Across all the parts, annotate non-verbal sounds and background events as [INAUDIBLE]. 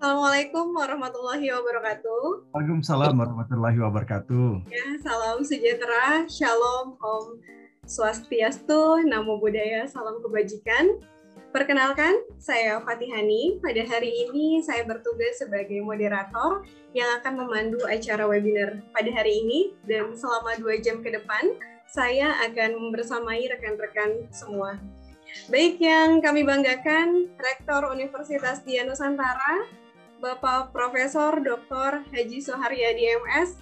Assalamualaikum warahmatullahi wabarakatuh. Waalaikumsalam warahmatullahi wabarakatuh. Ya, salam sejahtera, shalom, om swastiastu, namo buddhaya, salam kebajikan. Perkenalkan, saya Fatihani. Pada hari ini saya bertugas sebagai moderator yang akan memandu acara webinar pada hari ini dan selama dua jam ke depan saya akan bersamai rekan-rekan semua. Baik yang kami banggakan, Rektor Universitas Dian Nusantara, Bapak Profesor Dr. Haji Soharyadi MS.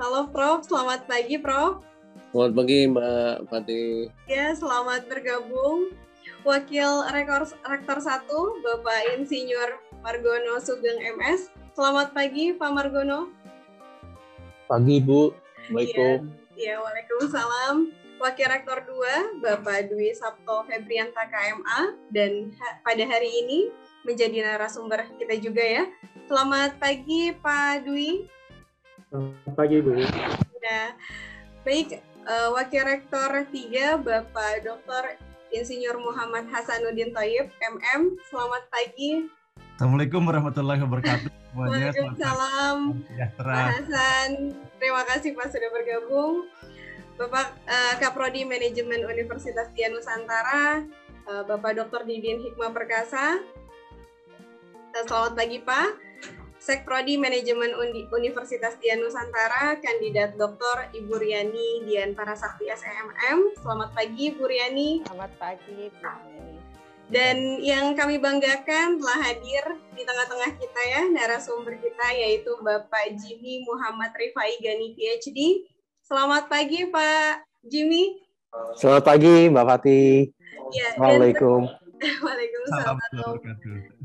Halo Prof, selamat pagi Prof. Selamat pagi Mbak Fatih. Ya, selamat bergabung. Wakil Rektor, Rektor 1, Bapak Insinyur Margono Sugeng MS. Selamat pagi Pak Margono. Pagi Bu, Assalamualaikum. Ya, ya Waalaikumsalam. Wakil Rektor 2, Bapak Dwi Sabto Febrianta KMA. Dan ha pada hari ini menjadi narasumber kita juga ya. Selamat pagi Pak Dwi. Selamat pagi Bu. Ya, baik uh, Wakil Rektor 3 Bapak Dr. Insinyur Muhammad Hasanuddin Toyib MM. Selamat pagi. Assalamualaikum warahmatullahi wabarakatuh. Waalaikumsalam. Pak Hasan, terima kasih Pak sudah bergabung. Bapak uh, Kaprodi Manajemen Universitas Dian Nusantara, uh, Bapak Dr. Didin Hikmah Perkasa, Selamat pagi Pak. Sekprodi Manajemen Universitas Dian Nusantara, kandidat Dr. Ibu Riani Dian Parasakti SEMM. Selamat pagi Bu Riani. Selamat pagi Bu Riani. Dan yang kami banggakan telah hadir di tengah-tengah kita ya, narasumber kita yaitu Bapak Jimmy Muhammad Rifai Gani PhD. Selamat pagi Pak Jimmy. Selamat pagi Mbak Fatih. Ya, Assalamualaikum. [LAUGHS] Waalaikumsalam.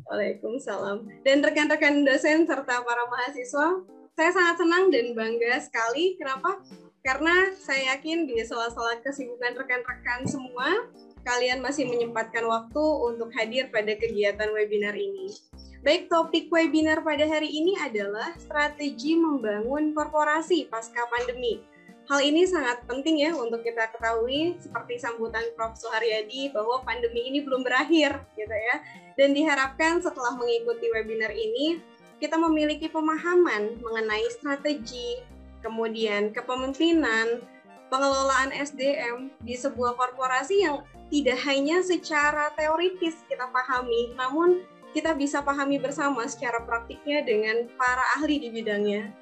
Waalaikumsalam. Dan rekan-rekan dosen serta para mahasiswa, saya sangat senang dan bangga sekali. Kenapa? Karena saya yakin di sela-sela kesibukan rekan-rekan semua, kalian masih menyempatkan waktu untuk hadir pada kegiatan webinar ini. Baik, topik webinar pada hari ini adalah strategi membangun korporasi pasca pandemi. Hal ini sangat penting ya untuk kita ketahui seperti sambutan Prof. Suharyadi bahwa pandemi ini belum berakhir gitu ya. Dan diharapkan setelah mengikuti webinar ini kita memiliki pemahaman mengenai strategi, kemudian kepemimpinan, pengelolaan SDM di sebuah korporasi yang tidak hanya secara teoritis kita pahami, namun kita bisa pahami bersama secara praktiknya dengan para ahli di bidangnya.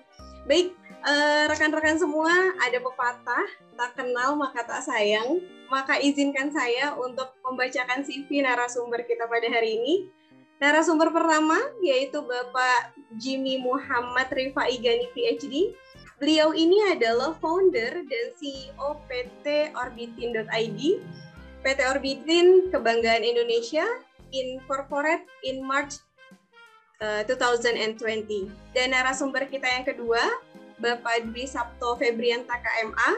Baik, Eh, rekan-rekan semua, ada pepatah, tak kenal maka tak sayang. Maka izinkan saya untuk membacakan CV narasumber kita pada hari ini. Narasumber pertama yaitu Bapak Jimmy Muhammad Rifai Gani PhD. Beliau ini adalah founder dan CEO PT Orbitin.id. PT Orbitin Kebanggaan Indonesia incorporate in March uh, eh, 2020. Dan narasumber kita yang kedua Bapak Dwi Sabto Febrianta KMA,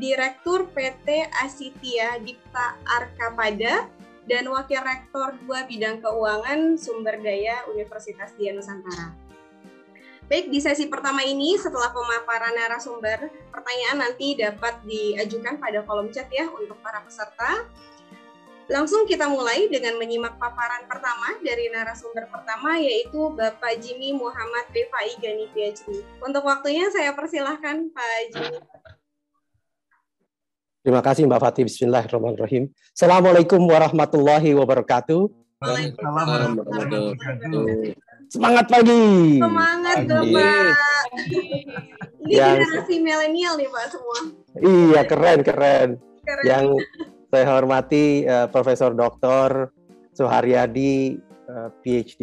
Direktur PT Asitia Dipta Arkapada, dan Wakil Rektor 2 Bidang Keuangan Sumber Daya Universitas Dian Nusantara. Baik, di sesi pertama ini setelah pemaparan narasumber, pertanyaan nanti dapat diajukan pada kolom chat ya untuk para peserta. Langsung kita mulai dengan menyimak paparan pertama dari narasumber pertama yaitu Bapak Jimmy Muhammad Rifai Gani PhD. Untuk waktunya saya persilahkan Pak Jimmy. Terima kasih Mbak Fatih. Bismillahirrahmanirrahim. Assalamualaikum warahmatullahi wabarakatuh. Semangat pagi. Semangat Bapak. Ini generasi milenial nih Pak semua. Iya keren keren. keren. Yang saya hormati uh, Profesor Dr. Suharyadi uh, eh, PhD,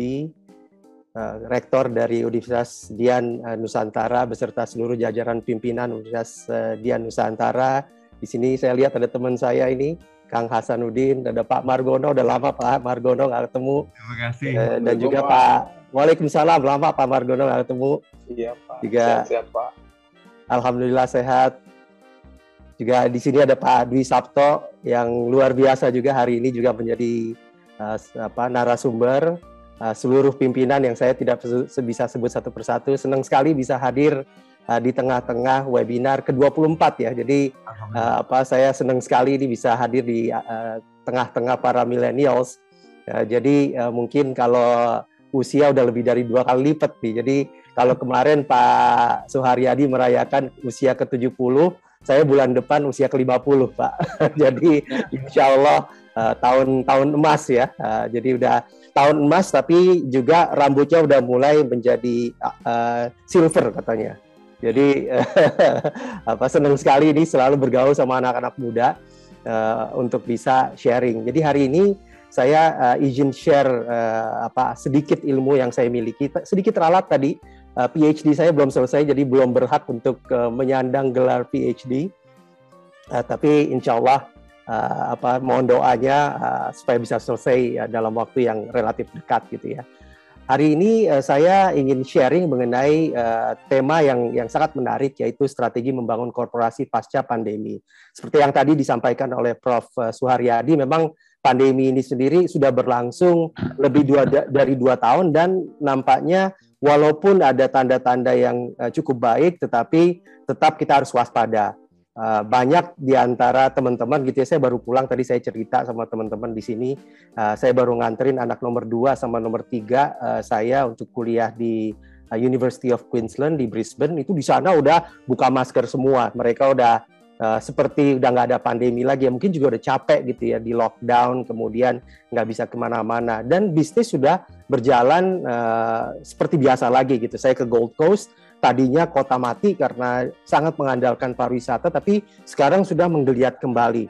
uh, eh, rektor dari Universitas Dian uh, Nusantara beserta seluruh jajaran pimpinan Universitas uh, Dian Nusantara. Di sini saya lihat ada teman saya ini, Kang Hasanuddin, ada Pak Margono, udah lama Pak Margono nggak ketemu. Terima kasih. Uh, dan juga Pak, Waalaikumsalam, lama Pak Margono nggak ketemu. Iya Pak. Juga, sehat, sehat Pak. Alhamdulillah sehat. Juga di sini ada Pak Dwi Sabto yang luar biasa juga hari ini juga menjadi uh, apa narasumber uh, seluruh pimpinan yang saya tidak bisa sebut satu persatu. Senang sekali bisa hadir uh, di tengah-tengah webinar ke-24 ya. Jadi uh, apa saya senang sekali ini bisa hadir di uh, tengah-tengah para millennials. Uh, jadi uh, mungkin kalau usia udah lebih dari dua kali lipat nih. Jadi kalau kemarin Pak Suharyadi merayakan usia ke-70, saya bulan depan usia ke-50, Pak. [LAUGHS] jadi insya Allah tahun-tahun uh, emas ya. Uh, jadi udah tahun emas tapi juga rambutnya udah mulai menjadi uh, silver katanya. Jadi [LAUGHS] apa senang sekali ini selalu bergaul sama anak-anak muda uh, untuk bisa sharing. Jadi hari ini saya uh, izin share uh, apa sedikit ilmu yang saya miliki. Sedikit ralat tadi uh, PhD saya belum selesai jadi belum berhak untuk uh, menyandang gelar PhD. Uh, tapi insya Allah uh, apa mohon doanya uh, supaya bisa selesai uh, dalam waktu yang relatif dekat gitu ya. Hari ini uh, saya ingin sharing mengenai uh, tema yang yang sangat menarik yaitu strategi membangun korporasi pasca pandemi. Seperti yang tadi disampaikan oleh Prof uh, Suharyadi, memang pandemi ini sendiri sudah berlangsung lebih dua, dari dua tahun dan nampaknya walaupun ada tanda-tanda yang uh, cukup baik, tetapi tetap kita harus waspada. Uh, banyak di antara teman-teman gitu ya saya baru pulang tadi saya cerita sama teman-teman di sini uh, saya baru nganterin anak nomor 2 sama nomor 3 uh, saya untuk kuliah di University of Queensland di Brisbane itu di sana udah buka masker semua mereka udah uh, seperti udah nggak ada pandemi lagi ya mungkin juga udah capek gitu ya di lockdown kemudian nggak bisa ke mana-mana. Dan bisnis sudah berjalan uh, seperti biasa lagi gitu. Saya ke Gold Coast tadinya kota mati karena sangat mengandalkan pariwisata, tapi sekarang sudah menggeliat kembali.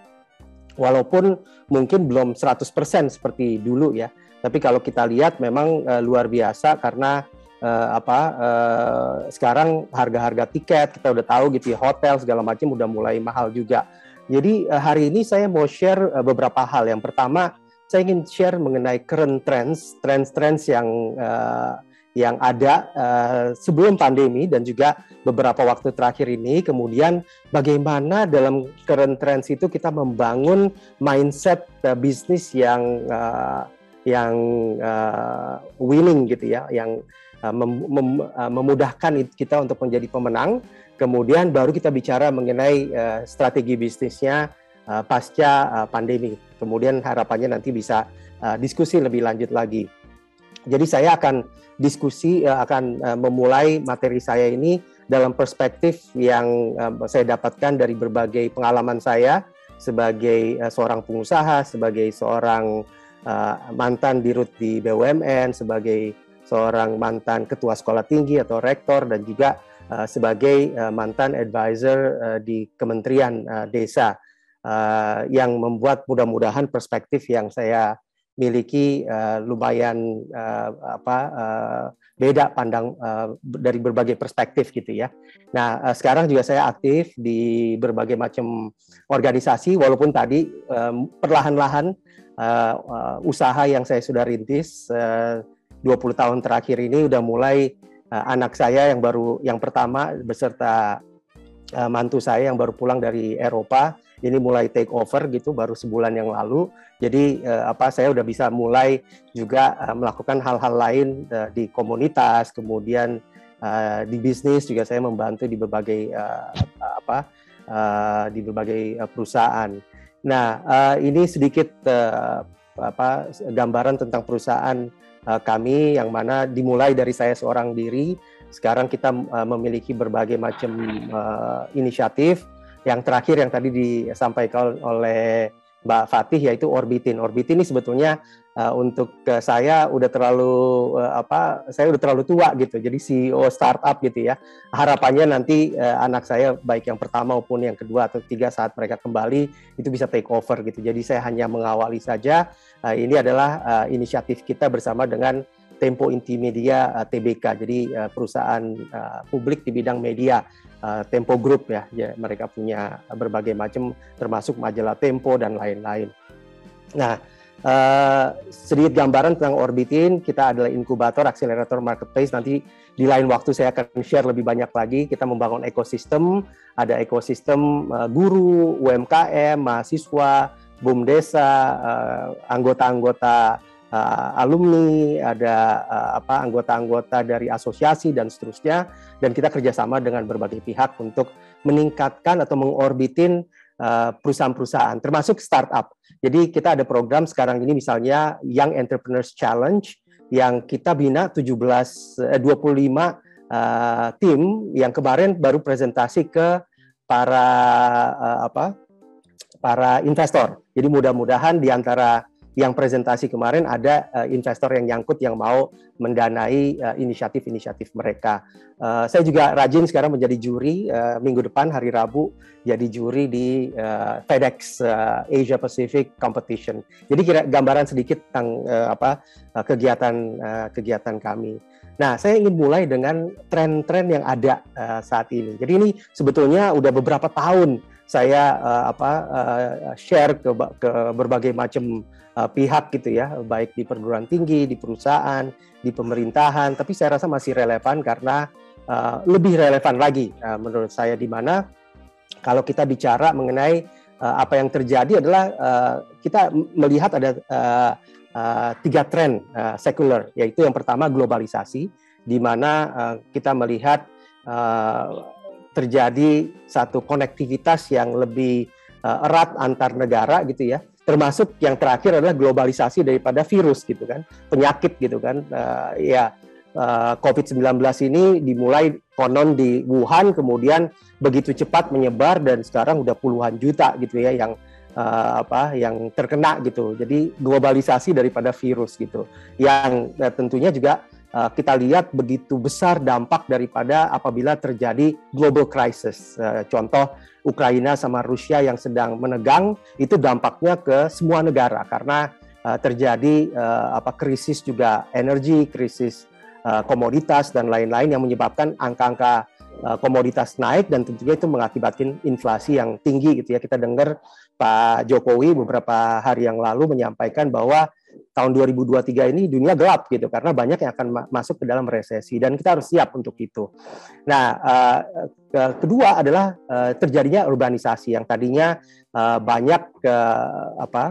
Walaupun mungkin belum 100% seperti dulu ya, tapi kalau kita lihat memang uh, luar biasa karena uh, apa uh, sekarang harga-harga tiket kita udah tahu gitu ya, hotel segala macam udah mulai mahal juga. Jadi uh, hari ini saya mau share uh, beberapa hal. Yang pertama, saya ingin share mengenai current trends, trends-trends yang uh, yang ada uh, sebelum pandemi dan juga beberapa waktu terakhir ini. Kemudian bagaimana dalam current trends itu kita membangun mindset uh, bisnis yang uh, yang uh, winning gitu ya, yang mem mem uh, memudahkan kita untuk menjadi pemenang. Kemudian baru kita bicara mengenai uh, strategi bisnisnya uh, pasca uh, pandemi. Kemudian harapannya nanti bisa uh, diskusi lebih lanjut lagi. Jadi saya akan diskusi uh, akan uh, memulai materi saya ini dalam perspektif yang uh, saya dapatkan dari berbagai pengalaman saya sebagai uh, seorang pengusaha, sebagai seorang uh, mantan dirut di BUMN, sebagai seorang mantan ketua sekolah tinggi atau rektor dan juga uh, sebagai uh, mantan advisor uh, di Kementerian uh, Desa uh, yang membuat mudah-mudahan perspektif yang saya miliki uh, lumayan uh, apa uh, beda pandang uh, dari berbagai perspektif gitu ya. Nah uh, sekarang juga saya aktif di berbagai macam organisasi walaupun tadi um, perlahan-lahan uh, uh, usaha yang saya sudah rintis uh, 20 tahun terakhir ini udah mulai uh, anak saya yang baru yang pertama beserta uh, mantu saya yang baru pulang dari Eropa ini mulai take over gitu baru sebulan yang lalu. Jadi uh, apa saya udah bisa mulai juga uh, melakukan hal-hal lain uh, di komunitas, kemudian uh, di bisnis juga saya membantu di berbagai uh, apa uh, di berbagai uh, perusahaan. Nah, uh, ini sedikit uh, apa gambaran tentang perusahaan uh, kami yang mana dimulai dari saya seorang diri. Sekarang kita uh, memiliki berbagai macam uh, inisiatif yang terakhir yang tadi disampaikan oleh Mbak Fatih yaitu Orbitin. Orbitin ini sebetulnya uh, untuk uh, saya udah terlalu uh, apa? Saya udah terlalu tua gitu. Jadi CEO startup gitu ya. Harapannya nanti uh, anak saya baik yang pertama maupun yang kedua atau ketiga saat mereka kembali itu bisa take over gitu. Jadi saya hanya mengawali saja. Uh, ini adalah uh, inisiatif kita bersama dengan Tempo Intimedia uh, TBK. Jadi uh, perusahaan uh, publik di bidang media uh, Tempo Group ya. ya. Mereka punya berbagai macam termasuk majalah Tempo dan lain-lain. Nah, uh, sedikit gambaran tentang Orbitin, kita adalah inkubator, akselerator marketplace. Nanti di lain waktu saya akan share lebih banyak lagi. Kita membangun ekosistem, ada ekosistem uh, guru, UMKM, mahasiswa, BUMDesa, uh, anggota-anggota uh, alumni, ada uh, apa anggota-anggota dari asosiasi dan seterusnya, dan kita kerjasama dengan berbagai pihak untuk meningkatkan atau mengorbitin perusahaan-perusahaan, termasuk startup. Jadi kita ada program sekarang ini misalnya Young Entrepreneurs Challenge yang kita bina 17 eh, 25 uh, tim yang kemarin baru presentasi ke para uh, apa para investor. Jadi mudah-mudahan di antara yang presentasi kemarin ada uh, investor yang nyangkut yang mau mendanai uh, inisiatif-inisiatif mereka. Uh, saya juga rajin sekarang menjadi juri uh, minggu depan hari Rabu jadi juri di uh, FedEx uh, Asia Pacific Competition. Jadi kira gambaran sedikit tentang uh, apa uh, kegiatan uh, kegiatan kami. Nah, saya ingin mulai dengan tren-tren yang ada uh, saat ini. Jadi ini sebetulnya udah beberapa tahun saya uh, apa uh, share ke ke berbagai macam uh, pihak gitu ya, baik di perguruan tinggi, di perusahaan, di pemerintahan, tapi saya rasa masih relevan karena uh, lebih relevan lagi. Uh, menurut saya di mana kalau kita bicara mengenai uh, apa yang terjadi adalah uh, kita melihat ada uh, uh, tiga tren uh, sekuler, yaitu yang pertama globalisasi, di mana uh, kita melihat uh, terjadi satu konektivitas yang lebih uh, erat antar negara gitu ya termasuk yang terakhir adalah globalisasi daripada virus gitu kan penyakit gitu kan. Uh, ya uh, COVID-19 ini dimulai konon di Wuhan kemudian begitu cepat menyebar dan sekarang udah puluhan juta gitu ya yang uh, apa yang terkena gitu. Jadi globalisasi daripada virus gitu. Yang tentunya juga uh, kita lihat begitu besar dampak daripada apabila terjadi global crisis. Uh, contoh Ukraina sama Rusia yang sedang menegang itu dampaknya ke semua negara karena uh, terjadi apa krisis juga energi, krisis komoditas dan lain-lain yang menyebabkan angka-angka komoditas naik dan tentunya itu mengakibatkan inflasi yang tinggi gitu ya. Kita dengar Pak Jokowi beberapa hari yang lalu menyampaikan bahwa tahun 2023 ini dunia gelap gitu karena banyak yang akan ma masuk ke dalam resesi dan kita harus siap untuk itu. Nah, uh, kedua adalah uh, terjadinya urbanisasi yang tadinya uh, banyak uh, apa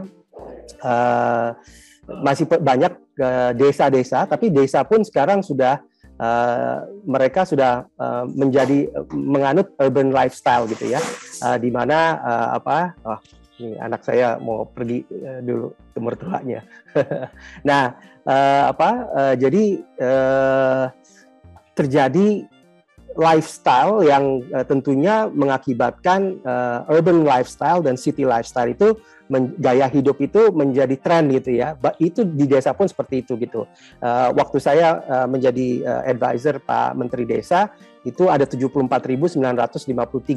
uh, masih banyak desa-desa, tapi desa pun sekarang sudah uh, mereka sudah uh, menjadi menganut urban lifestyle gitu ya, uh, di mana uh, apa oh, ini anak saya mau pergi uh, dulu ke mertuanya. [LAUGHS] nah, uh, apa? Uh, jadi uh, terjadi lifestyle yang uh, tentunya mengakibatkan uh, urban lifestyle dan city lifestyle itu gaya hidup itu menjadi tren gitu ya. Itu di desa pun seperti itu gitu. Uh, waktu saya uh, menjadi uh, advisor Pak Menteri Desa itu ada 74.953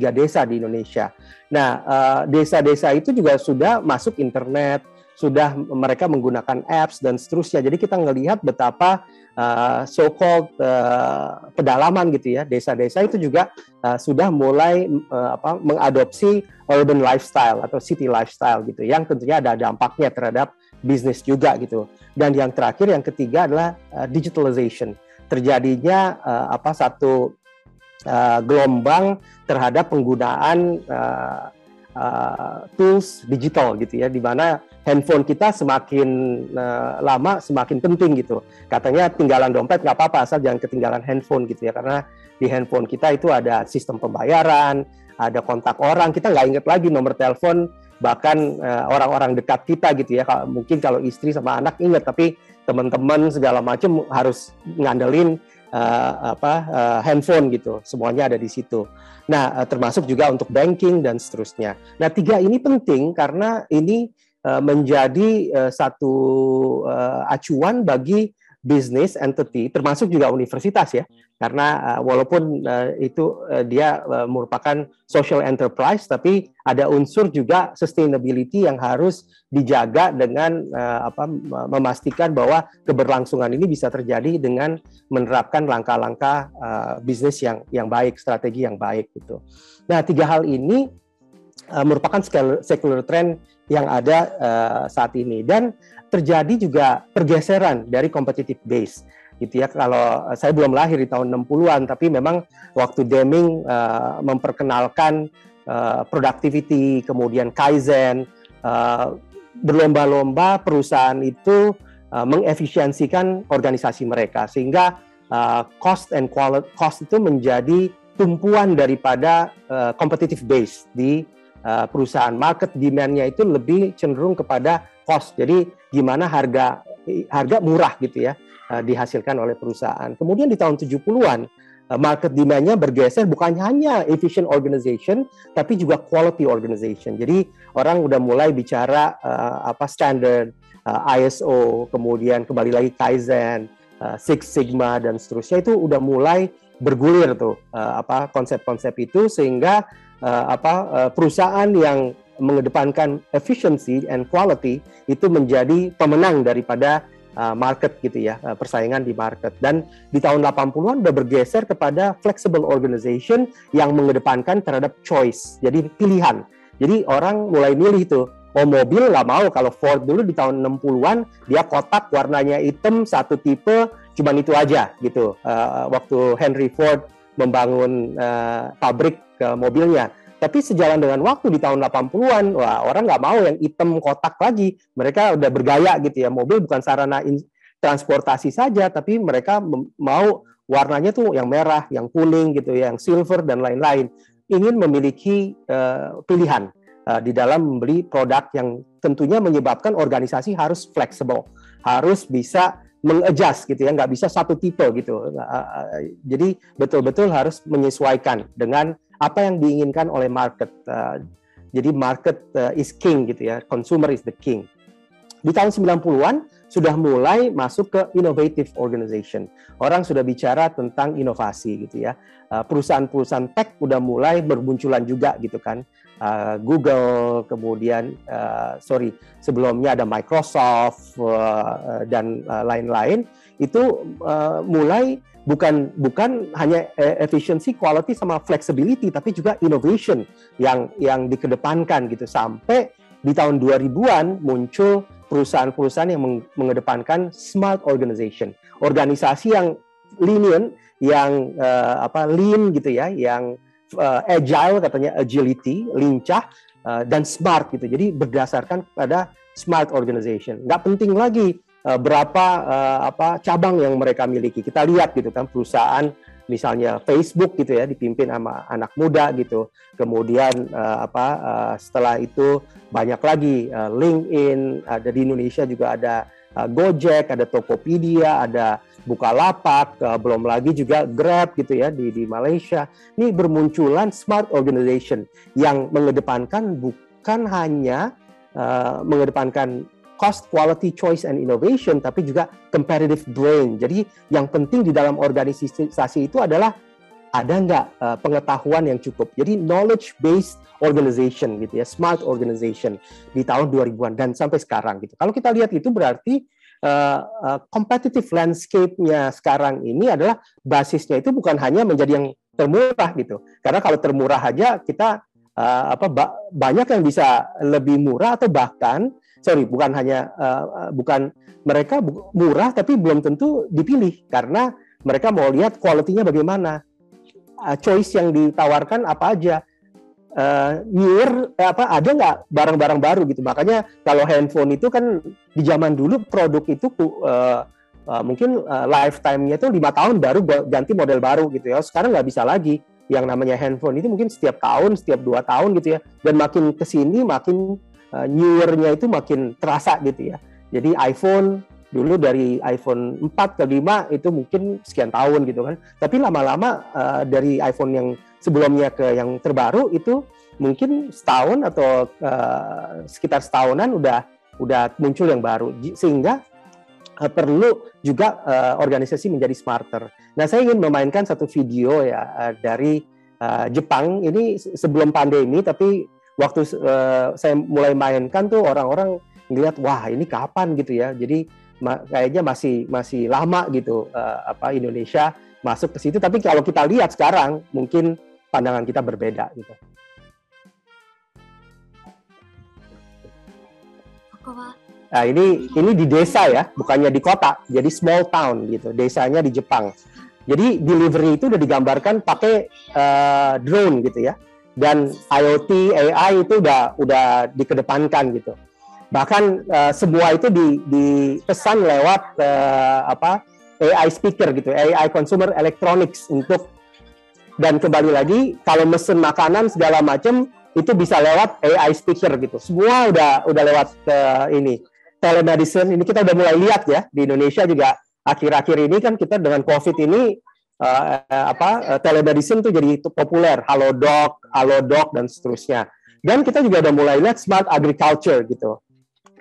desa di Indonesia. Nah, desa-desa uh, itu juga sudah masuk internet, sudah mereka menggunakan apps dan seterusnya. Jadi kita melihat betapa uh, so-called uh, pedalaman gitu ya, desa-desa itu juga uh, sudah mulai uh, apa, mengadopsi urban lifestyle atau city lifestyle gitu, yang tentunya ada dampaknya terhadap bisnis juga gitu. Dan yang terakhir, yang ketiga adalah uh, digitalization. Terjadinya uh, apa satu uh, gelombang terhadap penggunaan uh, tools digital gitu ya, di mana handphone kita semakin uh, lama semakin penting gitu. Katanya tinggalan dompet nggak apa-apa asal jangan ketinggalan handphone gitu ya karena di handphone kita itu ada sistem pembayaran, ada kontak orang, kita nggak inget lagi nomor telepon bahkan eh, orang-orang dekat kita gitu ya. Mungkin kalau istri sama anak inget tapi teman-teman segala macam harus ngandelin uh, apa uh, handphone gitu. Semuanya ada di situ. Nah, uh, termasuk juga untuk banking dan seterusnya. Nah, tiga ini penting karena ini Eh, menjadi uh, satu uh, acuan bagi bisnis entity termasuk juga universitas ya karena uh, walaupun uh, itu uh, dia uh, merupakan social enterprise tapi ada unsur juga sustainability yang harus dijaga dengan uh, apa memastikan bahwa keberlangsungan ini bisa terjadi dengan menerapkan langkah-langkah uh, bisnis yang yang baik strategi yang baik gitu. Nah tiga hal ini uh, merupakan secular trend yang ada uh, saat ini dan terjadi juga pergeseran dari competitive base gitu ya. Kalau saya belum lahir di tahun 60-an tapi memang waktu Deming uh, memperkenalkan uh, productivity kemudian kaizen uh, berlomba-lomba perusahaan itu uh, mengefisiensikan organisasi mereka. Sehingga uh, cost and quality cost itu menjadi tumpuan daripada uh, competitive base di uh, perusahaan market demand-nya itu lebih cenderung kepada cost jadi gimana harga harga murah gitu ya uh, dihasilkan oleh perusahaan kemudian di tahun 70-an market demand-nya bergeser bukan hanya efficient organization tapi juga quality organization. Jadi orang udah mulai bicara uh, apa standard uh, ISO, kemudian kembali lagi Kaizen, uh, Six Sigma dan seterusnya itu udah mulai bergulir tuh uh, apa konsep-konsep itu sehingga uh, apa perusahaan yang mengedepankan efficiency and quality itu menjadi pemenang daripada market gitu ya, persaingan di market. Dan di tahun 80-an udah bergeser kepada flexible organization yang mengedepankan terhadap choice, jadi pilihan. Jadi orang mulai milih tuh, mau mobil nggak mau kalau Ford dulu di tahun 60-an dia kotak warnanya hitam satu tipe cuman itu aja gitu. Uh, waktu Henry Ford membangun uh, pabrik uh, mobilnya tapi sejalan dengan waktu di tahun 80-an, wah orang nggak mau yang hitam kotak lagi. Mereka udah bergaya gitu ya. Mobil bukan sarana transportasi saja, tapi mereka mau warnanya tuh yang merah, yang kuning gitu ya, yang silver dan lain-lain. Ingin memiliki uh, pilihan uh, di dalam membeli produk yang tentunya menyebabkan organisasi harus fleksibel, harus bisa mengadjust gitu ya, nggak bisa satu tipe gitu. Uh, jadi betul-betul harus menyesuaikan dengan apa yang diinginkan oleh market. Jadi market is king gitu ya, consumer is the king. Di tahun 90-an sudah mulai masuk ke innovative organization. Orang sudah bicara tentang inovasi gitu ya. Perusahaan-perusahaan tech udah mulai bermunculan juga gitu kan. Uh, Google, kemudian uh, sorry sebelumnya ada Microsoft uh, dan lain-lain uh, itu uh, mulai bukan bukan hanya e, efficiency, quality sama flexibility tapi juga innovation yang yang dikedepankan gitu. Sampai di tahun 2000-an muncul perusahaan-perusahaan yang mengedepankan smart organization, organisasi yang lenient, yang uh, apa lean gitu ya, yang uh, agile katanya agility, lincah uh, dan smart gitu. Jadi berdasarkan pada smart organization. Nggak penting lagi uh, berapa uh, apa cabang yang mereka miliki. Kita lihat gitu kan perusahaan misalnya Facebook gitu ya dipimpin sama anak muda gitu. Kemudian uh, apa uh, setelah itu banyak lagi uh, LinkedIn, ada di Indonesia juga ada uh, Gojek, ada Tokopedia, ada Bukalapak, uh, belum lagi juga Grab gitu ya di di Malaysia. Ini bermunculan smart organization yang mengedepankan bukan hanya uh, mengedepankan cost, quality, choice, and innovation, tapi juga competitive brain. Jadi yang penting di dalam organisasi itu adalah ada nggak uh, pengetahuan yang cukup. Jadi knowledge based organization gitu ya, smart organization di tahun 2000-an dan sampai sekarang gitu. Kalau kita lihat itu berarti uh, uh, landscape-nya sekarang ini adalah basisnya itu bukan hanya menjadi yang termurah gitu. Karena kalau termurah aja kita uh, apa ba banyak yang bisa lebih murah atau bahkan sorry bukan hanya uh, bukan mereka murah tapi belum tentu dipilih karena mereka mau lihat kualitinya bagaimana uh, choice yang ditawarkan apa aja uh, newer apa ada nggak barang-barang baru gitu? Makanya kalau handphone itu kan di zaman dulu produk itu uh, uh, mungkin uh, lifetime-nya itu lima tahun baru ganti model baru gitu ya. Sekarang nggak bisa lagi. Yang namanya handphone itu mungkin setiap tahun setiap dua tahun gitu ya. Dan makin ke sini makin uh, newer-nya itu makin terasa gitu ya. Jadi iPhone dulu dari iPhone 4 ke 5 itu mungkin sekian tahun gitu kan. Tapi lama-lama uh, dari iPhone yang sebelumnya ke yang terbaru itu mungkin setahun atau uh, sekitar setahunan udah udah muncul yang baru sehingga uh, perlu juga uh, organisasi menjadi smarter. Nah, saya ingin memainkan satu video ya uh, dari uh, Jepang ini sebelum pandemi tapi waktu uh, saya mulai mainkan tuh orang-orang ngeliat wah ini kapan gitu ya jadi ma kayaknya masih masih lama gitu uh, apa Indonesia masuk ke situ tapi kalau kita lihat sekarang mungkin pandangan kita berbeda gitu. Nah ini ini di desa ya, bukannya di kota, jadi small town gitu. Desanya di Jepang. Jadi delivery itu udah digambarkan pakai uh, drone gitu ya dan IoT AI itu udah udah dikedepankan gitu. Bahkan uh, semua itu di, dipesan lewat uh, apa AI speaker gitu, AI consumer electronics untuk dan kembali lagi kalau mesen makanan segala macam itu bisa lewat AI speaker gitu. Semua udah udah lewat uh, ini telemedicine. Ini kita udah mulai lihat ya di Indonesia juga akhir-akhir ini kan kita dengan COVID ini uh, apa uh, telemedicine tuh jadi populer, Halodoc, Halodoc dan seterusnya. Dan kita juga udah mulai lihat smart agriculture gitu.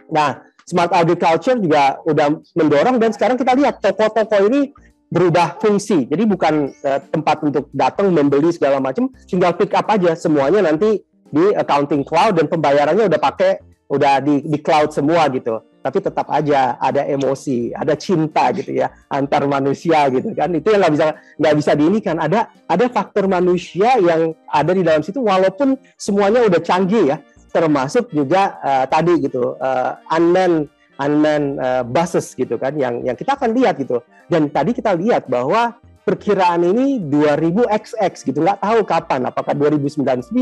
Nah, smart agriculture juga udah mendorong dan sekarang kita lihat toko-toko ini berubah fungsi. Jadi bukan uh, tempat untuk datang membeli segala macam, tinggal pick up aja semuanya nanti di accounting cloud dan pembayarannya udah pakai udah di di cloud semua gitu. Tapi tetap aja ada emosi, ada cinta gitu ya antar manusia gitu kan. Itu yang nggak bisa nggak bisa diinikan. Ada ada faktor manusia yang ada di dalam situ walaupun semuanya udah canggih ya termasuk juga uh, tadi gitu uh, unmanned unmanned uh, buses gitu kan yang yang kita akan lihat gitu. Dan tadi kita lihat bahwa perkiraan ini 2000 XX gitu. Nggak tahu kapan apakah 2099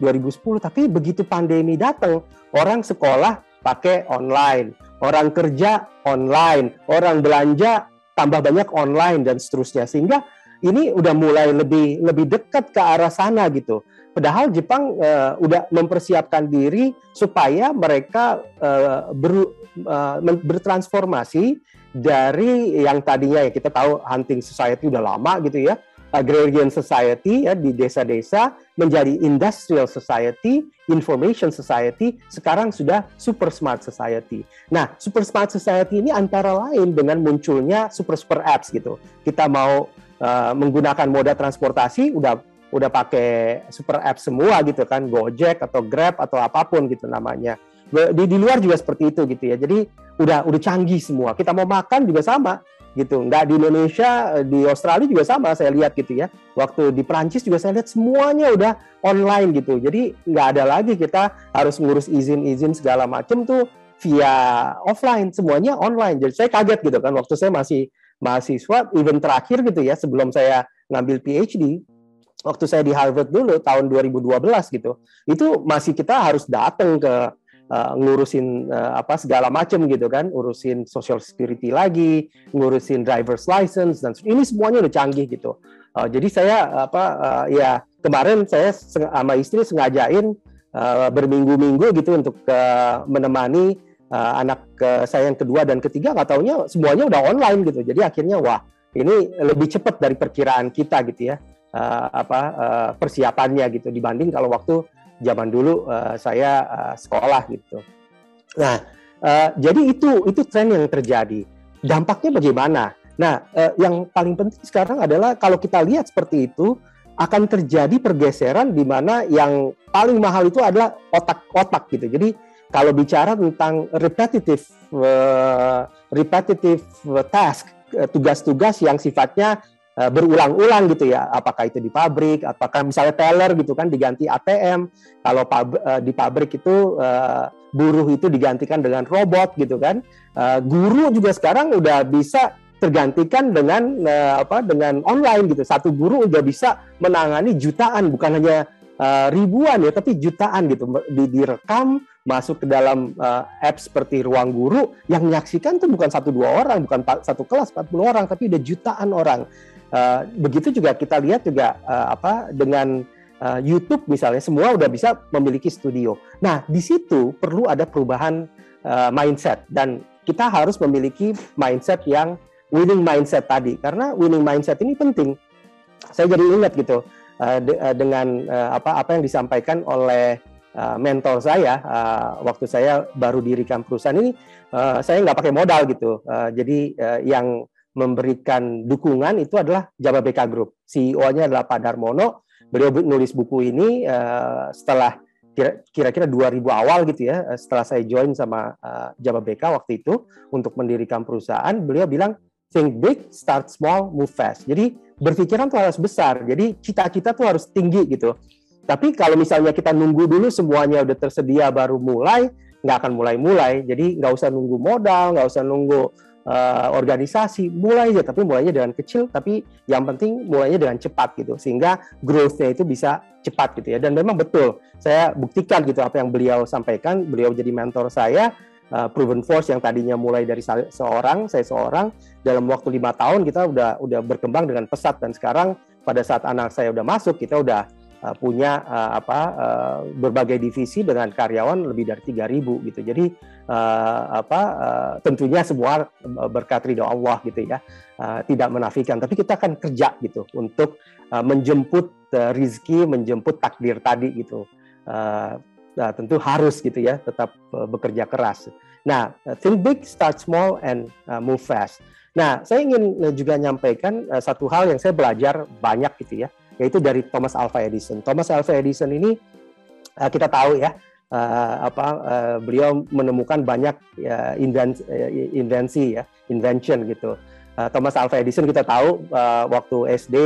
2010 tapi begitu pandemi datang orang sekolah pakai online orang kerja online orang belanja tambah banyak online dan seterusnya. Sehingga ini udah mulai lebih lebih dekat ke arah sana gitu Padahal Jepang uh, udah mempersiapkan diri supaya mereka uh, ber, uh, bertransformasi dari yang tadinya ya kita tahu hunting society udah lama gitu ya, agrarian society ya di desa-desa menjadi industrial society, information society, sekarang sudah super smart society. Nah, super smart society ini antara lain dengan munculnya super super apps gitu. Kita mau uh, menggunakan moda transportasi udah udah pakai super app semua gitu kan Gojek atau Grab atau apa pun gitu namanya. Di di luar juga seperti itu gitu ya. Jadi udah udah canggih semua. Kita mau makan juga sama gitu. Nggak di Indonesia di Australia juga sama saya lihat gitu ya. Waktu di Prancis juga saya lihat semuanya udah online gitu. Jadi nggak ada lagi kita harus ngurus izin-izin segala macam tuh via offline. Semuanya online. Jadi saya kaget gitu kan. Waktu saya masih mahasiswa event terakhir gitu ya sebelum saya ngambil PhD waktu saya di Harvard dulu tahun 2012 gitu, itu masih kita harus datang ke uh, ngurusin uh, apa segala macam gitu kan, ngurusin social security lagi, ngurusin driver's license dan ini semuanya udah canggih gitu. Uh, jadi saya apa uh, ya kemarin saya sama istri sengajain uh, berminggu-minggu gitu untuk uh, menemani uh, anak uh, saya yang kedua dan ketiga nggak taunya semuanya udah online gitu. Jadi akhirnya wah ini lebih cepat dari perkiraan kita gitu ya uh, apa uh, persiapannya gitu dibanding kalau waktu zaman dulu uh, saya uh, sekolah gitu. Nah, uh, jadi itu itu tren yang terjadi. Dampaknya bagaimana? Nah, uh, yang paling penting sekarang adalah kalau kita lihat seperti itu akan terjadi pergeseran di mana yang paling mahal itu adalah otak-otak gitu. Jadi kalau bicara tentang repetitive uh, repetitive task tugas-tugas yang sifatnya berulang-ulang gitu ya. Apakah itu di pabrik apakah misalnya teller gitu kan diganti ATM kalau pab, uh, di pabrik itu uh, buruh itu digantikan dengan robot gitu kan. Guru juga sekarang udah bisa tergantikan dengan apa dengan online gitu. Satu guru udah bisa menangani jutaan bukan hanya ribuan ya tapi jutaan gitu. Di, direkam masuk ke dalam uh, app seperti ruang guru yang menyaksikan tuh bukan satu dua orang bukan satu kelas 40 orang tapi udah jutaan orang Eh, begitu juga kita lihat juga uh, apa dengan uh, YouTube misalnya semua udah bisa memiliki studio. Nah di situ perlu ada perubahan uh, mindset dan kita harus memiliki mindset yang winning mindset tadi karena winning mindset ini penting. Saya jadi ingat gitu uh, de uh, dengan uh, apa apa yang disampaikan oleh mentor saya waktu saya baru dirikan perusahaan ini saya nggak pakai modal gitu. Jadi yang memberikan dukungan itu adalah Jababeka Group. CEO-nya adalah Pak Darmono. Beliau nulis buku ini uh, setelah kira-kira 2000 awal gitu ya, eh, setelah saya join sama uh, Jababeka waktu itu untuk mendirikan perusahaan, beliau bilang think big, start small, move fast. Jadi berpikiran tuh harus besar. Jadi cita-cita tuh harus tinggi gitu. Tapi kalau misalnya kita nunggu dulu semuanya udah tersedia baru mulai, nggak akan mulai-mulai. Jadi nggak usah nunggu modal, nggak usah nunggu uh, organisasi, mulai aja tapi mulainya dengan kecil tapi yang penting mulainya dengan cepat gitu sehingga growth-nya itu bisa cepat gitu ya. Dan memang betul saya buktikan gitu apa yang beliau sampaikan, beliau jadi mentor saya uh, proven force yang tadinya mulai dari seorang, saya seorang dalam waktu lima tahun kita udah udah berkembang dengan pesat dan sekarang pada saat anak saya udah masuk kita udah Uh, punya uh, apa uh, berbagai divisi dengan karyawan lebih dari 3000 gitu. Jadi uh, apa uh, tentunya semua berkat ridho Allah gitu ya. Uh, tidak menafikan tapi kita akan kerja gitu untuk uh, menjemput uh, rizki, menjemput takdir tadi gitu. Uh, Nah, tentu harus gitu ya, tetap uh, bekerja keras. Nah, think big, start small, and uh, move fast. Nah, saya ingin juga nyampaikan uh, satu hal yang saya belajar banyak gitu ya yaitu dari Thomas Alva Edison. Thomas Alva Edison ini uh, kita tahu ya uh, apa uh, beliau menemukan banyak uh, invensi, uh, invensi ya invention gitu. Uh, Thomas Alva Edison kita tahu uh, waktu SD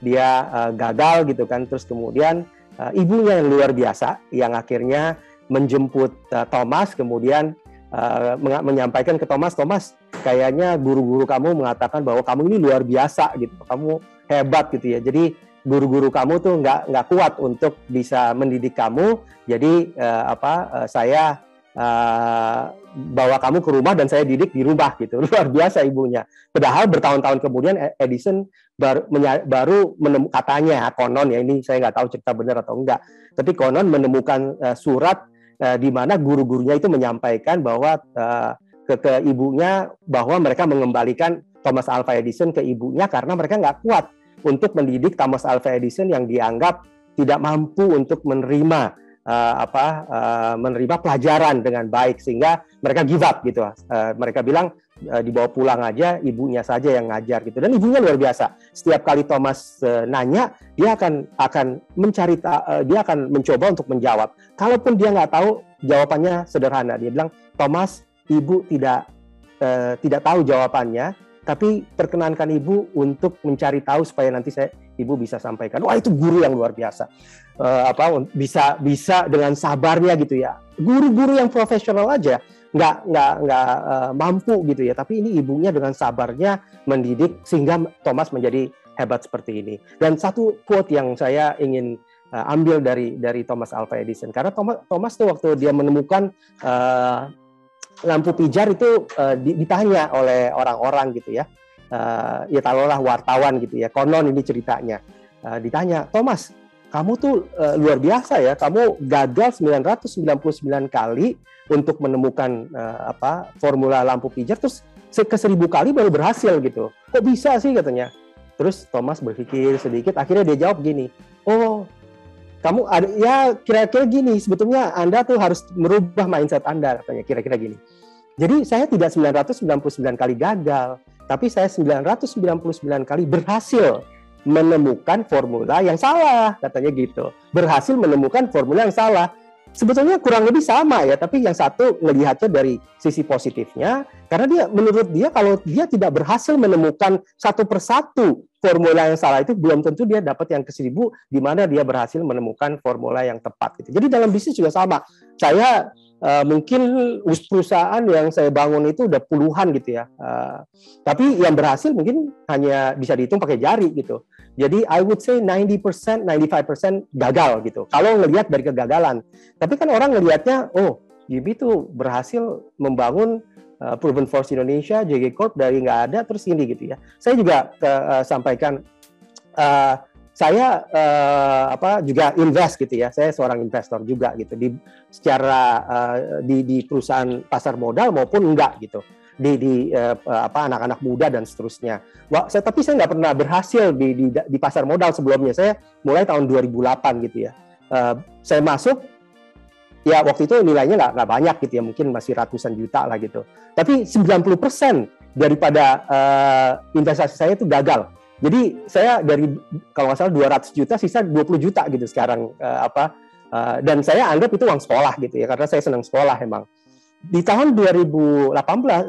dia uh, gagal gitu kan terus kemudian uh, ibunya yang luar biasa yang akhirnya menjemput uh, Thomas kemudian uh, menyampaikan ke Thomas Thomas kayaknya guru-guru kamu mengatakan bahwa kamu ini luar biasa gitu kamu hebat gitu ya jadi guru-guru kamu tuh nggak nggak kuat untuk bisa mendidik kamu. Jadi uh, apa uh, saya uh, bawa kamu ke rumah dan saya didik di rumah gitu. [LAUGHS] Luar biasa ibunya. Padahal bertahun-tahun kemudian Edison baru baru menemukan katanya konon ya ini saya nggak tahu cerita benar atau enggak. Tapi konon menemukan uh, surat uh, di mana guru-gurunya itu menyampaikan bahwa uh, ke, ke ibunya bahwa mereka mengembalikan Thomas Alva Edison ke ibunya karena mereka nggak kuat untuk mendidik Thomas Alva Edison yang dianggap tidak mampu untuk menerima uh, apa uh, menerima pelajaran dengan baik sehingga mereka give up gitu. Uh, mereka bilang dibawa pulang aja ibunya saja yang ngajar gitu dan ibunya luar biasa. Setiap kali Thomas uh, nanya dia akan akan mencari uh, dia akan mencoba untuk menjawab. Kalaupun dia nggak tahu jawabannya sederhana. Dia bilang Thomas ibu tidak uh, tidak tahu jawabannya tapi perkenankan ibu untuk mencari tahu supaya nanti saya ibu bisa sampaikan. Wah itu guru yang luar biasa. Uh, apa bisa bisa dengan sabarnya gitu ya. Guru-guru yang profesional aja nggak nggak nggak uh, mampu gitu ya. Tapi ini ibunya dengan sabarnya mendidik sehingga Thomas menjadi hebat seperti ini. Dan satu quote yang saya ingin uh, ambil dari dari Thomas Alva Edison karena Thomas Thomas tuh waktu dia menemukan uh, lampu pijar itu uh, ditanya oleh orang-orang gitu ya. Uh, ya taruhlah wartawan gitu ya. Konon ini ceritanya. Uh, ditanya, "Thomas, kamu tuh uh, luar biasa ya. Kamu gagal 999 kali untuk menemukan uh, apa formula lampu pijar terus ke seribu kali baru berhasil gitu. Kok bisa sih katanya?" Terus Thomas berpikir sedikit, akhirnya dia jawab gini, "Oh, kamu ya kira-kira gini sebetulnya Anda tuh harus merubah mindset Anda katanya kira-kira gini. Jadi saya tidak 999 kali gagal, tapi saya 999 kali berhasil menemukan formula yang salah katanya gitu. Berhasil menemukan formula yang salah. Sebetulnya kurang lebih sama ya, tapi yang satu melihatnya dari sisi positifnya karena dia menurut dia kalau dia tidak berhasil menemukan satu persatu formula yang salah itu belum tentu dia dapat yang ke seribu di mana dia berhasil menemukan formula yang tepat gitu. Jadi dalam bisnis juga sama. Saya uh, mungkin perusahaan yang saya bangun itu udah puluhan gitu ya. Uh, tapi yang berhasil mungkin hanya bisa dihitung pakai jari gitu. Jadi I would say 90%, 95% gagal gitu. Kalau ngelihat dari kegagalan. Tapi kan orang ngelihatnya, oh, Gibi tuh berhasil membangun uh, Proven Force Indonesia, JG Corp dari nggak ada terus ini gitu ya. Saya juga uh, sampaikan uh, saya uh, apa juga invest gitu ya. Saya seorang investor juga gitu di secara uh, di di perusahaan pasar modal maupun enggak gitu. Di di uh, apa anak-anak muda dan seterusnya. Wah, saya tapi saya nggak pernah berhasil di, di di pasar modal sebelumnya. Saya mulai tahun 2008 gitu ya. Uh, saya masuk ya waktu itu nilainya nggak nggak banyak gitu ya mungkin masih ratusan juta lah gitu tapi 90% daripada uh, investasi saya itu gagal jadi saya dari kalau nggak salah 200 juta sisa 20 juta gitu sekarang uh, apa uh, dan saya anggap itu uang sekolah gitu ya karena saya senang sekolah emang. Di tahun 2018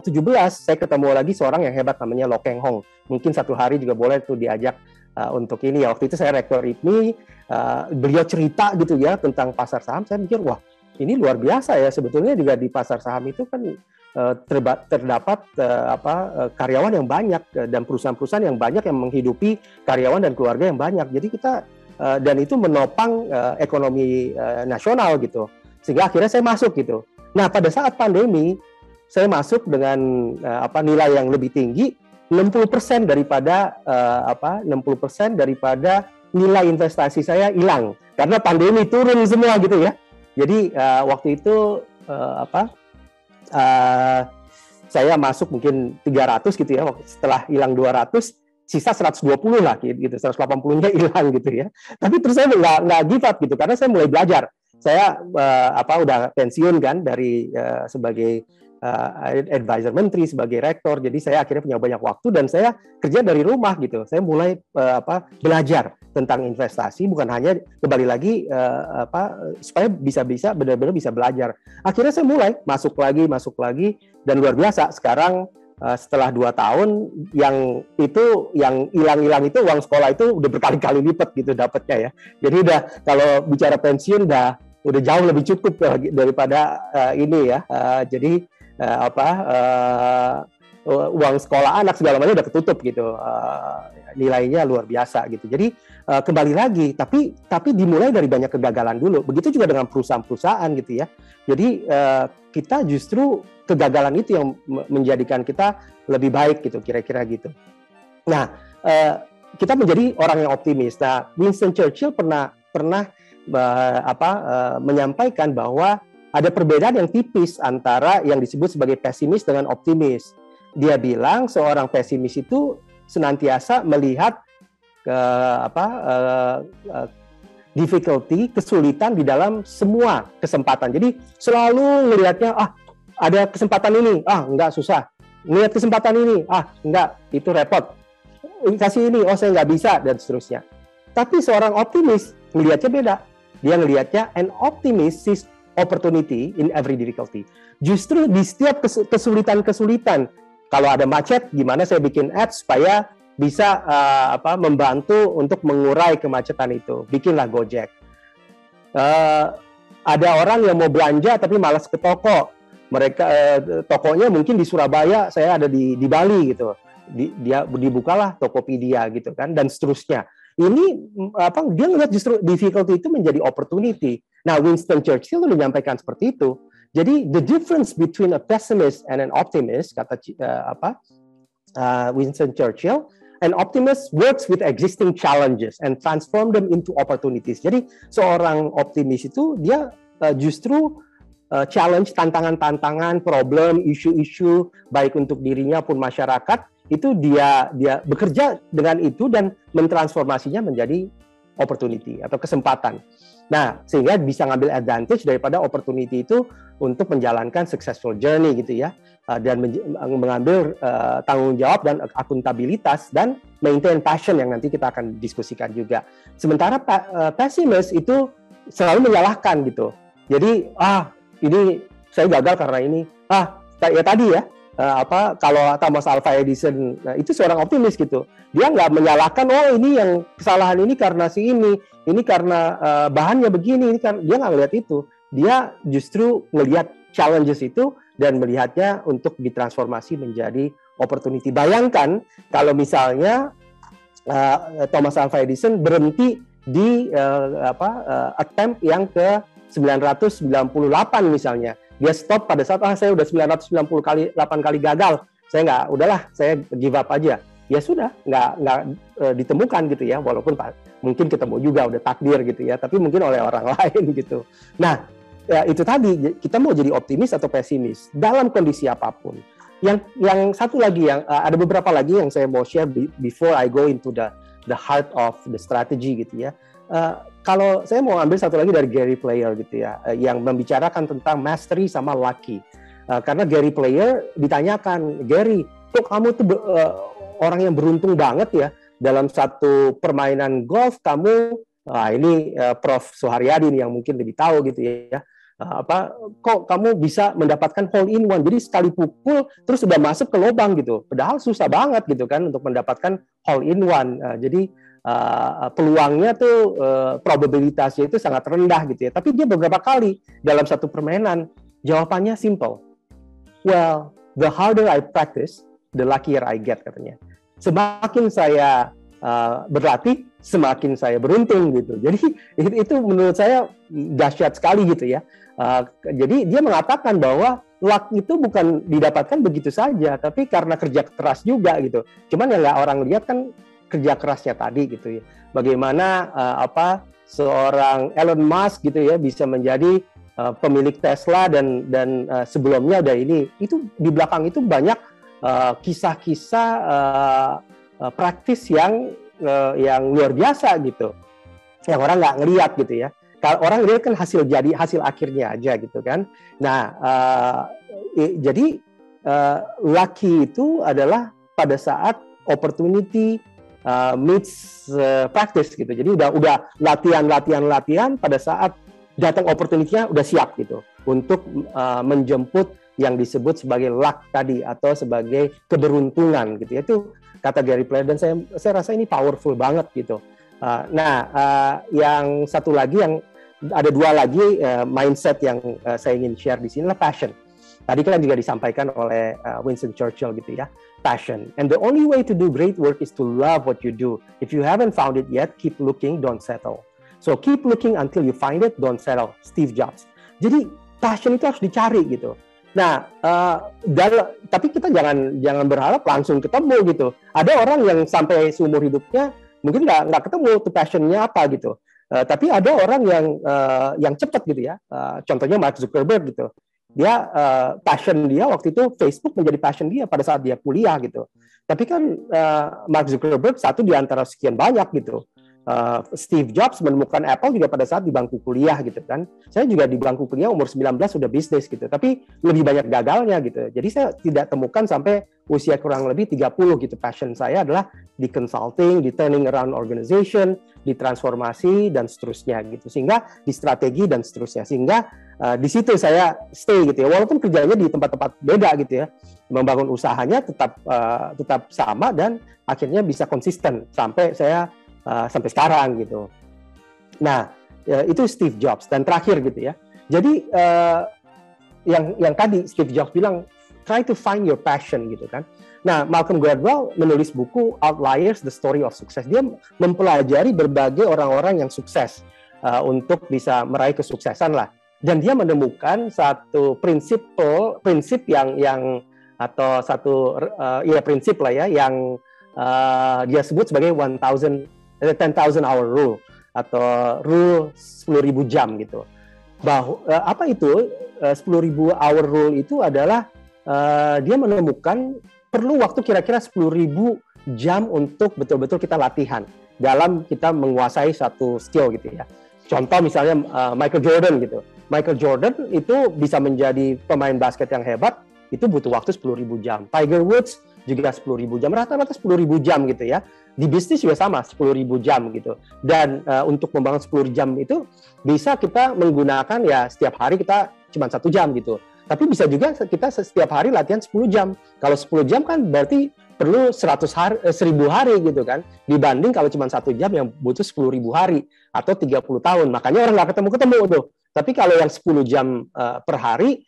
17 saya ketemu lagi seorang yang hebat namanya Lo Keng Hong. Mungkin satu hari juga boleh tuh diajak uh, untuk ini. Ya waktu itu saya rektor IPMI uh, beliau cerita gitu ya tentang pasar saham. Saya mikir wah ini luar biasa ya. Sebetulnya juga di pasar saham itu kan terba- terdapat uh, apa uh, karyawan yang banyak dan perusahaan-perusahaan yang banyak yang menghidupi karyawan dan keluarga yang banyak. Jadi kita dan itu menopang ekonomi nasional gitu. Sehingga akhirnya saya masuk gitu. Nah, pada saat pandemi saya masuk dengan apa nilai yang lebih tinggi 60% daripada apa 60% daripada nilai investasi saya hilang karena pandemi turun semua gitu ya. Jadi uh, waktu itu uh, apa uh, saya masuk mungkin 300 gitu ya setelah hilang 200 sisa 120 lah gitu 180-nya [LAUGHS] hilang gitu ya. Tapi terus saya nggak nggak give up gitu karena saya mulai belajar. Saya uh, apa udah pensiun kan dari uh, sebagai uh, advisor menteri sebagai rektor. Jadi saya akhirnya punya banyak waktu dan saya kerja dari rumah gitu. Saya mulai uh, apa belajar tentang investasi bukan hanya kembali lagi uh, apa supaya bisa-bisa benar-benar bisa belajar. Akhirnya saya mulai masuk lagi, masuk lagi dan luar biasa sekarang uh, setelah dua tahun yang itu yang hilang-hilang itu uang sekolah itu udah berkali-kali lipat gitu dapatnya ya. Jadi udah kalau bicara pensiun udah udah jauh lebih cukup daripada uh, ini ya. Uh, jadi uh, apa uh, uang sekolah anak segala macam udah ketutup gitu. Uh, nilainya luar biasa gitu. Jadi uh, kembali lagi tapi tapi dimulai dari banyak kegagalan dulu. Begitu juga dengan perusahaan-perusahaan gitu ya. Jadi uh, kita justru kegagalan itu yang menjadikan kita lebih baik gitu kira-kira gitu. Nah uh, kita menjadi orang yang optimis. Nah Winston Churchill pernah pernah uh, apa uh, menyampaikan bahwa ada perbedaan yang tipis antara yang disebut sebagai pesimis dengan optimis. Dia bilang seorang pesimis itu senantiasa melihat ke apa uh, uh, difficulty, kesulitan di dalam semua kesempatan. Jadi selalu melihatnya ah ada kesempatan ini, ah enggak susah. Lihat kesempatan ini, ah enggak itu repot. Kasih ini, oh saya nggak bisa dan seterusnya. Tapi seorang optimis melihatnya beda. Dia melihatnya an optimist sees opportunity in every difficulty. Justru di setiap kesulitan-kesulitan, kalau ada macet, gimana saya bikin ads supaya bisa uh, apa membantu untuk mengurai kemacetan itu. Bikinlah Gojek. Uh, ada orang yang mau belanja tapi malas ke toko. Mereka uh, tokonya mungkin di Surabaya, saya ada di di Bali gitu. Di, dia dibukalah Tokopedia gitu kan dan seterusnya ini apa dia ngeliat justru difficulty itu menjadi opportunity. Nah, Winston Churchill menyampaikan seperti itu. Jadi the difference between a pessimist and an optimist kata uh, apa uh, Winston Churchill, an optimist works with existing challenges and transform them into opportunities. Jadi seorang optimis itu dia uh, justru uh, challenge tantangan-tantangan, problem, isu-isu baik untuk dirinya pun masyarakat itu dia dia bekerja dengan itu dan mentransformasinya menjadi opportunity atau kesempatan. Nah, sehingga bisa ngambil advantage daripada opportunity itu untuk menjalankan successful journey gitu ya uh, dan mengambil uh, tanggung jawab dan akuntabilitas dan maintain passion yang nanti kita akan diskusikan juga. Sementara uh, pessimist itu selalu menyalahkan gitu. Jadi, ah, ini saya gagal karena ini. Ah, ya tadi ya, uh, apa kalau Thomas Alva Edison nah, itu seorang optimis gitu. Dia nggak menyalahkan oh ini yang kesalahan ini karena si ini ini karena uh, bahannya begini ini kan dia nggak melihat itu. Dia justru melihat challenges itu dan melihatnya untuk ditransformasi menjadi opportunity. Bayangkan kalau misalnya uh, Thomas Alva Edison berhenti di uh, apa uh, attempt yang ke 998 misalnya dia stop pada saat ah saya udah 990 kali 8 kali gagal. Saya nggak udahlah saya give up aja. Ya sudah nggak nggak e, ditemukan gitu ya walaupun pak mungkin ketemu juga udah takdir gitu ya tapi mungkin oleh orang [LAUGHS] lain gitu. Nah ya itu tadi kita mau jadi optimis atau pesimis? Dalam kondisi apa pun. Yang yang satu lagi yang uh, ada beberapa lagi yang saya mau share before I go into the the heart of the strategy gitu ya. Uh, kalau saya mau ambil satu lagi dari Gary Player gitu ya, uh, yang membicarakan tentang mastery sama lucky. Uh, karena Gary Player ditanyakan, Gary, kok kamu tuh uh, orang yang beruntung banget ya dalam satu permainan golf? Kamu, uh, ini uh, Prof. Suharyadi nih yang mungkin lebih tahu gitu ya, uh, apa kok kamu bisa mendapatkan hole in one? Jadi sekali pukul terus sudah masuk ke lubang gitu. Padahal susah banget gitu kan untuk mendapatkan hole in one. Uh, jadi uh, peluangnya tuh uh, probabilitasnya itu sangat rendah gitu ya. Tapi dia beberapa kali dalam satu permainan jawabannya simple. well, the harder I practice, the luckier I get katanya. Semakin saya uh, berlatih, semakin saya beruntung gitu. Jadi itu menurut saya dahsyat sekali gitu ya. Uh, jadi dia mengatakan bahwa luck itu bukan didapatkan begitu saja, tapi karena kerja keras juga gitu. Cuman yang nggak orang lihat kan kerja kerasnya tadi gitu ya. Bagaimana uh, apa seorang Elon Musk gitu ya bisa menjadi uh, pemilik Tesla dan dan uh, sebelumnya ada ini. Itu di belakang itu banyak kisah-kisah uh, uh, praktis yang uh, yang luar biasa gitu. Yang orang nggak ngeliat gitu ya. Kalau orang lihat kan hasil jadi hasil akhirnya aja gitu kan. Nah uh, jadi uh, lucky itu adalah pada saat opportunity uh, meets uh, practice gitu. Jadi udah udah latihan latihan latihan pada saat datang opportunity-nya udah siap gitu untuk uh, menjemput yang disebut sebagai luck tadi atau sebagai keberuntungan gitu. Itu kata Gary Player dan saya saya rasa ini powerful banget gitu. Uh, nah, uh, yang satu lagi yang ada dua lagi uh, mindset yang uh, saya ingin share di sini adalah passion. Tadi kan juga disampaikan oleh uh, Winston Churchill gitu ya, passion. And the only way to do great work is to love what you do. If you haven't found it yet, keep looking, don't settle. So keep looking until you find it, don't settle. Steve Jobs. Jadi passion itu harus dicari gitu. Nah, uh, dan, tapi kita jangan jangan berharap langsung ketemu gitu. Ada orang yang sampai seumur hidupnya mungkin nggak nggak ketemu tuh passionnya apa gitu. Uh, tapi ada orang yang uh, yang cepat gitu ya. Uh, contohnya Mark Zuckerberg gitu dia uh, passion dia waktu itu Facebook menjadi passion dia pada saat dia kuliah gitu. Tapi kan uh, Mark Zuckerberg satu di antara sekian banyak gitu. Uh, Steve Jobs menemukan Apple juga pada saat di bangku kuliah gitu kan. Saya juga di bangku kuliah umur 19 sudah bisnis gitu, tapi lebih banyak gagalnya gitu. Jadi saya tidak temukan sampai usia kurang lebih 30 gitu. Passion saya adalah di consulting, di turning around organization, di transformasi dan seterusnya gitu. Sehingga di strategi dan seterusnya. Sehingga uh, di situ saya stay gitu ya. Walaupun kerjanya di tempat-tempat beda gitu ya. Membangun usahanya tetap uh, tetap sama dan akhirnya bisa konsisten sampai saya uh, sampai sekarang gitu. Nah, ya, itu Steve Jobs dan terakhir gitu ya. Jadi uh, yang yang tadi Steve Jobs bilang try to find your passion gitu kan. Nah, Malcolm Gladwell menulis buku Outliers: The Story of Success. Dia mempelajari berbagai orang-orang yang sukses uh, untuk bisa meraih kesuksesan lah. Dan dia menemukan satu prinsip prinsip yang yang atau satu uh, ya prinsip lah ya yang uh, dia sebut sebagai 1000 10,000 hour rule atau rule 10.000 jam gitu. Bahwa uh, apa itu uh, 10.000 hour rule itu adalah uh, dia menemukan perlu waktu kira-kira 10.000 jam untuk betul-betul kita latihan dalam kita menguasai satu skill gitu ya. Contoh misalnya uh, Michael Jordan gitu. Michael Jordan itu bisa menjadi pemain basket yang hebat itu butuh waktu 10.000 jam. Tiger Woods juga 10.000 jam, rata-rata 10.000 jam gitu ya. Di bisnis juga sama 10.000 jam gitu. Dan uh, untuk membangun 10 jam itu bisa kita menggunakan ya setiap hari kita cuma satu jam gitu. Tapi bisa juga kita setiap hari latihan 10 jam. Kalau 10 jam kan berarti perlu 100 hari, eh, 1000 hari gitu kan. Dibanding kalau cuma satu jam yang butuh 10 ribu hari atau 30 tahun. Makanya orang nggak ketemu-ketemu tuh. Tapi kalau yang 10 jam uh, per hari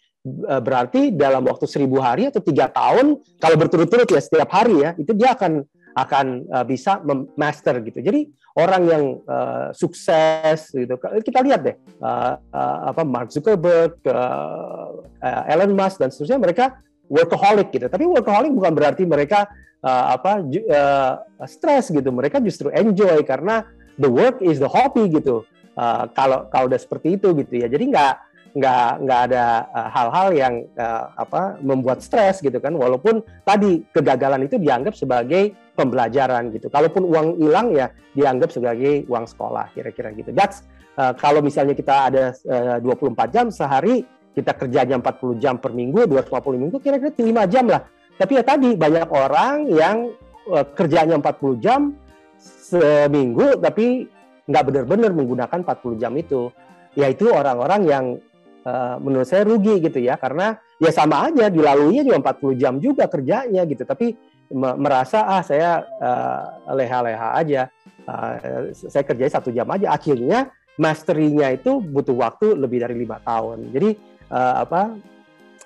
berarti dalam waktu 1000 hari atau tiga tahun kalau berturut-turut ya setiap hari ya itu dia akan akan uh, bisa master gitu. Jadi orang yang uh, sukses gitu kita lihat deh uh, uh, apa Mark Zuckerberg, uh, uh, Elon Musk dan seterusnya mereka workaholic gitu. Tapi workaholic bukan berarti mereka uh, apa uh, stres gitu. Mereka justru enjoy karena the work is the hobby gitu. Uh, kalau kalau udah seperti itu gitu ya. Jadi nggak nggak nggak ada eh, hal-hal uh, yang uh, apa membuat stres gitu kan. Walaupun tadi kegagalan itu dianggap sebagai pembelajaran gitu. Kalaupun uang hilang ya dianggap sebagai uang sekolah kira-kira gitu. That's uh, kalau misalnya kita ada uh, 24 jam sehari kita kerjanya 40 jam per minggu 250 minggu kira-kira 5 jam lah. Tapi ya tadi banyak orang yang uh, kerjanya 40 jam seminggu tapi nggak benar-benar menggunakan 40 jam itu. Yaitu orang-orang yang uh, menurut saya rugi gitu ya karena ya sama aja dilaluinya juga 40 jam juga kerjanya gitu. Tapi merasa ah saya uh, leha-leha aja. Uh, saya kerjanya satu jam aja. Akhirnya masterinya itu butuh waktu lebih dari lima tahun. Jadi uh, apa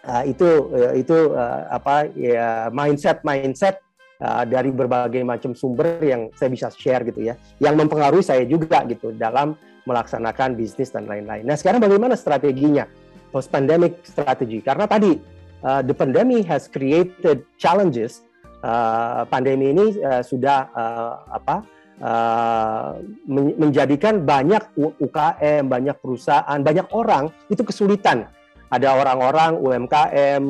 uh, itu uh, itu uh, apa ya mindset mindset uh, dari berbagai macam sumber yang saya bisa share gitu ya, yang mempengaruhi saya juga gitu dalam melaksanakan bisnis dan lain-lain. Nah sekarang bagaimana strateginya post pandemic strategy? Karena tadi uh, the pandemic has created challenges. Uh, pandemi ini uh, sudah uh, apa? Uh, menjadikan banyak UKM, banyak perusahaan, banyak orang itu kesulitan. Ada orang-orang UMKM,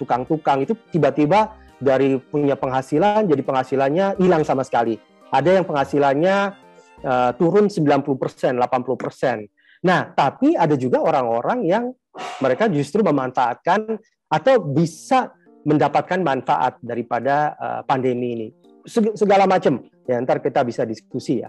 tukang-tukang itu tiba-tiba dari punya penghasilan jadi penghasilannya hilang sama sekali. Ada yang penghasilannya uh, turun 90%, 80%. Nah, tapi ada juga orang-orang yang mereka justru memanfaatkan atau bisa mendapatkan manfaat daripada uh, pandemi ini. Segala macam. Ya, ntar kita bisa diskusi ya.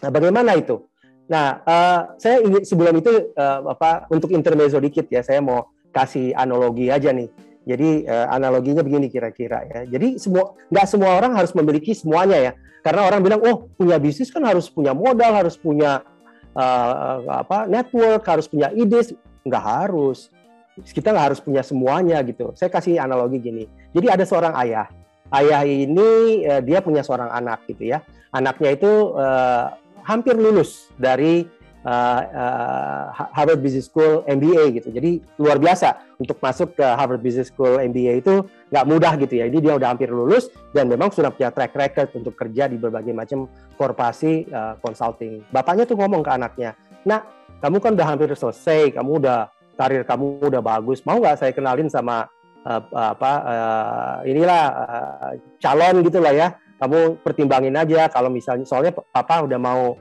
Nah, bagaimana itu? Nah, uh, saya ingin sebelum itu uh, apa untuk intermezzo dikit ya, saya mau kasih analogi aja nih jadi uh, analoginya begini kira-kira ya. Jadi semua nggak semua orang harus memiliki semuanya ya. Karena orang bilang, oh punya bisnis kan harus punya modal, harus punya uh, apa network, harus punya ide. Nggak harus. Kita nggak harus punya semuanya gitu. Saya kasih analogi gini. Jadi ada seorang ayah. Ayah ini uh, dia punya seorang anak gitu ya. Anaknya itu uh, hampir lulus dari uh, uh, Harvard Business School MBA gitu. Jadi luar biasa untuk masuk ke Harvard Business School MBA itu nggak mudah gitu ya. Jadi dia udah hampir lulus dan memang sudah punya track record untuk kerja di berbagai macam korporasi uh, consulting. Bapaknya tuh ngomong ke anaknya, nah kamu kan udah hampir selesai, kamu udah karir kamu udah bagus, mau nggak saya kenalin sama uh, apa uh, inilah uh, calon gitulah ya. Kamu pertimbangin aja kalau misalnya soalnya papa udah mau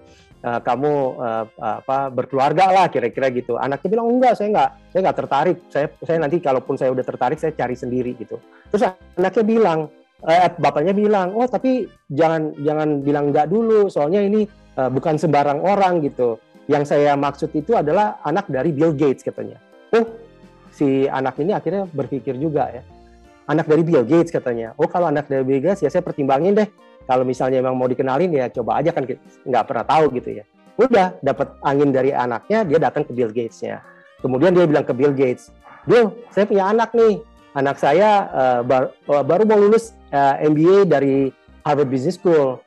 uh, kamu uh, apa berkeluarga lah kira-kira gitu. Anaknya bilang enggak, saya enggak, saya enggak tertarik. Saya saya nanti kalaupun saya udah tertarik saya cari sendiri gitu. Terus anaknya bilang, eh, bapaknya bilang, oh tapi jangan jangan bilang enggak dulu, soalnya ini uh, bukan sembarang orang gitu. Yang saya maksud itu adalah anak dari Bill Gates katanya. Oh si anak ini akhirnya berpikir juga ya. Anak dari Bill Gates katanya. Oh kalau anak dari Bill Gates ya saya pertimbangin deh kalau misalnya emang mau dikenalin ya coba aja kan nggak pernah tahu gitu ya. Udah dapat angin dari anaknya dia datang ke Bill Gates-nya. Kemudian dia bilang ke Bill Gates Bill saya punya anak nih. Anak saya uh, bar, uh, baru mau lulus uh, eh, MBA dari Harvard Business School.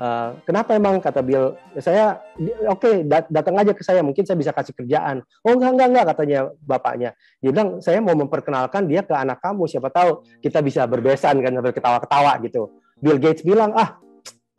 Uh, kenapa emang? Kata Bill. Saya oke okay, dat datang aja ke saya mungkin saya bisa kasih kerjaan. Oh enggak enggak enggak katanya bapaknya. Dia bilang saya mau memperkenalkan dia ke anak kamu siapa tahu kita bisa berbesan kan berketawa-ketawa gitu Bill Gates bilang ah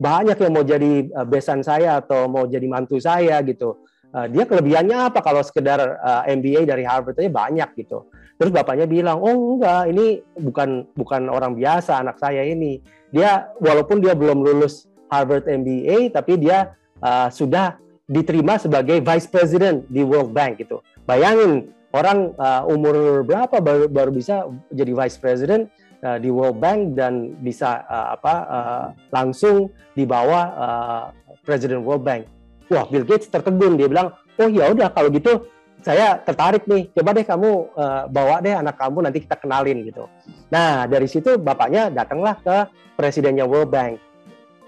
banyak yang mau jadi uh, besan saya atau mau jadi mantu saya gitu. Uh, dia kelebihannya apa kalau sekedar eh, MBA dari Harvard aja banyak gitu. Terus bapaknya bilang, "Oh enggak, ini bukan bukan orang biasa anak saya ini. Dia walaupun dia belum lulus Harvard MBA tapi dia uh, sudah diterima sebagai vice president di World Bank gitu. Bayangin orang uh, umur berapa baru, baru bisa jadi vice president uh, di World Bank dan bisa uh, apa uh, langsung di bawah uh, Presiden World Bank. Wah, Bill Gates tertegun dia bilang, "Oh ya udah kalau gitu saya tertarik nih. Coba deh kamu uh, bawa deh anak kamu nanti kita kenalin gitu." Nah, dari situ bapaknya datanglah ke presidennya World Bank.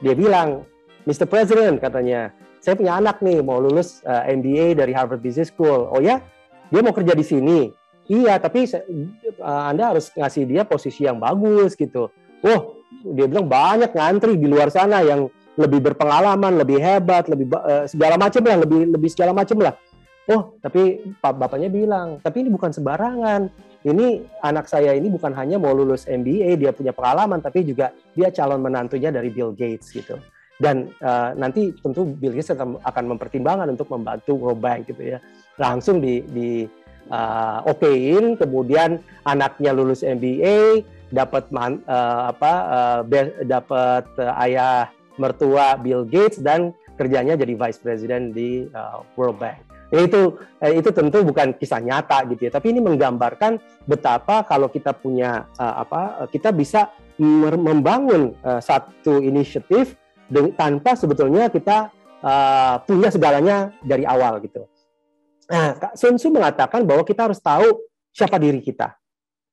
Dia bilang, "Mr. President," katanya, "saya punya anak nih mau lulus uh, MBA dari Harvard Business School." "Oh ya? Dia mau kerja di sini." Iya, tapi uh, Anda harus ngasih dia posisi yang bagus gitu. Oh, dia bilang banyak ngantri di luar sana yang lebih berpengalaman, lebih hebat, lebih uh, segala macam lah, lebih lebih segala macam lah. Oh, tapi pak bapaknya bilang, tapi ini bukan sembarangan. Ini anak saya ini bukan hanya mau lulus MBA, dia punya pengalaman, tapi juga dia calon menantunya dari Bill Gates gitu. Dan uh, nanti tentu Bill Gates akan, akan mempertimbangkan untuk membantu World Bank gitu ya. Langsung di, di uh, okein, kemudian anaknya lulus MBA, dapat uh, apa uh, dapat uh, ayah mertua Bill Gates dan kerjanya jadi vice president di uh, World Bank. Itu eh, itu tentu bukan kisah nyata gitu ya, tapi ini menggambarkan betapa kalau kita punya uh, apa kita bisa membangun uh, satu inisiatif tanpa sebetulnya kita uh, punya segalanya dari awal gitu. Nah, Kak Sun Tzu mengatakan bahwa kita harus tahu siapa diri kita.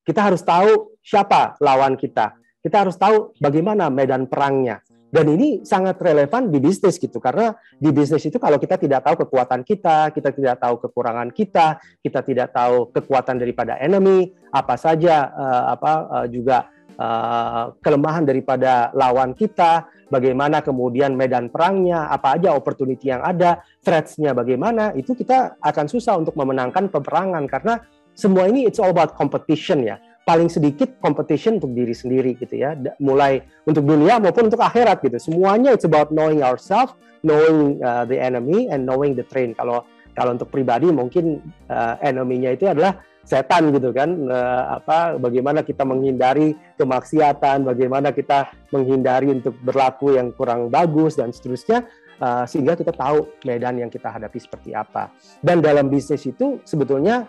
Kita harus tahu siapa lawan kita. Kita harus tahu bagaimana medan perangnya. Dan ini sangat relevan di bisnis gitu karena di bisnis itu kalau kita tidak tahu kekuatan kita, kita tidak tahu kekurangan kita, kita tidak tahu kekuatan daripada enemy, apa saja uh, apa uh, juga uh, kelemahan daripada lawan kita, bagaimana kemudian medan perangnya, apa aja opportunity yang ada, threats-nya bagaimana, itu kita akan susah untuk memenangkan peperangan karena semua ini it's all about competition ya. Paling sedikit competition untuk diri sendiri gitu ya mulai untuk dunia maupun untuk akhirat gitu. Semuanya it's about knowing ourselves knowing uh, the enemy and knowing the train. Kalau kalau untuk pribadi mungkin uh, enemy-nya itu adalah setan gitu kan uh, apa bagaimana kita menghindari kemaksiatan bagaimana kita menghindari untuk berlaku yang kurang bagus dan seterusnya uh, sehingga kita tahu medan yang kita hadapi seperti apa. Dan dalam bisnis itu sebetulnya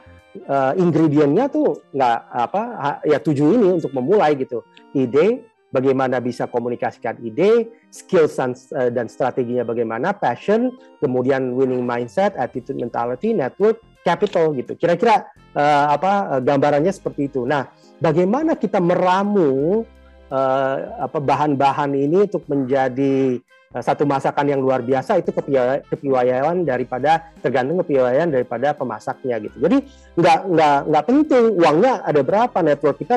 uh, ingredientnya tuh nggak apa ya tujuh ini untuk memulai gitu. Ide bagaimana bisa komunikasikan ide skills dan, dan strateginya bagaimana passion kemudian winning mindset attitude mentality network capital gitu. Kira-kira uh, apa gambarannya seperti itu nah bagaimana kita meramu uh, apa bahan-bahan ini untuk menjadi Eh, satu masakan yang luar biasa itu kepiawaian daripada tergantung kepiawaian daripada pemasaknya gitu. Jadi nggak nggak nggak penting uangnya ada berapa network kita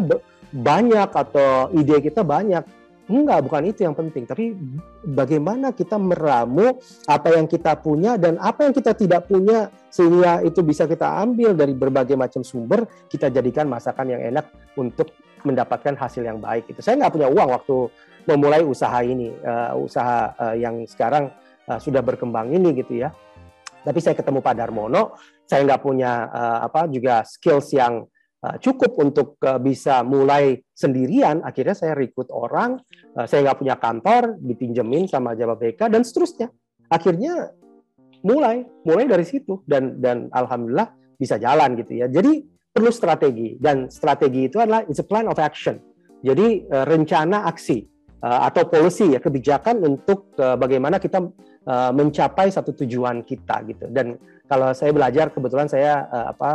banyak atau ide kita banyak. Enggak, bukan itu yang penting. Tapi bagaimana kita meramu apa yang kita punya dan apa yang kita tidak punya sehingga itu bisa kita ambil dari berbagai macam sumber, kita jadikan masakan yang enak untuk mendapatkan hasil yang baik. Itu saya nggak punya uang waktu memulai usaha ini, uh, usaha uh, yang sekarang uh, sudah berkembang ini gitu ya. Tapi saya ketemu Pak Darmono, saya nggak punya uh, apa juga skills yang cukup untuk uh, bisa mulai sendirian. Akhirnya saya rekrut orang, uh, saya nggak punya kantor, dipinjemin sama Jawa BK dan seterusnya. Akhirnya mulai, mulai dari situ dan dan alhamdulillah bisa jalan gitu ya. Jadi perlu strategi dan strategi itu adalah it's a plan of action. Jadi rencana aksi atau policy ya kebijakan untuk bagaimana kita mencapai satu tujuan kita gitu. Dan kalau saya belajar kebetulan saya apa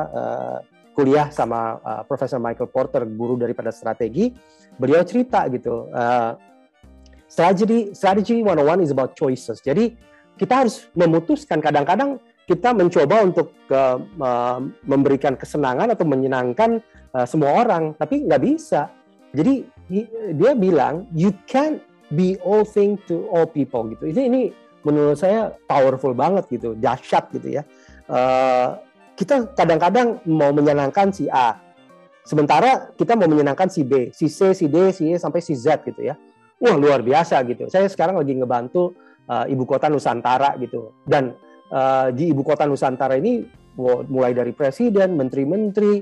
kuliah sama uh, Profesor Michael Porter guru daripada strategi, beliau cerita gitu. Uh, strategy strategy 101 is about choices. Jadi kita harus memutuskan kadang-kadang kita mencoba untuk uh, memberikan kesenangan atau menyenangkan uh, semua orang, tapi nggak bisa. Jadi dia bilang you can't be all thing to all people gitu. Ini ini menurut saya powerful banget gitu, dahsyat gitu ya. Uh, kita kadang-kadang mau menyenangkan si A, sementara kita mau menyenangkan si B, si C, si D, si E sampai si Z gitu ya. Wah luar biasa gitu. Saya sekarang lagi ngebantu uh, ibu kota Nusantara gitu, dan uh, di ibu kota Nusantara ini mulai dari presiden, menteri-menteri,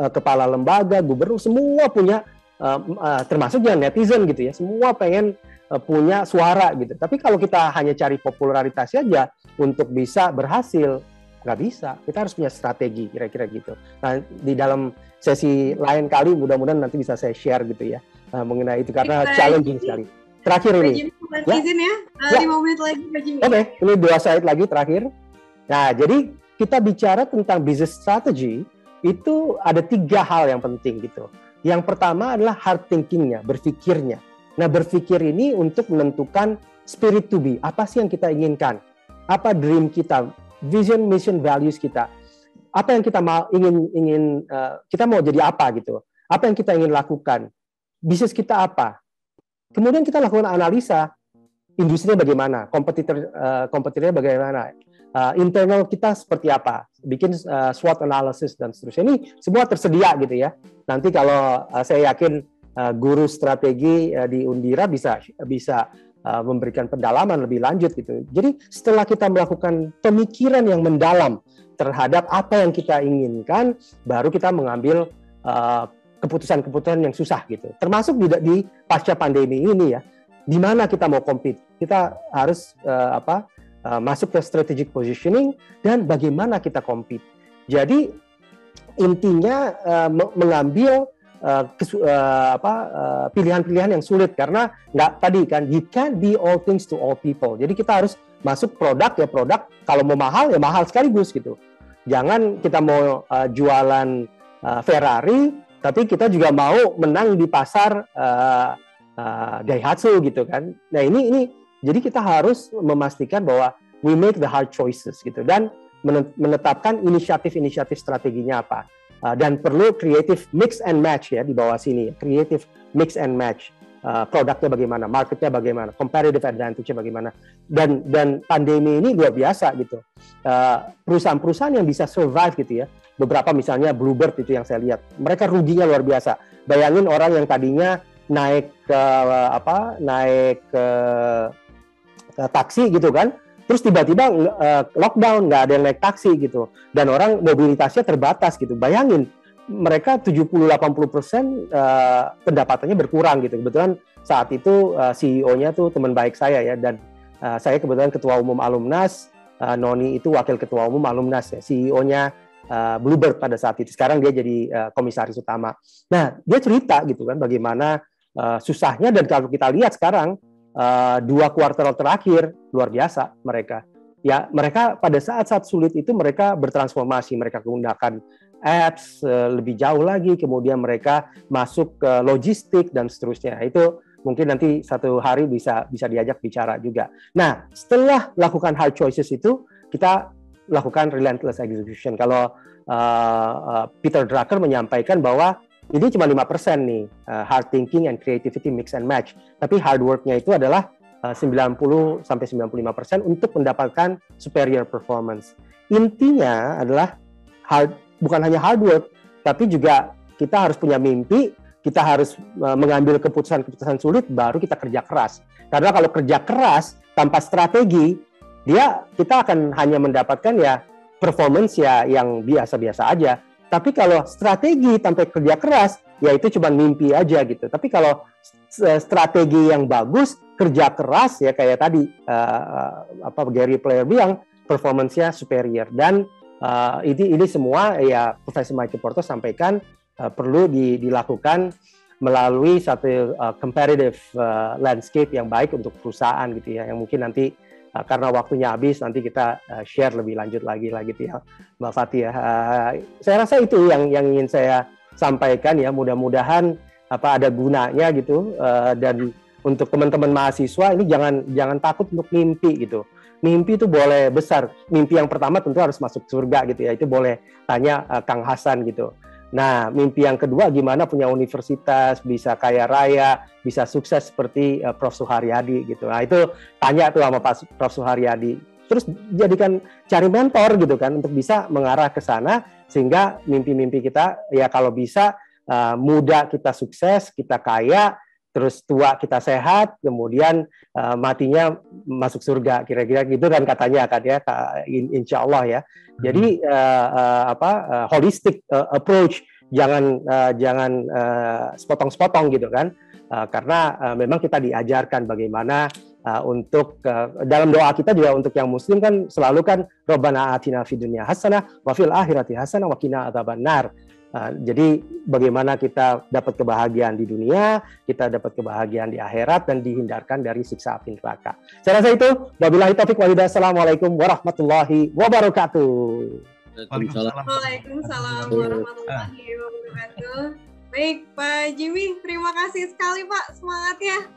uh, kepala lembaga, gubernur semua punya uh, uh, termasuk yang netizen gitu ya semua pengen uh, punya suara gitu tapi kalau kita hanya cari popularitas saja untuk bisa berhasil nggak bisa. Kita harus punya strategi kira-kira gitu. Nah di dalam sesi lain kali mudah-mudahan nanti bisa saya share gitu ya uh, mengenai itu. Karena kita challenging sekali. Terakhir ini. Ya, izin ya, uh, ya. menit lagi oke okay, ini dua slide lagi terakhir. Nah jadi kita bicara tentang business strategy itu ada tiga hal yang penting gitu. Yang pertama adalah hard thinkingnya, berpikirnya. Nah, berpikir ini untuk menentukan spirit to be. Apa sih yang kita inginkan? Apa dream kita? Vision, mission, values kita. Apa yang kita mau ingin ingin uh, kita mau jadi apa gitu? Apa yang kita ingin lakukan? Bisnis kita apa? Kemudian kita lakukan analisa industrinya bagaimana, kompetitor uh, kompetitornya bagaimana, uh, internal kita seperti apa, bikin uh, SWOT analysis dan seterusnya. Ini semua tersedia gitu ya. Nanti kalau uh, saya yakin uh, guru strategi uh, di Undira bisa bisa uh, memberikan pendalaman lebih lanjut gitu. Jadi setelah kita melakukan pemikiran yang mendalam terhadap apa yang kita inginkan, baru kita mengambil keputusan-keputusan yang susah gitu. Termasuk di, di pasca pandemi ini ya, di mana kita mau compete, kita harus uh, apa uh, masuk ke strategic positioning dan bagaimana kita compete. Jadi intinya uh, mengambil uh, apa pilihan-pilihan uh, yang sulit karena nggak tadi kan you can't be all things to all people. Jadi kita harus masuk produk ya produk kalau mau mahal ya mahal sekaligus gitu. Jangan kita mau uh, jualan uh, Ferrari tapi kita juga mau menang di pasar uh, uh, Daihatsu gitu kan. Nah ini ini jadi kita harus memastikan bahwa we make the hard choices gitu dan menetapkan inisiatif-inisiatif strateginya apa. Uh, dan perlu creative mix and match ya di bawah sini, creative mix and match. Uh, produknya bagaimana, marketnya bagaimana, competitive advantage-nya bagaimana, dan dan pandemi ini luar biasa gitu. Uh, perusahaan-perusahaan yang bisa survive gitu ya, beberapa misalnya Bluebird itu yang saya lihat, mereka ruginya luar biasa. Bayangin orang yang tadinya naik ke uh, apa, naik ke taksi gitu kan, terus tiba-tiba uh, lockdown nggak ada yang naik taksi gitu. Dan orang mobilitasnya terbatas gitu. Bayangin mereka 70-80 persen uh, pendapatannya berkurang gitu. Kebetulan saat itu uh, CEO-nya tuh teman baik saya ya. Dan uh, saya kebetulan ketua umum alumnas uh, Noni itu wakil ketua umum alumnas ya CEO-nya uh, Bluebird pada saat itu. Sekarang dia jadi uh, komisaris utama. Nah dia cerita gitu kan bagaimana uh, susahnya dan kalau kita lihat sekarang uh, dua kuartal terakhir luar biasa mereka. Ya, mereka pada saat-saat sulit itu mereka bertransformasi, mereka menggunakan apps uh, lebih jauh lagi, kemudian mereka masuk ke logistik dan seterusnya. Itu mungkin nanti satu hari bisa bisa diajak bicara juga. Nah, setelah lakukan hard choices itu, kita lakukan relentless execution. Kalau uh, uh, Peter Drucker menyampaikan bahwa ini cuma lima persen nih uh, hard thinking and creativity mix and match. Tapi hard worknya itu adalah uh, 90 sampai 95 persen untuk mendapatkan superior performance. Intinya adalah hard bukan hanya hard work, tapi juga kita harus punya mimpi, kita harus uh, mengambil keputusan-keputusan sulit, baru kita kerja keras. Karena kalau kerja keras tanpa strategi, dia kita akan hanya mendapatkan ya performance ya yang biasa-biasa aja tapi kalau strategi tanpa kerja keras, ya itu cuma mimpi aja gitu. Tapi kalau strategi yang bagus, kerja keras ya kayak tadi uh, apa Gary Player bilang performance-nya superior dan uh, ini ini semua ya Profesor Michael Porto sampaikan uh, perlu di, dilakukan melalui satu uh, competitive uh, landscape yang baik untuk perusahaan gitu ya yang mungkin nanti uh, karena waktunya habis nanti kita uh, share lebih lanjut lagi lah gitu ya Mbak Fatih ya. Uh, saya rasa itu yang yang ingin saya sampaikan ya mudah-mudahan apa ada gunanya gitu dan untuk teman-teman mahasiswa ini jangan jangan takut untuk mimpi gitu. Mimpi itu boleh besar. Mimpi yang pertama tentu harus masuk surga gitu ya. Itu boleh tanya Kang Hasan gitu. Nah, mimpi yang kedua gimana punya universitas, bisa kaya raya, bisa sukses seperti uh, Prof. Suharyadi gitu. Nah, itu tanya tuh sama Pak Prof. Suharyadi. Terus jadikan cari mentor gitu kan untuk bisa mengarah ke sana sehingga mimpi-mimpi kita ya kalau bisa uh, muda kita sukses, kita kaya, terus tua kita sehat, kemudian uh, matinya masuk surga, kira-kira gitu kan katanya kan ya, insya Allah ya. Jadi uh, uh, apa uh, holistic uh, approach, jangan uh, jangan uh, sepotong-sepotong gitu kan, uh, karena uh, memang kita diajarkan bagaimana uh, untuk uh, dalam doa kita juga untuk yang muslim kan selalu kan Robbana atina fid dunya hasanah wa fil akhirati hasanah wa qina adzabannar. Uh, jadi bagaimana kita dapat kebahagiaan di dunia, kita dapat kebahagiaan di akhirat dan dihindarkan dari siksa api neraka. Saya rasa itu. Wabillahi taufik walhidayah. Assalamualaikum warahmatullahi wabarakatuh. Waalaikumsalam. Waalaikumsalam warahmatullahi wabarakatuh. Baik, Pak Jimmy, terima kasih sekali Pak semangatnya.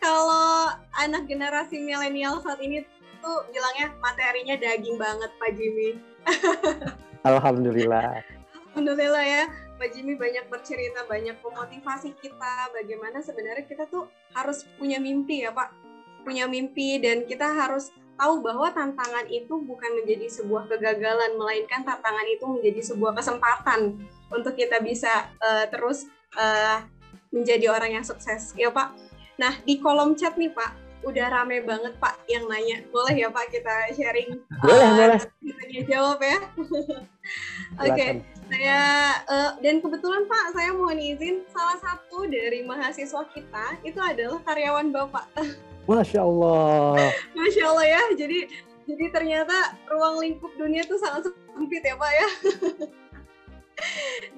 Kalau anak generasi milenial saat ini tuh bilangnya materinya daging banget Pak Jimmy. Alhamdulillah. Alhamdulillah ya, Pak Jimmy banyak bercerita, banyak memotivasi kita bagaimana sebenarnya kita tuh harus punya mimpi ya Pak. Punya mimpi dan kita harus tahu bahwa tantangan itu bukan menjadi sebuah kegagalan, melainkan tantangan itu menjadi sebuah kesempatan untuk kita bisa uh, terus uh, menjadi orang yang sukses. Ya Pak. Nah, di kolom chat nih Pak, udah rame banget Pak yang nanya. Boleh ya Pak kita sharing? Boleh, uh, boleh. Kita jawab ya. [LAUGHS] Oke. okay saya uh, dan kebetulan Pak saya mohon izin salah satu dari mahasiswa kita itu adalah karyawan Bapak. [LAUGHS] Masya Allah. Masya Allah ya. Jadi jadi ternyata ruang lingkup dunia tuh sangat sempit ya Pak ya. [LAUGHS]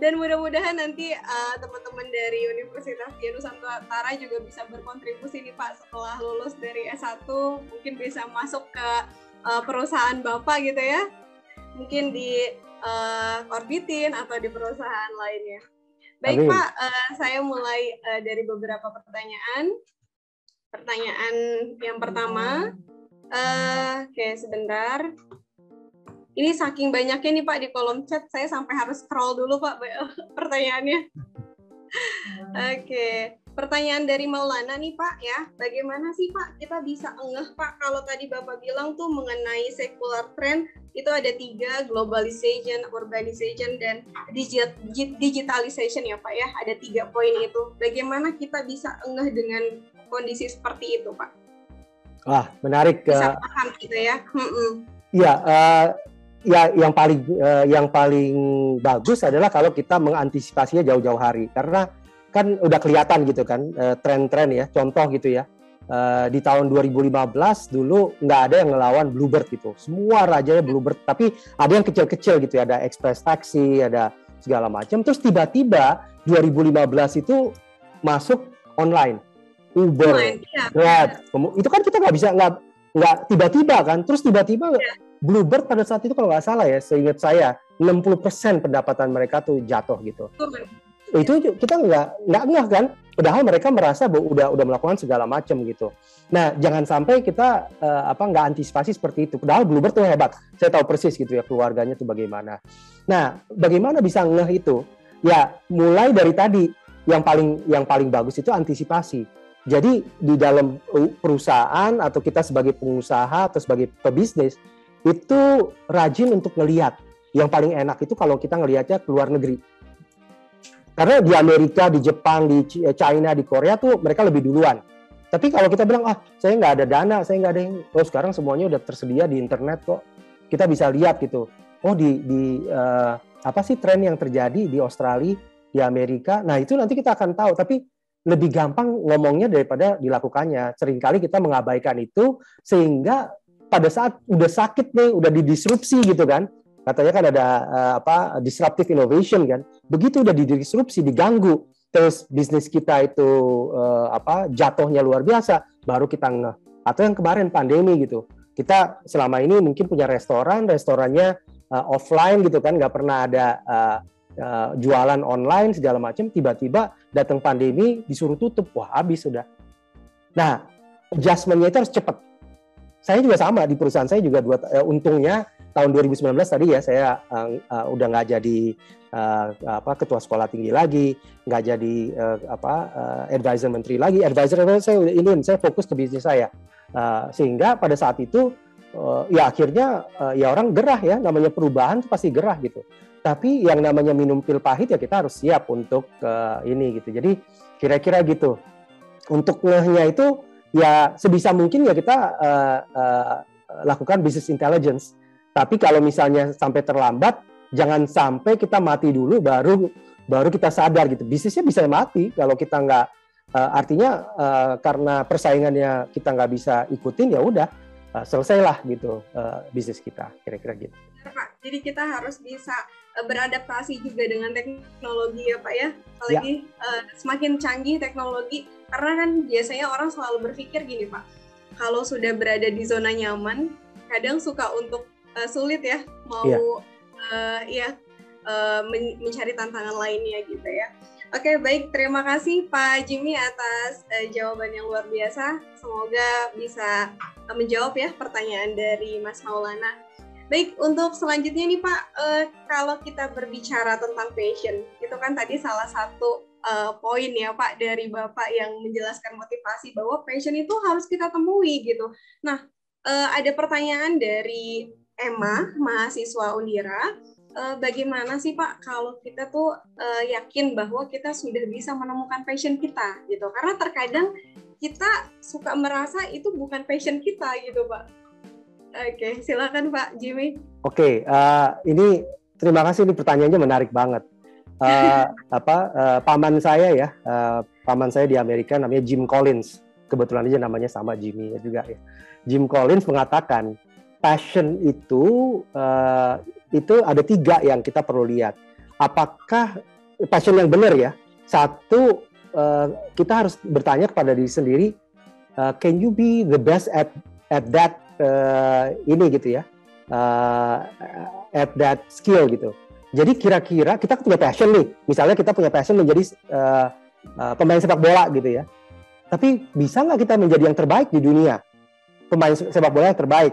dan mudah-mudahan nanti uh, teman-teman dari Universitas Dia Nusantara juga bisa berkontribusi nih Pak setelah lulus dari S1 mungkin bisa masuk ke uh, perusahaan Bapak gitu ya. Mungkin di uh, orbitin atau di perusahaan lainnya. Baik Amin. Pak, uh, saya mulai uh, dari beberapa pertanyaan. Pertanyaan yang pertama, uh, oke okay, sebentar. Ini saking banyaknya nih Pak di kolom chat, saya sampai harus scroll dulu Pak [LAUGHS] pertanyaannya. Oke, okay. Pertanyaan dari Maulana nih Pak ya, bagaimana sih Pak kita bisa ngeh Pak kalau tadi Bapak bilang tuh mengenai secular trend itu ada tiga globalization, urbanization dan digitalization ya Pak ya, ada tiga poin itu. Bagaimana kita bisa ngeh dengan kondisi seperti itu Pak? Wah menarik. Bisa paham gitu ya. Iya, uh, ya yang paling uh, yang paling bagus adalah kalau kita mengantisipasinya jauh-jauh hari karena kan udah kelihatan gitu kan uh, tren-tren ya contoh gitu ya. Uh, di tahun 2015 dulu nggak ada yang ngelawan Bluebird gitu. Semua rajanya Bluebird tapi ada yang kecil-kecil gitu ya ada Express Taxi ada segala macam. Terus tiba-tiba 2015 itu masuk online Uber, ya. Grab, itu kan kita nggak bisa nggak nggak tiba-tiba kan. Terus tiba-tiba ya Bluebird pada saat itu kalau nggak salah ya, seingat saya 60% pendapatan mereka tuh jatuh gitu. Itu kita nggak nggak ngeh kan, padahal mereka merasa bahwa udah udah melakukan segala macam gitu. Nah jangan sampai kita uh, apa nggak antisipasi seperti itu. Padahal Bluebird tuh hebat, saya tahu persis gitu ya keluarganya tuh bagaimana. Nah bagaimana bisa ngeh itu? Ya mulai dari tadi yang paling yang paling bagus itu antisipasi. Jadi di dalam perusahaan atau kita sebagai pengusaha atau sebagai pebisnis itu rajin untuk ngelihat. Yang paling enak itu kalau kita ngelihatnya ke luar negeri. Karena di Amerika, di Jepang, di eh, China, di Korea tuh mereka lebih duluan. Tapi kalau kita bilang, ah saya nggak ada dana, saya nggak ada yang, oh sekarang semuanya udah tersedia di internet kok. Kita bisa lihat gitu. Oh di, di uh, apa sih tren yang terjadi di Australia, di Amerika. Nah itu nanti kita akan tahu. Tapi lebih gampang ngomongnya daripada dilakukannya. Seringkali kita mengabaikan itu sehingga pada saat udah sakit nih, udah didisrupsi gitu kan. Katanya kan ada uh, apa disruptive innovation kan. Begitu udah didisrupsi, diganggu, terus bisnis kita itu uh, apa jatuhnya luar biasa, baru kita ngeh. Atau yang kemarin pandemi gitu. Kita selama ini mungkin punya restoran, restorannya uh, offline gitu kan, nggak pernah ada uh, uh, jualan online segala macam. Tiba-tiba datang pandemi disuruh tutup, wah habis sudah. Nah, adjustmentnya itu harus cepat saya juga sama di perusahaan saya juga dua uh, untungnya tahun 2019 tadi ya saya uh, uh, udah nggak jadi uh, apa ketua sekolah tinggi lagi nggak jadi uh, apa uh, advisor menteri lagi. Advisor saya ini saya fokus ke bisnis saya. Uh, sehingga pada saat itu uh, ya akhirnya uh, ya orang gerah ya namanya perubahan itu pasti gerah gitu. Tapi yang namanya minum pil pahit ya kita harus siap untuk uh, ini gitu. Jadi kira-kira gitu. Untuk ngehnya itu ya sebisa mungkin ya kita uh, uh, lakukan business intelligence. Tapi kalau misalnya sampai terlambat, jangan sampai kita mati dulu baru baru kita sadar gitu. Bisnisnya bisa mati kalau kita nggak uh, artinya uh, karena persaingannya kita nggak bisa ikutin ya udah uh, selesailah gitu uh, bisnis kita kira-kira gitu. Pak, jadi kita harus bisa beradaptasi juga dengan teknologi ya Pak ya. Apalagi ya. Uh, semakin canggih teknologi karena kan biasanya orang selalu berpikir gini Pak, kalau sudah berada di zona nyaman, kadang suka untuk uh, sulit ya mau yeah. uh, ya uh, men mencari tantangan lainnya gitu ya. Oke, baik. Terima kasih Pak Jimmy atas uh, jawaban yang luar biasa. Semoga bisa uh, menjawab ya pertanyaan dari Mas Maulana. Baik, untuk selanjutnya nih Pak, uh, kalau kita berbicara tentang passion, itu kan tadi salah satu uh, poin ya Pak dari Bapak yang menjelaskan motivasi bahwa passion itu harus kita temui gitu. Nah, uh, ada pertanyaan dari Emma, mahasiswa Undira. Uh, bagaimana sih Pak kalau kita tuh uh, yakin bahwa kita sudah bisa menemukan passion kita gitu? Karena terkadang kita suka merasa itu bukan passion kita gitu Pak. Oke, silakan Pak Jimmy. Oke, uh, ini terima kasih ini pertanyaannya menarik banget uh, [LAUGHS] apa uh, paman saya ya, uh, paman saya di Amerika namanya Jim Collins. Kebetulan aja namanya sama Jimmy juga ya. Jim Collins mengatakan passion itu uh, itu ada tiga yang kita perlu lihat. Apakah passion yang benar ya? Satu uh, kita harus bertanya kepada diri sendiri, uh, can you be the best at at that uh, ini gitu ya, uh, at that skill gitu Jadi kira-kira kita punya passion nih, misalnya kita punya passion menjadi uh, uh, pemain sepak bola gitu ya. Tapi bisa nggak kita menjadi yang terbaik di dunia? Pemain sepak bola yang terbaik.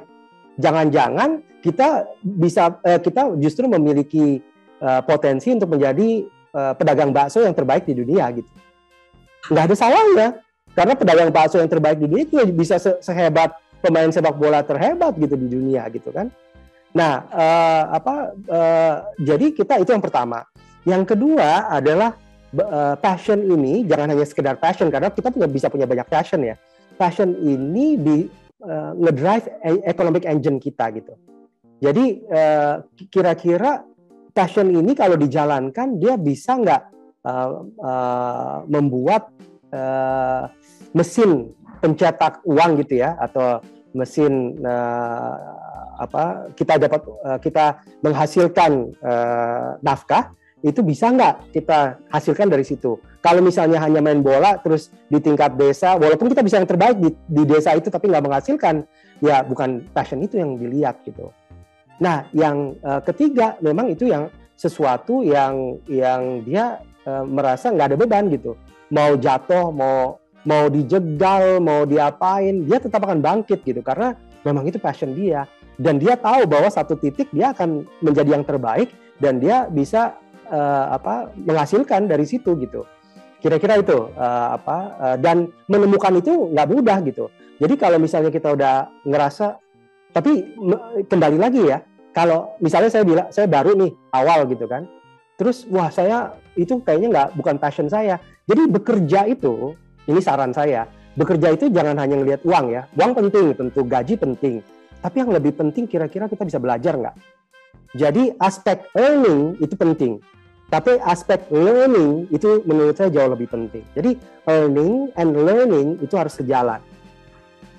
Jangan-jangan kita bisa uh, kita justru memiliki uh, potensi untuk menjadi uh, pedagang bakso yang terbaik di dunia gitu. Nggak ada salahnya karena pedagang bakso yang terbaik di dunia itu bisa se sehebat pemain sepak bola terhebat gitu di dunia gitu kan. Nah, uh, apa? Uh, jadi kita itu yang pertama. Yang kedua adalah uh, passion ini jangan hanya sekedar passion karena kita punya bisa punya banyak passion ya. Passion ini di uh, ngedrive e, economic engine kita gitu. Jadi kira-kira uh, passion ini kalau dijalankan dia bisa nggak uh, membuat mesin pencetak uang gitu ya atau mesin apa kita dapat kita menghasilkan nafkah itu bisa nggak kita hasilkan dari situ. Kalau misalnya hanya main bola terus di tingkat desa, walaupun kita bisa yang terbaik di, di desa itu tapi nggak menghasilkan, ya bukan passion itu yang dilihat gitu. Nah, yang uh, ketiga memang itu yang sesuatu yang yang dia uh, merasa nggak ada beban gitu. Mau jatuh, mau mau dijegal, mau diapain, dia tetap akan bangkit gitu karena memang itu passion dia dan dia tahu bahwa satu titik dia akan menjadi yang terbaik dan dia bisa uh, apa menghasilkan dari situ gitu kira-kira itu uh, apa uh, dan menemukan itu nggak mudah gitu jadi kalau misalnya kita udah ngerasa tapi kembali lagi ya kalau misalnya saya bilang saya baru nih awal gitu kan terus wah saya itu kayaknya nggak bukan passion saya jadi bekerja itu ini saran saya bekerja itu jangan hanya ngelihat uang ya uang penting tentu gaji penting tapi yang lebih penting kira-kira kita bisa belajar nggak? Jadi aspek earning itu penting. Tapi aspek learning itu menurut saya jauh lebih penting. Jadi earning and learning itu harus sejalan.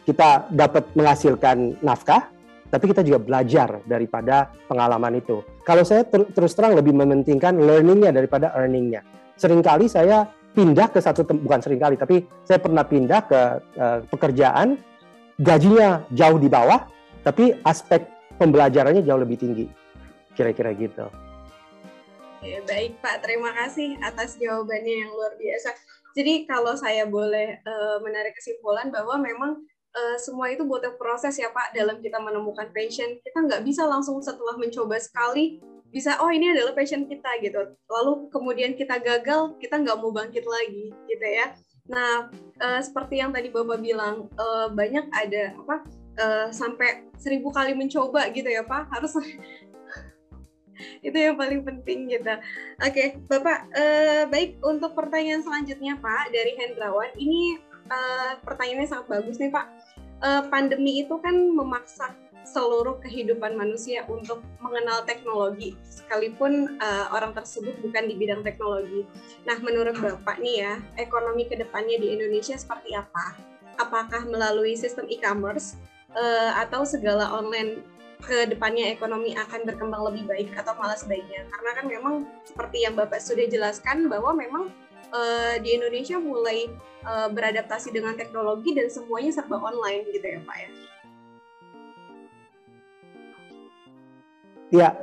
Kita dapat menghasilkan nafkah, tapi kita juga belajar daripada pengalaman itu. Kalau saya ter terus terang lebih mementingkan learningnya daripada earningnya. Seringkali saya pindah ke satu bukan sering kali, tapi saya pernah pindah ke uh, pekerjaan gajinya jauh di bawah, tapi aspek pembelajarannya jauh lebih tinggi. Kira-kira gitu. Oke, baik Pak, terima kasih atas jawabannya yang luar biasa. Jadi kalau saya boleh uh, menarik kesimpulan bahwa memang uh, semua itu butuh proses ya Pak dalam kita menemukan passion. Kita nggak bisa langsung setelah mencoba sekali bisa oh ini adalah passion kita gitu. Lalu kemudian kita gagal, kita nggak mau bangkit lagi gitu ya. Nah uh, seperti yang tadi Bapak bilang uh, banyak ada apa uh, sampai seribu kali mencoba gitu ya Pak harus [LAUGHS] itu yang paling penting gitu. Oke, Bapak, uh, baik untuk pertanyaan selanjutnya Pak dari Hendrawan, ini uh, pertanyaannya sangat bagus nih Pak. Uh, pandemi itu kan memaksa seluruh kehidupan manusia untuk mengenal teknologi, sekalipun uh, orang tersebut bukan di bidang teknologi. Nah, menurut Bapak nih ya, ekonomi ke depannya di Indonesia seperti apa? Apakah melalui sistem e-commerce uh, atau segala online ke depannya ekonomi akan berkembang lebih baik atau malah sebaiknya karena kan memang seperti yang Bapak sudah jelaskan bahwa memang uh, di Indonesia mulai uh, beradaptasi dengan teknologi dan semuanya serba online gitu ya Pak ya. Ya,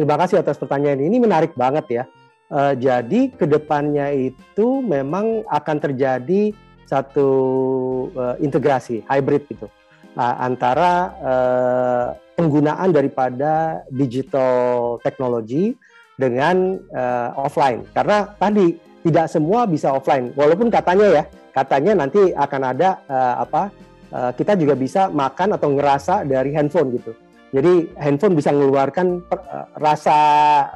terima kasih atas pertanyaan ini menarik banget ya. jadi ke depannya itu memang akan terjadi satu integrasi hybrid gitu antara penggunaan daripada digital teknologi dengan uh, offline karena tadi tidak semua bisa offline walaupun katanya ya katanya nanti akan ada uh, apa uh, kita juga bisa makan atau ngerasa dari handphone gitu jadi handphone bisa mengeluarkan rasa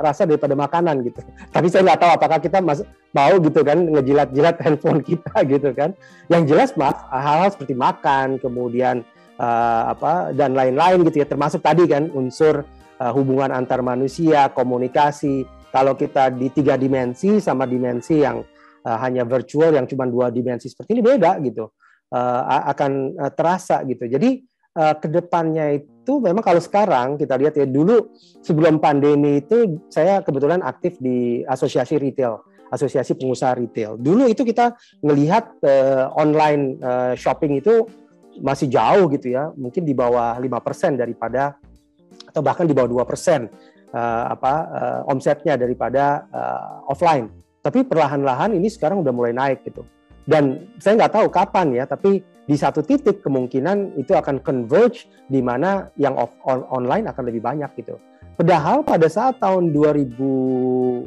rasa daripada makanan gitu. [LAUGHS] Tapi saya nggak tahu apakah kita mas, mau gitu kan ngejilat-jilat [LAUGHS] handphone kita gitu kan. Yang jelas mas hal-hal seperti makan, kemudian uh, apa dan lain-lain gitu ya. Termasuk tadi kan unsur uh, hubungan antar manusia komunikasi. Kalau kita di tiga dimensi sama dimensi yang uh, hanya virtual yang cuma dua dimensi seperti ini beda gitu. Uh, akan uh, terasa gitu. Jadi uh, ke depannya itu memang kalau sekarang kita lihat ya dulu sebelum pandemi itu saya kebetulan aktif di asosiasi retail asosiasi pengusaha retail. Dulu itu kita melihat uh, online uh, shopping itu masih jauh gitu ya, mungkin di bawah 5% daripada atau bahkan di bawah 2%. uh, apa uh, omsetnya daripada uh, offline. Tapi perlahan-lahan ini sekarang udah mulai naik gitu. Dan saya nggak tahu kapan ya, tapi di satu titik kemungkinan itu akan converge di mana yang off, on, online akan lebih banyak gitu. Padahal pada saat tahun 2010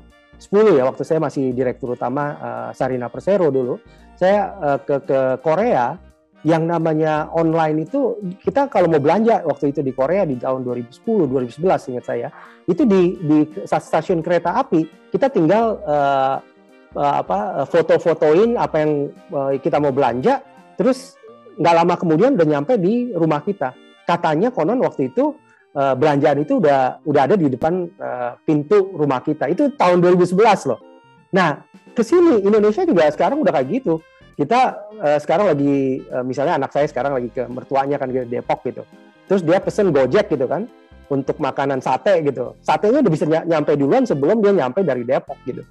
ya waktu saya masih direktur utama uh, Sarina Persero dulu, saya uh, ke ke Korea yang namanya online itu kita kalau mau belanja waktu itu di Korea di tahun 2010 2011 ingat saya itu di di stasiun kereta api kita tinggal uh, apa foto-fotoin apa yang uh, kita mau belanja terus nggak lama kemudian udah nyampe di rumah kita. Katanya konon waktu itu uh, belanjaan itu udah udah ada di depan uh, pintu rumah kita. Itu tahun 2011 loh. Nah ke sini Indonesia juga sekarang udah kayak gitu kita uh, sekarang lagi uh, misalnya anak saya sekarang lagi ke mertuanya kan di Depok gitu. Terus dia pesen Gojek gitu kan untuk makanan sate gitu. Satenya udah bisa nyampe duluan sebelum dia nyampe dari Depok gitu.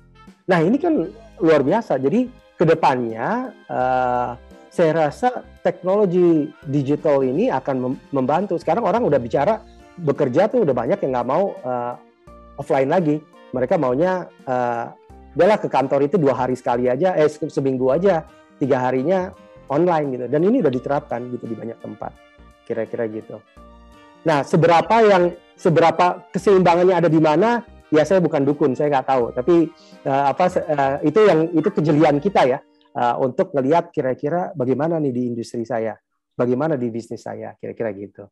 Nah ini kan luar biasa. Jadi ke depannya uh, saya rasa teknologi digital ini akan membantu. Sekarang orang udah bicara bekerja tuh udah banyak yang nggak mau uh, offline lagi. Mereka maunya uh, udahlah ke kantor itu dua hari sekali aja eh seminggu aja tiga harinya online gitu. Dan ini udah diterapkan gitu di banyak tempat kira-kira gitu. Nah seberapa yang seberapa keseimbangannya ada di mana ya saya bukan dukun saya nggak tahu. Tapi uh, apa uh, itu yang itu kejelian kita ya uh, untuk melihat kira-kira bagaimana nih di industri saya bagaimana di bisnis saya kira-kira gitu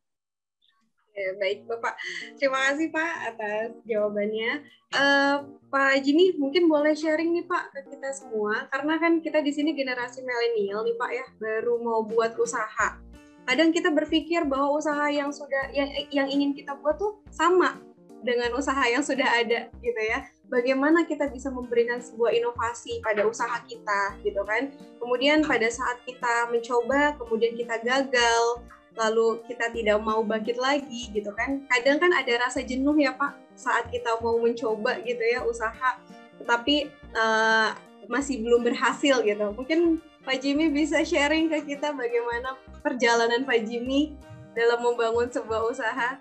Ya, baik Bapak. Terima kasih Pak atas jawabannya. Uh, Pak Jimmy mungkin boleh sharing nih Pak ke kita semua karena kan kita di sini generasi milenial nih Pak ya, baru mau buat usaha. Kadang kita berpikir bahwa usaha yang sudah yang yang ingin kita buat tuh sama dengan usaha yang sudah ada gitu ya. Bagaimana kita bisa memberikan sebuah inovasi pada usaha kita gitu kan. Kemudian pada saat kita mencoba, kemudian kita gagal, lalu kita tidak mau bangkit lagi gitu kan. Kadang kan ada rasa jenuh ya pak saat kita mau mencoba gitu ya usaha. Tetapi uh, masih belum berhasil gitu. Mungkin Pak Jimmy bisa sharing ke kita bagaimana perjalanan Pak Jimmy dalam membangun sebuah usaha.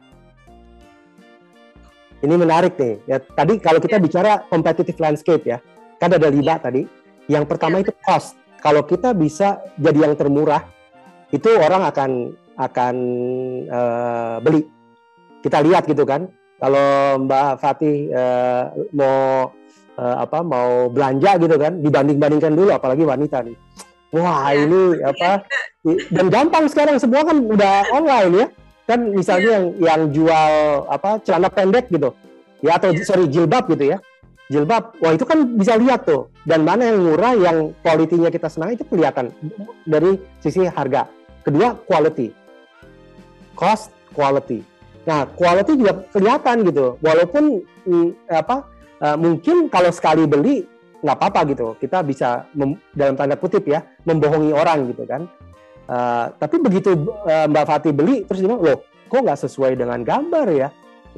Ini menarik nih. Ya tadi kalau kita ya. bicara competitive landscape ya kan ada lima ya. tadi. Yang pertama ya. itu cost. Kalau kita bisa jadi yang termurah itu orang akan akan uh, beli. Kita lihat gitu kan. Kalau Mbak Fatih uh, mau uh, apa mau belanja gitu kan, dibanding-bandingkan dulu apalagi wanita nih. Wah, ya, ini apa? Dan gampang sekarang semua kan udah online ya. Kan misalnya ya. yang yang jual apa celana pendek gitu. Ya atau ya. sorry jilbab gitu ya. Jilbab, wah itu kan bisa lihat tuh. Dan mana yang murah, yang kualitinya kita senang itu kelihatan dari sisi harga. Kedua, quality cost quality. Nah, quality juga kelihatan gitu. Walaupun mm, apa uh, mungkin kalau sekali beli nggak apa-apa gitu. Kita bisa dalam tanda kutip ya membohongi orang gitu kan. Uh, tapi begitu uh, Mbak Fatih beli terus dia bilang, loh kok nggak sesuai dengan gambar ya,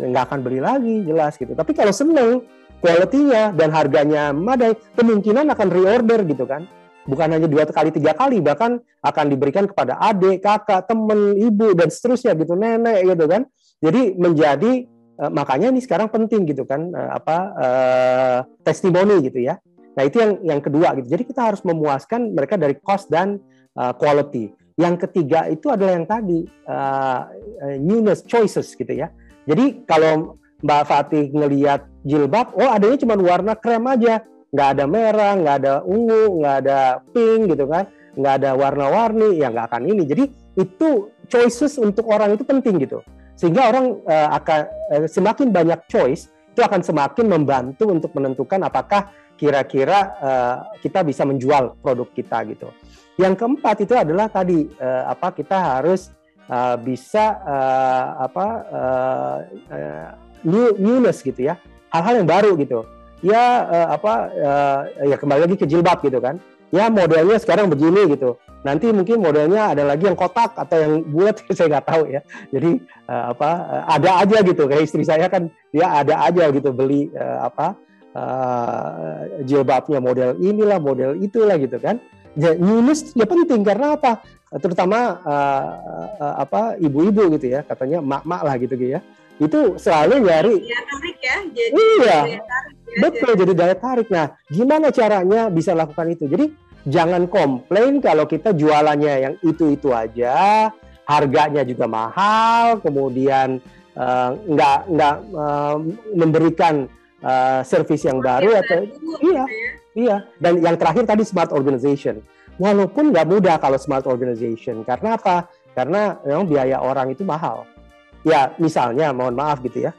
nggak akan beli lagi jelas gitu. Tapi kalau seneng quality-nya dan harganya madai, kemungkinan akan reorder gitu kan bukan hanya dua kali tiga kali bahkan akan diberikan kepada adik kakak teman ibu dan seterusnya gitu nenek gitu kan. Jadi menjadi uh, makanya ini sekarang penting gitu kan uh, apa uh, testimoni gitu ya. Nah itu yang yang kedua gitu. Jadi kita harus memuaskan mereka dari cost dan uh, quality. Yang ketiga itu adalah yang tadi uh, newness choices gitu ya. Jadi kalau Mbak Fatih ngelihat jilbab oh adanya cuma warna krem aja nggak ada merah, nggak ada ungu, nggak ada pink gitu kan, nggak ada warna-warni, ya nggak akan ini. Jadi itu choices untuk orang itu penting gitu, sehingga orang uh, akan uh, semakin banyak choice itu akan semakin membantu untuk menentukan apakah kira-kira uh, kita bisa menjual produk kita gitu. Yang keempat itu adalah tadi uh, apa kita harus uh, bisa uh, apa uh, uh, new, newness gitu ya, hal-hal yang baru gitu ya uh, apa uh, ya kembali lagi ke jilbab gitu kan. Ya modelnya sekarang begini gitu. Nanti mungkin modelnya ada lagi yang kotak atau yang bulat [LAUGHS] saya nggak tahu ya. Jadi uh, apa uh, ada aja gitu. Kayak istri saya kan dia ada aja gitu beli uh, apa uh, jilbabnya model inilah model itulah gitu kan. Ya, newness ya penting. Karena apa? Terutama uh, uh, apa ibu-ibu gitu ya. Katanya mak-mak lah gitu ya. Itu selalu nyari Daya tarik ya. Jadi Iya. Daya tarik ya. betul jadi daya tarik. Nah, gimana caranya bisa lakukan itu? Jadi jangan komplain kalau kita jualannya yang itu-itu aja, harganya juga mahal, kemudian eh, nggak nggak eh, memberikan eh, servis yang baru atau Dulu, iya. gitu ya. Iya, dan yang terakhir tadi smart organization. Walaupun nggak mudah kalau smart organization, karena apa? Karena memang biaya orang itu mahal. Ya, misalnya, mohon maaf gitu ya,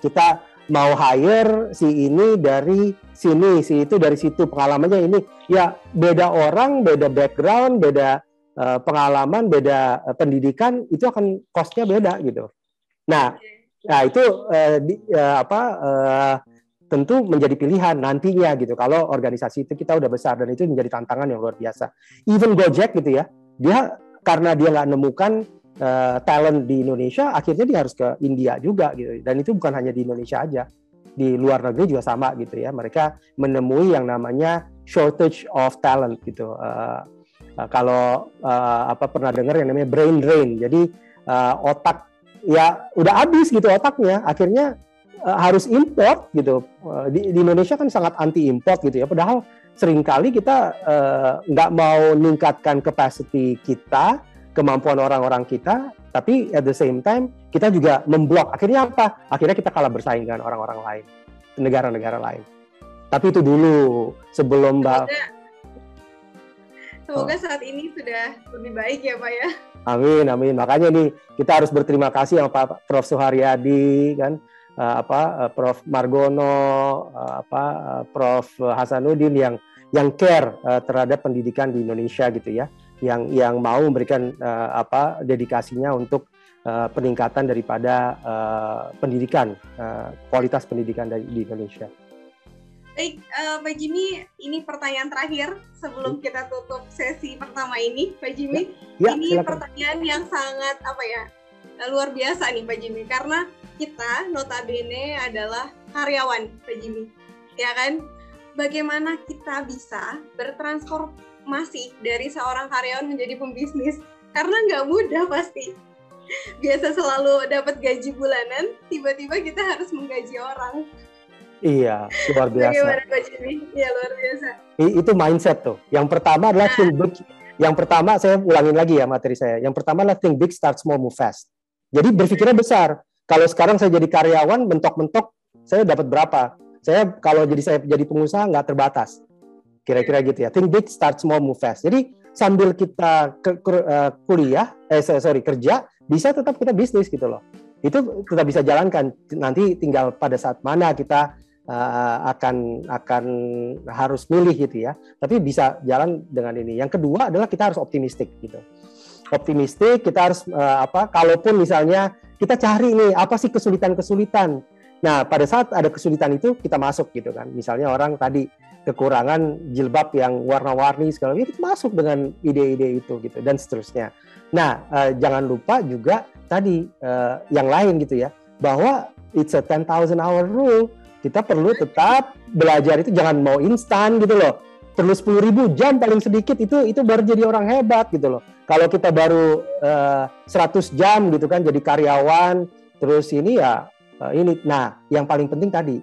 kita mau hire si ini dari sini, si itu dari situ, pengalamannya ini. Ya, beda orang, beda background, beda eh, pengalaman, beda eh, pendidikan, itu akan cost-nya beda gitu. Nah. Nah itu eh, di- eh, apa eh, tentu menjadi pilihan nantinya gitu. Kalau organisasi itu kita udah besar dan itu menjadi tantangan yang luar biasa. Even Gojek gitu ya, dia karena dia nggak nemukan eh, talent di Indonesia, akhirnya dia harus ke India juga gitu. Dan itu bukan hanya di Indonesia aja, di luar negeri juga sama gitu ya. Mereka menemui yang namanya shortage of talent gitu. Eh, eh, kalau eh, apa pernah dengar yang namanya brain drain. Jadi eh, otak ya udah habis gitu otaknya akhirnya eh, harus import gitu Eh, di, di Indonesia kan sangat anti import gitu ya padahal sering kali kita nggak mau meningkatkan capacity kita kemampuan orang-orang kita tapi at the same time kita juga memblok. Akhirnya apa? Akhirnya kita kalah bersaing dengan orang-orang lain negara-negara lain. Tapi itu dulu sebelum mbak Semoga, semoga Oh. saat ini sudah lebih baik ya Pak ya. Amin, amin. Makanya nih kita harus berterima kasih sama Pak Prof. Suharyadi kan, eh, apa eh, Prof. Margono, eh, apa eh, Prof. Hasanuddin yang yang care eh, terhadap pendidikan di Indonesia gitu ya, yang yang mau memberikan eh, apa dedikasinya untuk eh, peningkatan daripada eh, pendidikan, eh, kualitas pendidikan dari di Indonesia. Baik, eh, Pak Jimmy, ini pertanyaan terakhir sebelum kita tutup sesi pertama ini, Pak Jimmy. Ya, ini silakan. pertanyaan yang sangat apa ya luar biasa nih Pak Jimmy karena kita notabene adalah karyawan Pak Jimmy, ya kan? Bagaimana kita bisa bertransformasi dari seorang karyawan menjadi pembisnis? Karena nggak mudah pasti. Biasa selalu dapat gaji bulanan, tiba-tiba kita harus menggaji orang. Iya, luar biasa. Bagaimana Pak Jimmy? Ya luar biasa. Itu mindset tuh. Yang pertama adalah think big. Yang pertama saya ulangin lagi ya materi saya. Yang pertama adalah think big, start small, move fast. Jadi berpikirnya besar. Kalau sekarang saya jadi karyawan, mentok-mentok, saya dapat berapa? Saya kalau jadi saya jadi pengusaha nggak terbatas. Kira-kira gitu ya. Think big, start small, move fast. Jadi sambil kita ke, ke- eh, kuliah, eh sorry kerja, bisa tetap kita bisnis gitu loh. Itu kita bisa jalankan. Nanti tinggal pada saat mana kita eh, akan akan harus milih gitu ya. Tapi bisa jalan dengan ini. Yang kedua adalah kita harus optimistik gitu. Optimistik, kita harus eh, apa? Kalaupun misalnya kita cari nih apa sih kesulitan-kesulitan. Nah, pada saat ada kesulitan itu kita masuk gitu kan. Misalnya orang tadi kekurangan jilbab yang warna-warni segala macam, masuk dengan ide-ide itu gitu dan seterusnya. Nah, eh, jangan lupa juga tadi eh, yang lain gitu ya, bahwa it's a 10,000 hour rule. Kita perlu tetap belajar itu jangan mau instan gitu loh. Perlu 10.000 jam paling sedikit itu itu baru jadi orang hebat gitu loh. Kalau kita baru eh, 100 jam gitu kan jadi karyawan terus ini ya eh, ini. Nah, yang paling penting tadi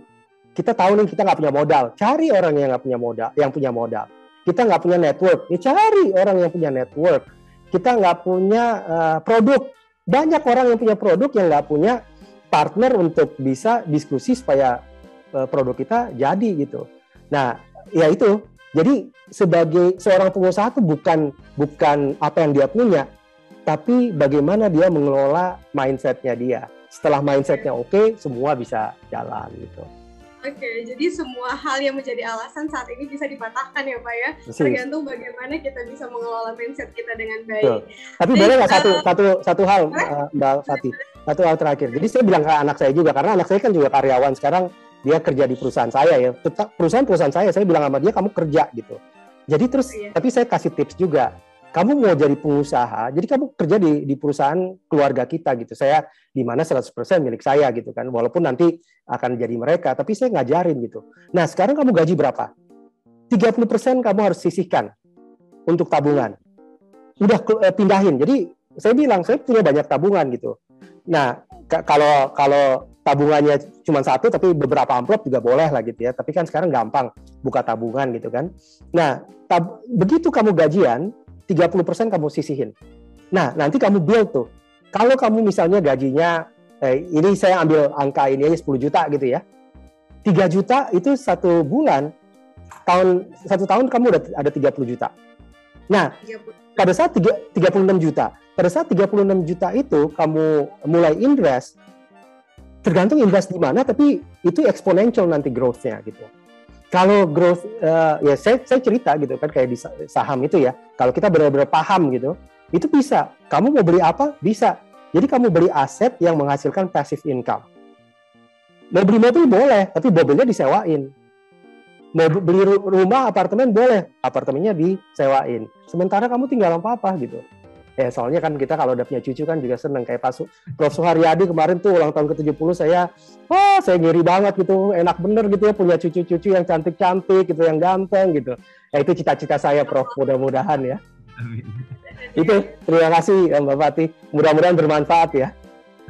kita tahu nih kita nggak punya modal, cari orang yang nggak punya modal, yang punya modal. Kita nggak punya network, ya cari orang yang punya network. Kita nggak punya eh, produk, banyak orang yang punya produk yang nggak punya partner untuk bisa diskusi supaya eh, produk kita jadi gitu. Nah, ya itu. Jadi sebagai seorang pengusaha itu bukan bukan apa yang dia punya, tapi bagaimana dia mengelola mindsetnya dia. Setelah mindsetnya oke, semua bisa jalan gitu. Oke, jadi semua hal yang menjadi alasan saat ini bisa dipatahkan ya Pak ya. Tergantung bagaimana kita bisa mengelola mindset kita dengan Betul. baik. Tapi Baik, boleh nggak satu eh, satu satu hal eh, Mbak Fatih, satu hal terakhir. Jadi saya bilang ke anak saya juga karena anak saya kan juga karyawan sekarang dia kerja di perusahaan saya ya. Tetap perusahaan-perusahaan saya saya bilang sama dia kamu kerja gitu. Jadi terus Iya. tapi saya kasih tips juga. Kamu mau jadi pengusaha, jadi kamu kerja di di perusahaan keluarga kita gitu. Saya di mana 100% milik saya gitu kan. Walaupun nanti akan jadi mereka, tapi saya ngajarin gitu. Nah, sekarang kamu gaji berapa? 30% kamu harus sisihkan untuk tabungan. Udah eh, pindahin. Jadi saya bilang saya punya banyak tabungan gitu. Nah, kalau kalau tabungannya cuma satu tapi beberapa amplop juga boleh lah gitu ya. Tapi kan sekarang gampang buka tabungan gitu kan. Nah, begitu kamu gajian, 30% kamu sisihin. Nah, nanti kamu build tuh. Kalau kamu misalnya gajinya eh, ini saya ambil angka ini aja 10 juta gitu ya. 3 juta itu satu bulan tahun satu tahun kamu udah ada 30 juta. Nah, pada saat 3, 36 juta, pada saat 36 juta itu kamu mulai invest tergantung invest di mana tapi itu exponential nanti growth-nya gitu. Kalau growth uh, ya saya saya cerita gitu kan kayak di saham itu ya. Kalau kita benar-benar paham gitu, itu bisa. Kamu mau beli apa? Bisa. Jadi kamu beli aset yang menghasilkan passive income. Mau beli mobil boleh, tapi mobilnya disewain. Mau beli rumah, apartemen boleh, apartemennya disewain. Sementara kamu tinggal apa-apa gitu ya soalnya kan kita kalau udah punya cucu kan juga seneng. Kayak Pak Prof. Suharyadi kemarin tuh ulang tahun ke-70 saya wah saya ngiri banget gitu. Enak bener gitu ya punya cucu-cucu yang cantik-cantik gitu yang ganteng gitu. Ya itu cita-cita saya Prof. Mudah-mudahan ya. Amin. itu terima kasih ya, Mbak Fatih mudah-mudahan bermanfaat ya.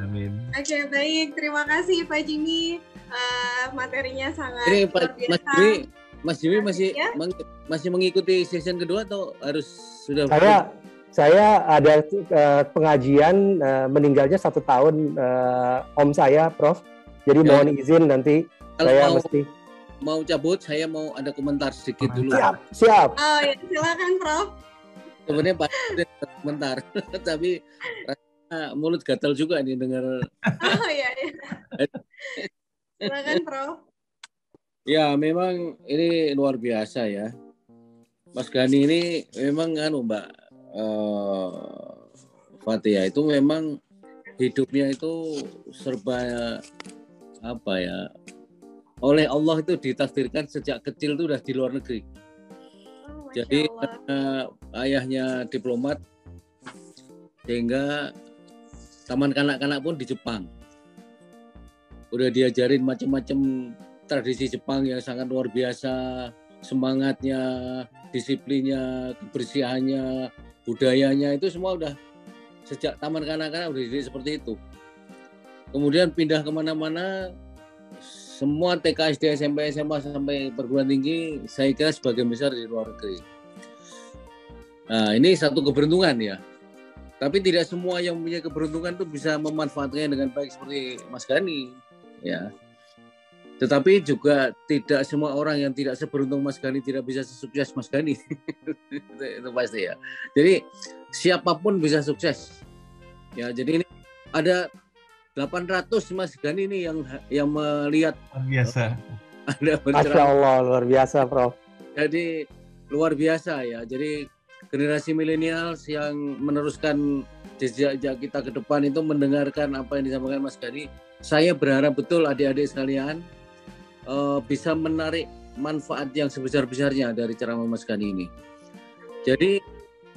Amin. Oke baik. Terima kasih Pak Jimmy. Uh, materinya sangat Ini, Pak, Mas Jimmy Mas Jimmy masih ya? masih mengikuti session kedua atau harus sudah saya saya ada uh, pengajian uh, meninggalnya satu tahun uh, om saya, Prof. Jadi ya. mohon izin nanti Kalau saya mau, mesti mau cabut, saya mau ada komentar sedikit dulu. Siap, siap. Oh ya, silakan, Prof. Sebenarnya Pak komentar, [LAUGHS] tapi mulut gatal juga nih dengar. Oh iya, iya. silakan, Prof. Ya, memang ini luar biasa ya. Mas Gani ini memang anu Mbak uh, Fatia itu memang hidupnya itu serba apa ya oleh Allah itu ditakdirkan sejak kecil itu udah di luar negeri. Oh, Jadi uh, ayahnya diplomat sehingga taman kanak-kanak pun di Jepang. Udah diajarin macam-macam tradisi Jepang yang sangat luar biasa, semangatnya, disiplinnya, kebersihannya, budayanya itu semua udah sejak taman kanak-kanak udah jadi seperti itu. Kemudian pindah ke mana-mana, semua TK, SD, SMP, SMA sampai perguruan tinggi, saya kira sebagian besar di luar negeri. Nah ini satu keberuntungan ya. Tapi tidak semua yang punya keberuntungan itu bisa memanfaatkannya dengan baik seperti Mas Gani. Ya, tetapi juga tidak semua orang yang tidak seberuntung Mas Gani tidak bisa sukses Mas Gani. [LAUGHS] itu, pasti ya. Jadi siapa pun bisa sukses. Ya, jadi ini ada 800 Mas Gani ini yang yang melihat luar biasa. Ada [LAUGHS] Masya Allah luar biasa, Prof. Jadi luar biasa ya. Jadi generasi milenial yang meneruskan jejak kita ke depan itu mendengarkan apa yang disampaikan Mas Gani. Saya berharap betul adik-adik sekalian uh, bisa menarik manfaat yang sebesar-besarnya dari ceramah Mas Gani ini. Jadi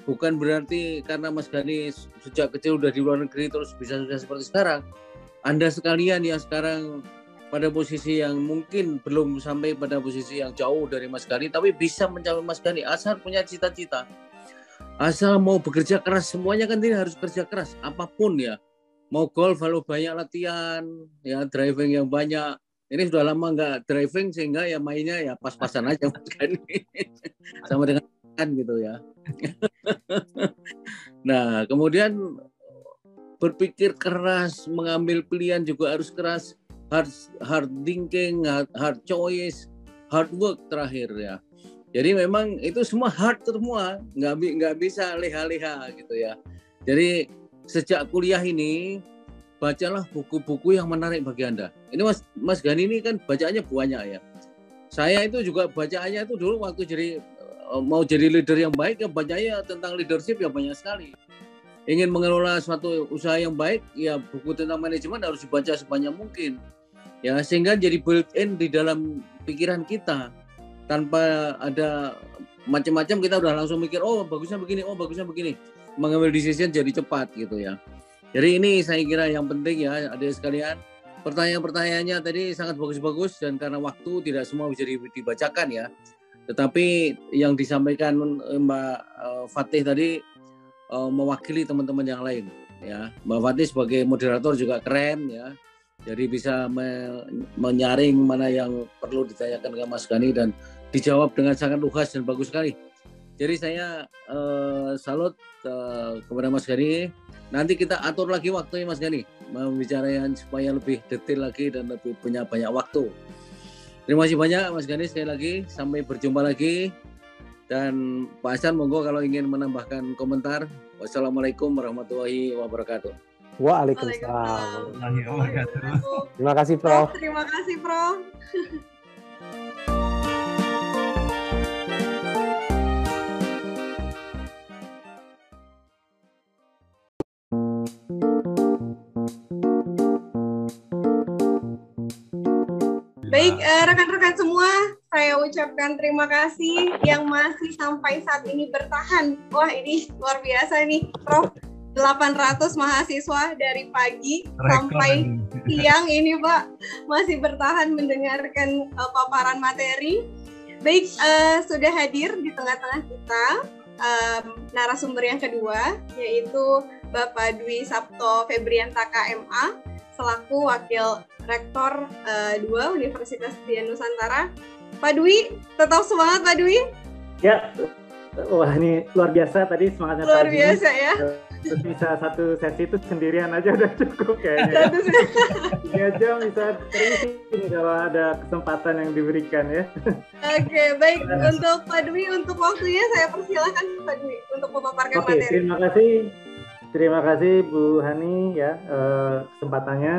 bukan berarti karena Mas Gani sejak kecil udah di luar negeri terus bisa sukses seperti sekarang. Anda sekalian yang sekarang pada posisi yang mungkin belum sampai pada posisi yang jauh dari Mas Gani tapi bisa mencapai Mas Gani asal punya cita-cita. Asal mau bekerja keras semuanya kan tidak harus kerja keras apa pun ya. Mau golf lalu banyak latihan, ya driving yang banyak, ini sudah lama nggak driving sehingga ya mainnya ya pas-pasan aja kan [LAUGHS] sama dengan kan gitu ya. [LAUGHS] nah kemudian berpikir keras, mengambil pilihan juga harus keras, hard hard thinking, hard, hard choice, hard work terakhir ya. Jadi memang itu semua hard semua, nggak nggak bisa leha-leha gitu ya. Jadi sejak kuliah ini bacalah buku-buku yang menarik bagi Anda. Ini Mas Mas Gani ini kan bacaannya banyak ya. Saya itu juga bacaannya itu dulu waktu jadi eh, mau jadi leader yang baik ya bacanya tentang leadership ya banyak sekali. Ingin mengelola suatu usaha yang baik ya buku tentang manajemen harus dibaca sebanyak mungkin. Ya sehingga jadi built-in di dalam pikiran kita tanpa ada macam-macam kita udah langsung mikir oh bagusnya begini oh bagusnya begini mengambil decision jadi cepat gitu ya. Jadi ini saya kira yang penting ya adik sekalian. Pertanyaan-pertanyaannya tadi sangat bagus-bagus dan karena waktu tidak semua bisa dibacakan ya. Tetapi yang disampaikan eh, Mbak eh, Fatih tadi eh, mewakili teman-teman yang lain. ya. Mbak Fatih sebagai moderator juga keren ya. Jadi bisa me menyaring mana yang perlu ditanyakan ke Mas Gani dan dijawab dengan sangat lugas dan bagus sekali. Jadi saya uh, salut uh, kepada Mas Gani. Nanti kita atur lagi waktunya Mas Gani membicarakan supaya lebih detail lagi dan lebih punya banyak waktu. Terima kasih banyak Mas Gani sekali lagi. Sampai berjumpa lagi. Dan Pak Hasan monggo kalau ingin menambahkan komentar. Wassalamualaikum warahmatullahi wabarakatuh. Waalaikumsalam. Terima kasih, Prof. Terima kasih, Prof. [LAUGHS] Baik, eh, rekan-rekan semua, saya ucapkan terima kasih yang masih sampai saat ini bertahan. Wah, ini luar biasa nih, Prof. 800 mahasiswa dari pagi Rekor. sampai [LAUGHS] siang ini Pak masih bertahan mendengarkan uh, paparan materi. Baik, uh, sudah hadir di tengah-tengah kita um, narasumber yang kedua yaitu Bapak Dwi Sabto Febrianta KMA selaku Wakil Rektor uh, 2 Universitas Dian Nusantara. Pak Dwi, tetap semangat Pak Dwi. Ya, wah ini luar biasa tadi semangatnya Luar biasa ya terus bisa satu sesi itu sendirian aja udah cukup kayaknya. Tiga jam bisa terisi kalau ada kesempatan yang diberikan ya. Oke, okay, baik untuk Pak Dwi untuk waktunya saya persilahkan Pak Dwi untuk memaparkan okay, materi. Terima kasih, terima kasih Bu Hani ya uh, kesempatannya.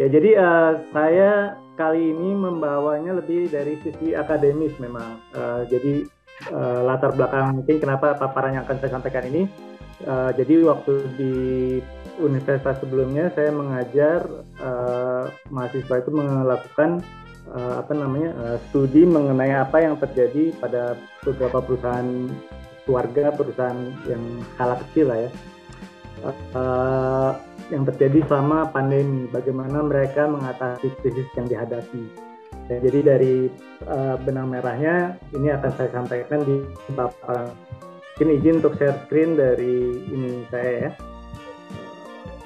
Ya jadi uh, saya kali ini membawanya lebih dari sisi akademis memang. Uh, jadi uh, latar belakang mungkin kenapa paparan yang akan saya sampaikan ini Uh, jadi waktu di universitas sebelumnya saya mengajar uh, mahasiswa itu melakukan uh, apa namanya uh, studi mengenai apa yang terjadi pada beberapa perusahaan keluarga perusahaan yang skala kecil lah ya uh, yang terjadi selama pandemi. Bagaimana mereka mengatasi krisis yang dihadapi. Dan jadi dari uh, benang merahnya ini akan saya sampaikan di paparan Mungkin izin untuk share screen dari ini saya ya,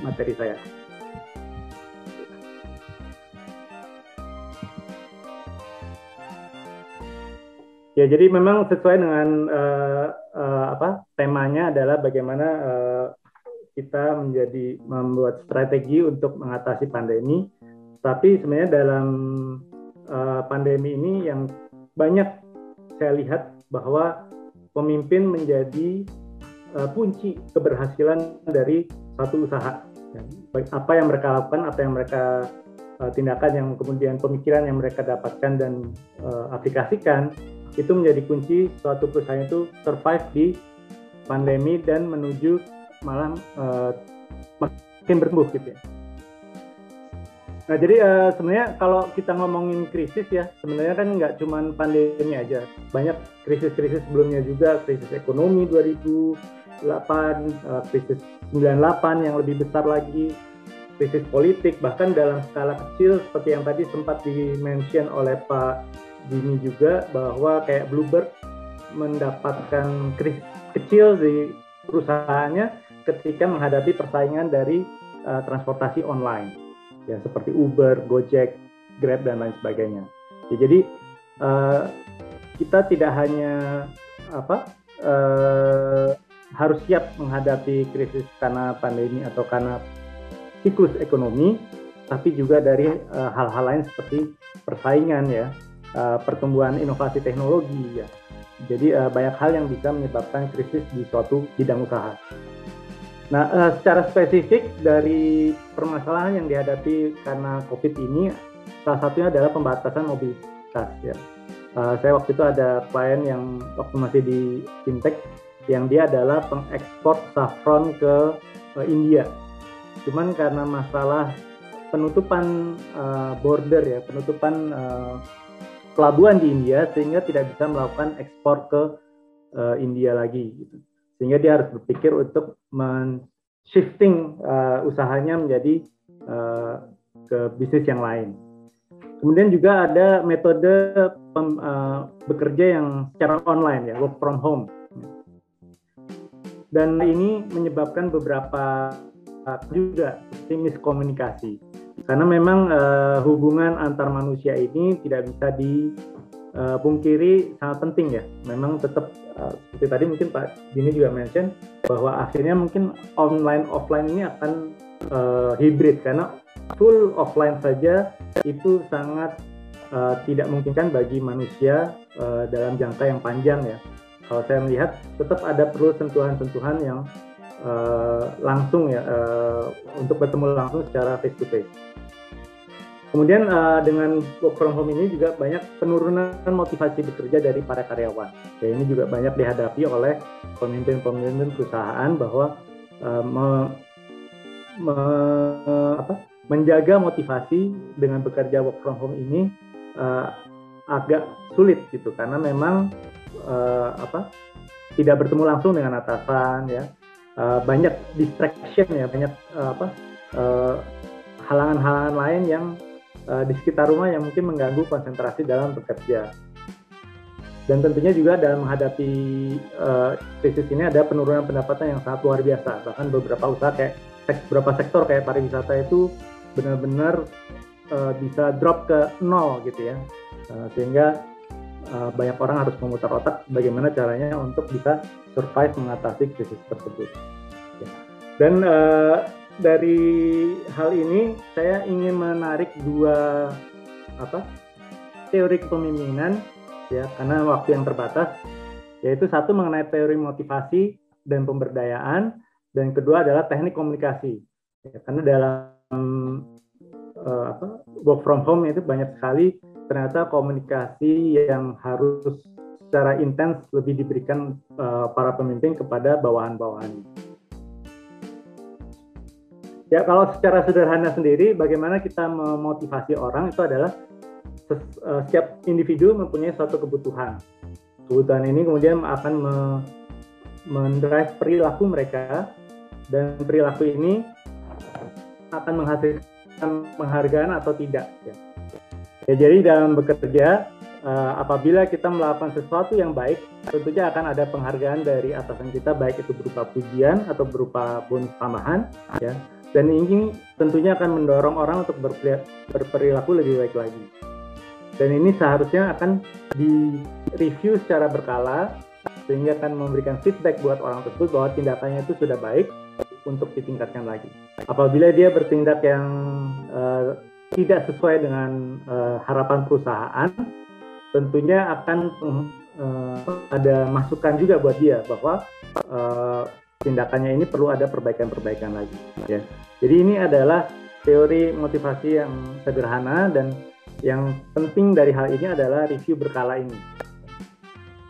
materi saya. Ya, jadi memang sesuai dengan uh, uh, apa temanya adalah bagaimana uh, kita menjadi membuat strategi untuk mengatasi pandemi. Tapi sebenarnya dalam uh, pandemi ini yang banyak saya lihat bahwa pemimpin menjadi uh, kunci keberhasilan dari satu usaha. Apa yang mereka lakukan, apa yang mereka uh, tindakan yang kemudian pemikiran yang mereka dapatkan dan uh, aplikasikan itu menjadi kunci suatu perusahaan itu survive di pandemi dan menuju malah uh, makin bertumbuh gitu ya. Nah, jadi uh, sebenarnya kalau kita ngomongin krisis ya, sebenarnya kan nggak cuma pandemi aja. Banyak krisis-krisis sebelumnya juga, krisis ekonomi 2008, uh, krisis 98 yang lebih besar lagi, krisis politik, bahkan dalam skala kecil seperti yang tadi sempat di-mention oleh Pak Jimmy juga, bahwa kayak Bluebird mendapatkan krisis kecil di perusahaannya ketika menghadapi persaingan dari uh, transportasi online ya seperti Uber, Gojek, Grab dan lain sebagainya. Ya, jadi uh, kita tidak hanya apa uh, harus siap menghadapi krisis karena pandemi atau karena siklus ekonomi, tapi juga dari uh, hal-hal lain seperti persaingan ya, uh, pertumbuhan inovasi teknologi ya. Jadi uh, banyak hal yang bisa menyebabkan krisis di suatu bidang usaha. Nah, uh, secara spesifik dari permasalahan yang dihadapi karena COVID ini, salah satunya adalah pembatasan mobilitas. Ya. Uh, saya waktu itu ada klien yang waktu masih di fintech, yang dia adalah pengekspor saffron ke uh, India. Cuman karena masalah penutupan uh, border ya, penutupan uh, pelabuhan di India, sehingga tidak bisa melakukan ekspor ke uh, India lagi. Gitu sehingga dia harus berpikir untuk men-shifting uh, usahanya menjadi uh, ke bisnis yang lain. Kemudian juga ada metode pem, uh, bekerja yang secara online ya, work from home. Dan ini menyebabkan beberapa juga seperti miskomunikasi karena memang uh, hubungan antar manusia ini tidak bisa dipungkiri sangat penting ya memang tetap uh, seperti tadi mungkin Pak Dini juga mention bahwa akhirnya mungkin online offline ini akan uh, hybrid karena full offline saja itu sangat uh, tidak memungkinkan bagi manusia uh, dalam jangka yang panjang ya. Kalau saya melihat tetap ada perlu sentuhan-sentuhan yang uh, langsung ya uh, untuk bertemu langsung secara face to face. Kemudian uh, dengan work from home ini juga banyak penurunan motivasi bekerja dari para karyawan. Ya ini juga banyak dihadapi oleh pemimpin-pemimpin perusahaan bahwa uh, me, me, apa, menjaga motivasi dengan bekerja work from home ini uh, agak sulit gitu karena memang uh, apa tidak bertemu langsung dengan atasan ya uh, banyak distraction ya banyak uh, apa halangan-halangan lain yang uh, di sekitar rumah yang mungkin mengganggu konsentrasi dalam bekerja. Dan tentunya juga dalam menghadapi uh, krisis ini ada penurunan pendapatan yang sangat luar biasa. Bahkan beberapa usaha kayak beberapa sektor kayak pariwisata itu benar-benar uh, bisa drop ke nol gitu ya. Uh, sehingga uh, banyak orang harus memutar otak bagaimana caranya untuk bisa survive mengatasi krisis tersebut. Ya. dan uh, dari hal ini saya ingin menarik dua apa teori kepemimpinan ya karena waktu yang terbatas yaitu satu mengenai teori motivasi dan pemberdayaan dan kedua adalah teknik komunikasi ya, karena dalam uh, apa, work from home itu banyak sekali ternyata komunikasi yang harus secara intens lebih diberikan uh, para pemimpin kepada bawahan-bawahan. Ya kalau secara sederhana sendiri, bagaimana kita memotivasi orang itu adalah uh, setiap individu mempunyai suatu kebutuhan. Kebutuhan ini kemudian akan me mendrive perilaku mereka dan perilaku ini akan menghasilkan penghargaan atau tidak. Ya. ya jadi dalam bekerja, uh, apabila kita melakukan sesuatu yang baik, tentunya akan ada penghargaan dari atasan kita, baik itu berupa pujian atau berupa bonus tambahan, ya. Dan ini tentunya akan mendorong orang untuk berperilaku lebih baik lagi. Dan ini seharusnya akan di-review secara berkala sehingga akan memberikan feedback buat orang tersebut bahwa tindakannya itu sudah baik untuk ditingkatkan lagi. Apabila dia bertindak yang uh, tidak sesuai dengan uh, harapan perusahaan, tentunya akan uh, ada masukan juga buat dia bahwa uh, tindakannya ini perlu ada perbaikan-perbaikan lagi. Ya. Jadi ini adalah teori motivasi yang sederhana dan yang penting dari hal ini adalah review berkala ini.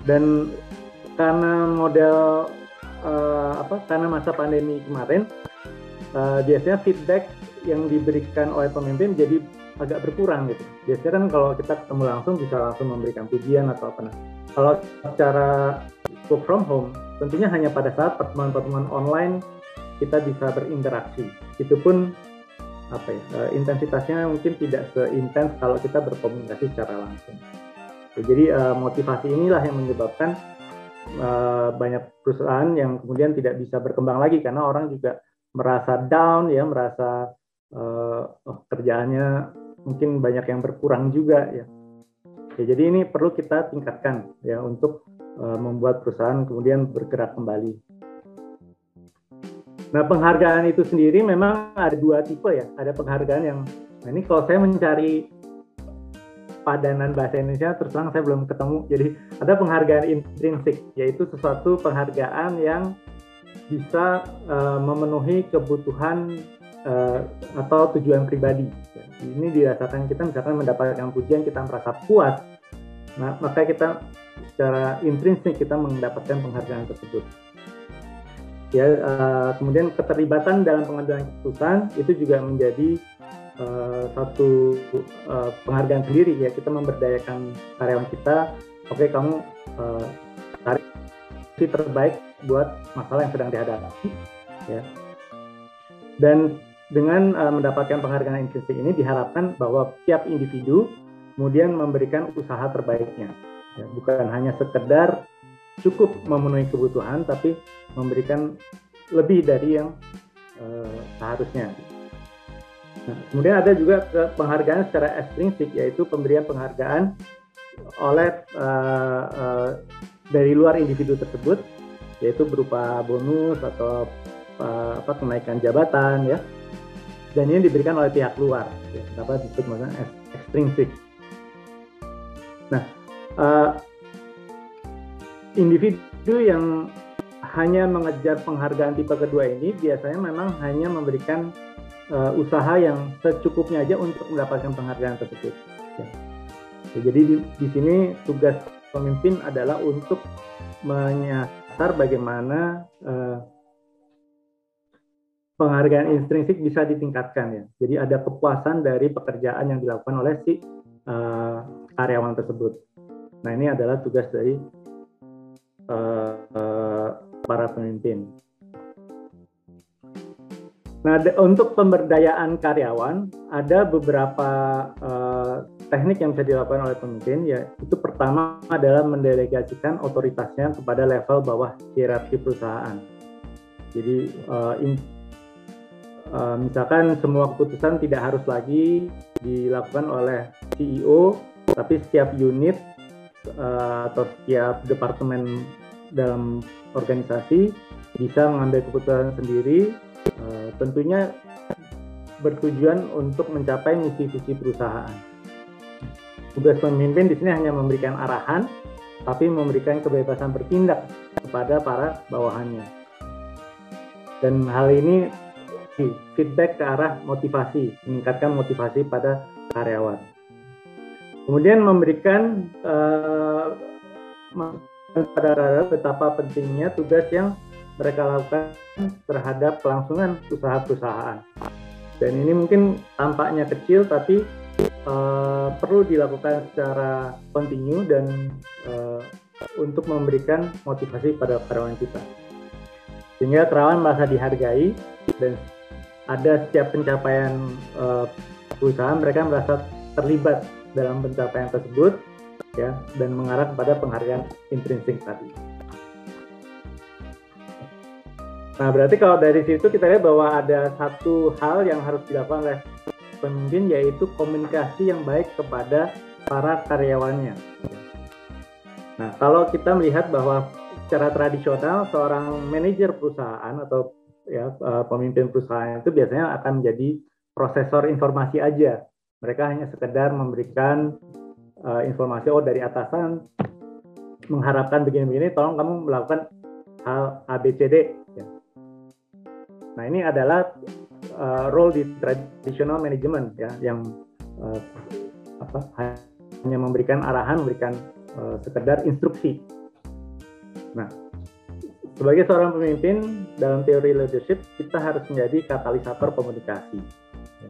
Dan karena model uh, apa karena masa pandemi kemarin uh, biasanya feedback yang diberikan oleh pemimpin jadi agak berkurang gitu. Biasanya kan kalau kita ketemu langsung bisa langsung memberikan pujian atau apa. Nah, kalau secara work from home, tentunya hanya pada saat pertemuan-pertemuan online kita bisa berinteraksi. Itu pun apa ya uh, intensitasnya mungkin tidak seintens kalau kita berkomunikasi secara langsung. Jadi uh, motivasi inilah yang menyebabkan uh, banyak perusahaan yang kemudian tidak bisa berkembang lagi karena orang juga merasa down ya merasa oh, kerjaannya mungkin banyak yang berkurang juga ya. jadi ini perlu kita tingkatkan ya untuk membuat perusahaan kemudian bergerak kembali nah penghargaan itu sendiri memang ada dua tipe ya ada penghargaan yang nah ini kalau saya mencari padanan bahasa Indonesia terus terang saya belum ketemu. Jadi ada penghargaan intrinsik yaitu sesuatu penghargaan yang bisa uh, memenuhi kebutuhan uh, atau tujuan pribadi. Ini dirasakan kita misalkan mendapatkan pujian kita merasa puas, nah, maka kita secara intrinsik kita mendapatkan penghargaan tersebut. Ya, uh, kemudian keterlibatan dalam pengambilan keputusan itu juga menjadi uh, satu uh, penghargaan sendiri ya. Kita memberdayakan karyawan kita oke okay, kamu uh, cari si terbaik buat masalah yang sedang dihadapi ya. Dan dengan uh, mendapatkan penghargaan intrinsik ini diharapkan bahwa tiap individu kemudian memberikan usaha terbaiknya ya, bukan hanya sekedar cukup memenuhi kebutuhan tapi memberikan lebih dari yang uh, seharusnya. Nah, kemudian ada juga penghargaan secara extrinsic yaitu pemberian penghargaan oleh uh, uh, dari luar individu tersebut yaitu berupa bonus atau uh, apa kenaikan jabatan ya dan ini diberikan oleh pihak luar ya, dapat disebut extrinsic. Nah uh, individu yang hanya mengejar penghargaan tipe kedua ini biasanya memang hanya memberikan uh, usaha yang secukupnya aja untuk mendapatkan penghargaan tersebut. Ya. Jadi di, di sini tugas pemimpin adalah untuk menyasar bagaimana uh, penghargaan intrinsik bisa ditingkatkan ya. Jadi ada kepuasan dari pekerjaan yang dilakukan oleh si uh, karyawan tersebut. Nah ini adalah tugas dari uh, uh, para pemimpin. Nah, untuk pemberdayaan karyawan ada beberapa uh, teknik yang bisa dilakukan oleh pemimpin. Ya, itu pertama adalah mendelegasikan otoritasnya kepada level bawah hierarki perusahaan. Jadi, uh, in, uh, misalkan semua keputusan tidak harus lagi dilakukan oleh CEO, tapi setiap unit uh, atau setiap departemen dalam organisasi bisa mengambil keputusan sendiri Eh, tentunya bertujuan untuk mencapai misi visi perusahaan. Tugas pemimpin di sini hanya memberikan arahan, tapi memberikan kebebasan bertindak kepada para bawahannya. Dan hal ini feedback ke arah motivasi, meningkatkan motivasi pada karyawan. Kemudian memberikan uh, pada betapa pentingnya tugas yang mereka lakukan terhadap kelangsungan usaha perusahaan. Dan ini mungkin tampaknya kecil, tapi uh, perlu dilakukan secara kontinu dan uh, untuk memberikan motivasi pada karyawan kita. Sehingga karyawan merasa dihargai dan ada setiap pencapaian uh, perusahaan mereka merasa terlibat dalam pencapaian tersebut ya dan mengarah kepada penghargaan intrinsik tadi. Nah, berarti kalau dari situ kita lihat bahwa ada satu hal yang harus dilakukan oleh pemimpin yaitu komunikasi yang baik kepada para karyawannya. Nah, kalau kita melihat bahwa secara tradisional seorang manajer perusahaan atau ya eh, pemimpin perusahaan itu biasanya akan menjadi prosesor informasi aja. Mereka hanya sekedar memberikan uh, informasi oh dari atasan mengharapkan begini-begini, tolong kamu melakukan hal ABCD Nah ini adalah uh, role di traditional management ya yang uh, apa hanya memberikan arahan, memberikan uh, sekedar instruksi. Nah sebagai seorang pemimpin dalam teori leadership kita harus menjadi katalisator komunikasi. Ya.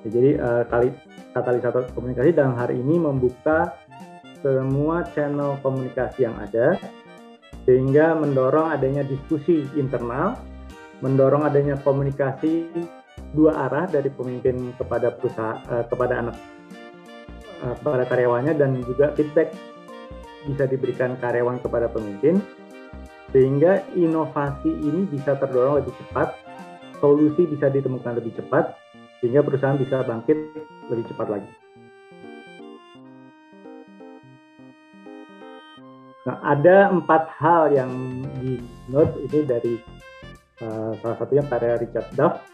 Ya, jadi uh, kali katalisator komunikasi dalam hari ini membuka semua channel komunikasi yang ada sehingga mendorong adanya diskusi internal, mendorong adanya komunikasi dua arah dari pemimpin kepada perusahaan uh, kepada anak uh, kepada karyawannya dan juga feedback bisa diberikan karyawan kepada pemimpin sehingga inovasi ini bisa terdorong lebih cepat, solusi bisa ditemukan lebih cepat sehingga perusahaan bisa bangkit lebih cepat lagi. Nah, ada empat hal yang di note ini dari uh, salah satunya karya Richard Duff.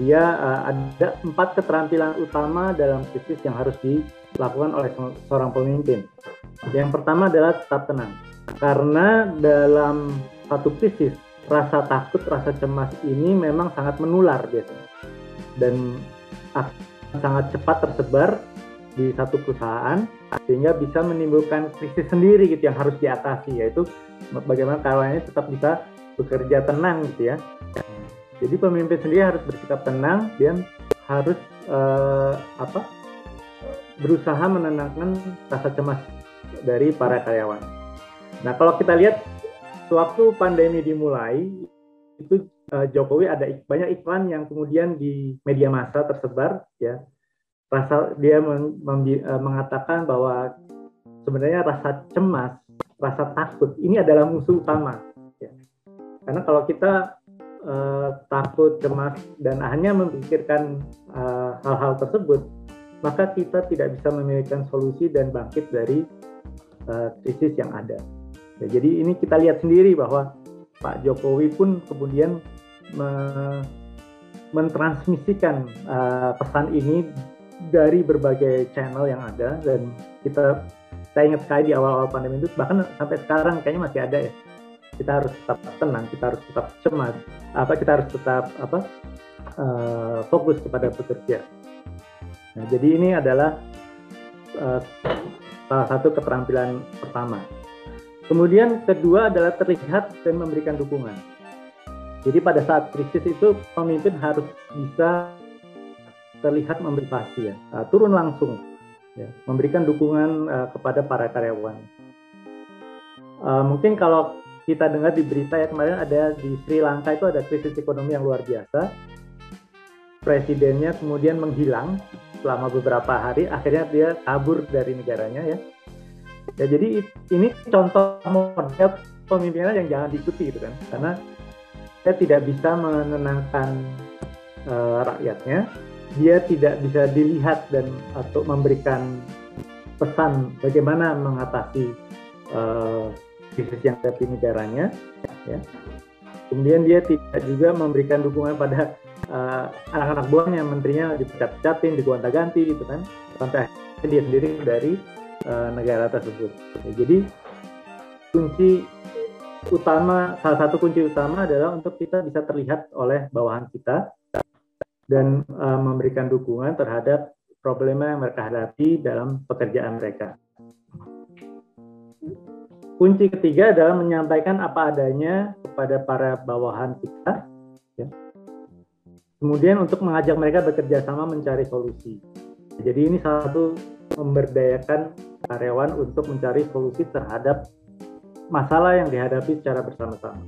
Dia uh, ada empat keterampilan utama dalam krisis yang harus dilakukan oleh seorang pemimpin. Yang pertama adalah tetap tenang. Karena dalam satu krisis, rasa takut, rasa cemas ini memang sangat menular biasanya. Dan sangat cepat tersebar di satu perusahaan sehingga bisa menimbulkan krisis sendiri gitu yang harus diatasi yaitu bagaimana karyawannya tetap bisa bekerja tenang gitu ya. Jadi pemimpin sendiri harus bersikap tenang dan harus uh, apa berusaha menenangkan rasa cemas dari para karyawan. Nah kalau kita lihat sewaktu pandemi dimulai itu Jokowi ada banyak iklan yang kemudian di media massa tersebar ya rasa dia uh, mengatakan bahwa sebenarnya rasa cemas, rasa takut ini adalah musuh utama. Ya. Karena kalau kita uh, takut, cemas, dan hanya memikirkan hal hal-hal tersebut, maka kita tidak bisa memiliki solusi dan bangkit dari uh, krisis yang ada. Ya, jadi ini kita lihat sendiri bahwa Pak Jokowi pun kemudian me mentransmisikan uh, pesan ini dari berbagai channel yang ada. Dan kita saya ingat sekali di awal-awal pandemi itu bahkan sampai sekarang kayaknya masih ada ya. Kita harus tetap tenang kita harus tetap cemas apa kita harus tetap apa uh, fokus kepada pekerja. Nah, jadi ini adalah uh, salah satu keterampilan pertama. Kemudian kedua adalah terlihat dan memberikan dukungan jadi pada saat krisis itu pemimpin harus bisa terlihat memberi pasti ya, uh, turun langsung, ya, memberikan dukungan uh, kepada para karyawan. Uh, mungkin kalau kita dengar di berita ya kemarin ada di Sri Lanka itu ada krisis ekonomi yang luar biasa. Presidennya kemudian menghilang selama beberapa hari, akhirnya dia kabur dari negaranya ya. Ya jadi ini contoh model pemimpinan yang jangan diikuti gitu kan, karena saya tidak bisa menenangkan uh, rakyatnya. Dia tidak bisa dilihat dan atau memberikan pesan bagaimana mengatasi uh, krisis yang ada di negaranya ya. Kemudian dia tidak juga memberikan dukungan pada uh, anak-anak buahnya. Menterinya dipecat-pecatin digonta-ganti gitu kan. Sampai dia sendiri dari uh, negara tersebut. Jadi kunci utama salah satu kunci utama adalah untuk kita bisa terlihat oleh bawahan kita dan uh, memberikan dukungan terhadap problema yang mereka hadapi dalam pekerjaan mereka. Kunci ketiga adalah menyampaikan apa adanya kepada para bawahan kita, ya. kemudian untuk mengajak mereka bekerja sama mencari solusi. Jadi ini salah satu memberdayakan karyawan untuk mencari solusi terhadap masalah yang dihadapi secara bersama-sama.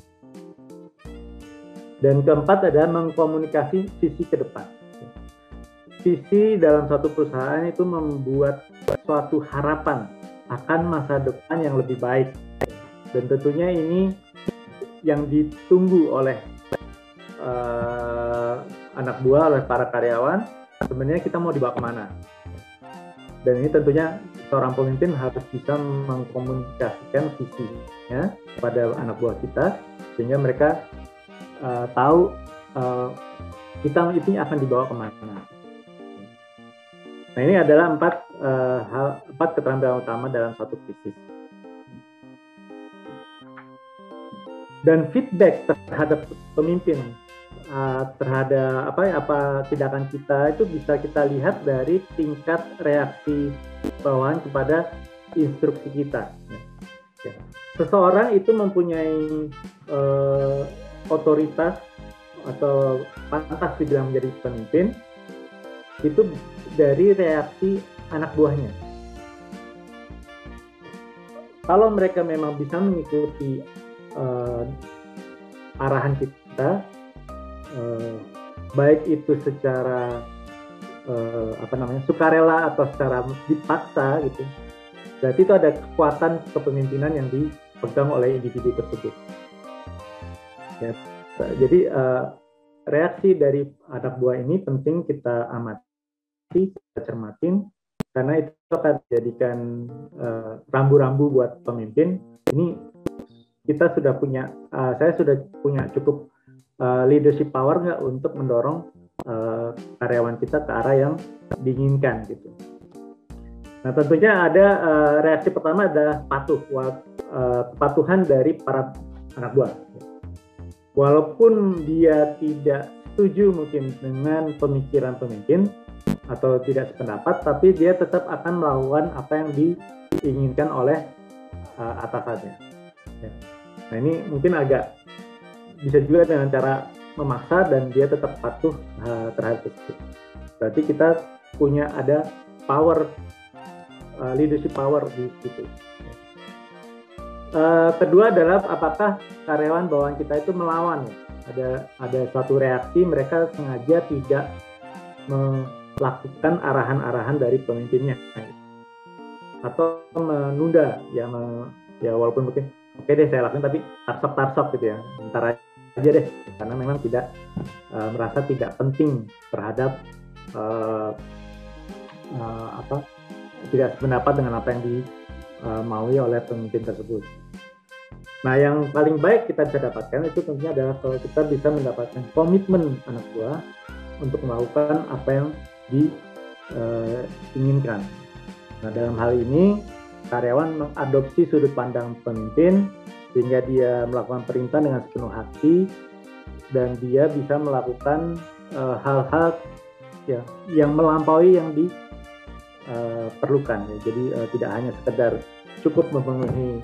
Dan keempat adalah mengkomunikasi visi ke depan. Visi dalam satu perusahaan itu membuat suatu harapan akan masa depan yang lebih baik. Dan tentunya ini yang ditunggu oleh uh, anak buah, oleh para karyawan, sebenarnya kita mau dibawa ke mana. Dan ini tentunya seorang pemimpin harus bisa mengkomunikasikan visinya kepada anak buah kita sehingga mereka uh, tahu uh, kita itu akan dibawa ke mana. Nah ini adalah empat uh, hal empat keterampilan utama dalam satu krisis. Dan feedback terhadap pemimpin uh, terhadap apa ya apa tindakan kita itu bisa kita lihat dari tingkat reaksi bawahan kepada instruksi kita. Ya. Seseorang itu mempunyai uh, otoritas atau pantas dibilang menjadi pemimpin itu dari reaksi anak buahnya. Kalau mereka memang bisa mengikuti uh, arahan kita, uh, baik itu secara uh, apa namanya sukarela atau secara dipaksa gitu berarti itu ada kekuatan kepemimpinan yang dipegang oleh individu tersebut. Ya jadi uh, reaksi dari anak buah ini penting kita amati kita cermatin karena itu akan menjadikan rambu-rambu uh, buat pemimpin. Ini kita sudah punya uh, saya sudah punya cukup uh, leadership power nggak untuk mendorong uh, karyawan kita ke arah yang diinginkan gitu. Nah tentunya ada uh, reaksi pertama adalah patuh, uh, kepatuhan dari para anak buah. Walaupun dia tidak setuju mungkin dengan pemikiran pemimpin atau tidak sependapat, tapi dia tetap akan melakukan apa yang diinginkan oleh uh, atasannya. Ya. Nah ini mungkin agak bisa juga dengan cara memaksa dan dia tetap patuh uh, terhadap itu. Berarti kita punya ada power uh, leadership power di situ. Uh, kedua adalah apakah karyawan bawaan kita itu melawan Ada ada suatu reaksi mereka sengaja tidak melakukan arahan-arahan dari pemimpinnya atau menunda ya me, ya walaupun mungkin oke okay deh saya lakukan tapi tarsok tarsok gitu ya antara deh karena memang tidak uh, merasa tidak penting terhadap uh, uh, apa tidak sependapat dengan apa yang dimaui oleh pemimpin tersebut. Nah, yang paling baik kita bisa dapatkan itu tentunya adalah kalau kita bisa mendapatkan komitmen anak buah untuk melakukan apa yang diinginkan. Nah, dalam hal ini karyawan mengadopsi sudut pandang pemimpin sehingga dia melakukan perintah dengan sepenuh hati dan dia bisa melakukan eh, hal-hal uh, ya yang melampaui yang diperlukan. Uh, ya. Jadi uh, tidak hanya sekedar cukup memenuhi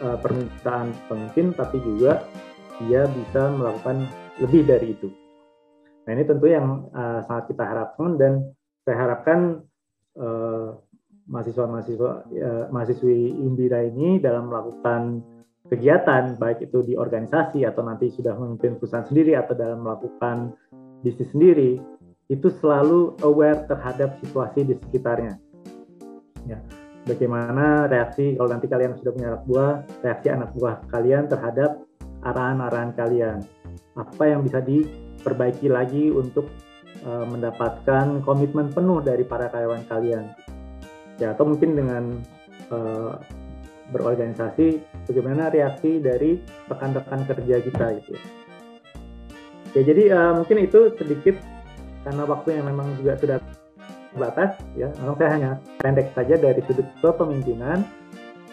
uh, permintaan pemimpin, tapi juga dia bisa melakukan lebih dari itu. Nah ini tentu yang uh, sangat kita harapkan dan saya harapkan mahasiswa-mahasiswa uh, mahasiswi Indira ini dalam melakukan kegiatan baik itu di organisasi atau nanti sudah memimpin perusahaan sendiri atau dalam melakukan bisnis sendiri itu selalu aware terhadap situasi di sekitarnya. Ya, bagaimana reaksi kalau nanti kalian sudah punya anak buah, reaksi anak buah kalian terhadap arahan-arahan kalian. Apa yang bisa diperbaiki lagi untuk uh, mendapatkan komitmen penuh dari para karyawan kalian. Ya, atau mungkin dengan uh, berorganisasi bagaimana reaksi dari rekan-rekan kerja kita gitu ya. Ya jadi uh, mungkin itu sedikit karena waktu yang memang juga sudah terbatas ya. Memang saya hanya pendek saja dari sudut kepemimpinan.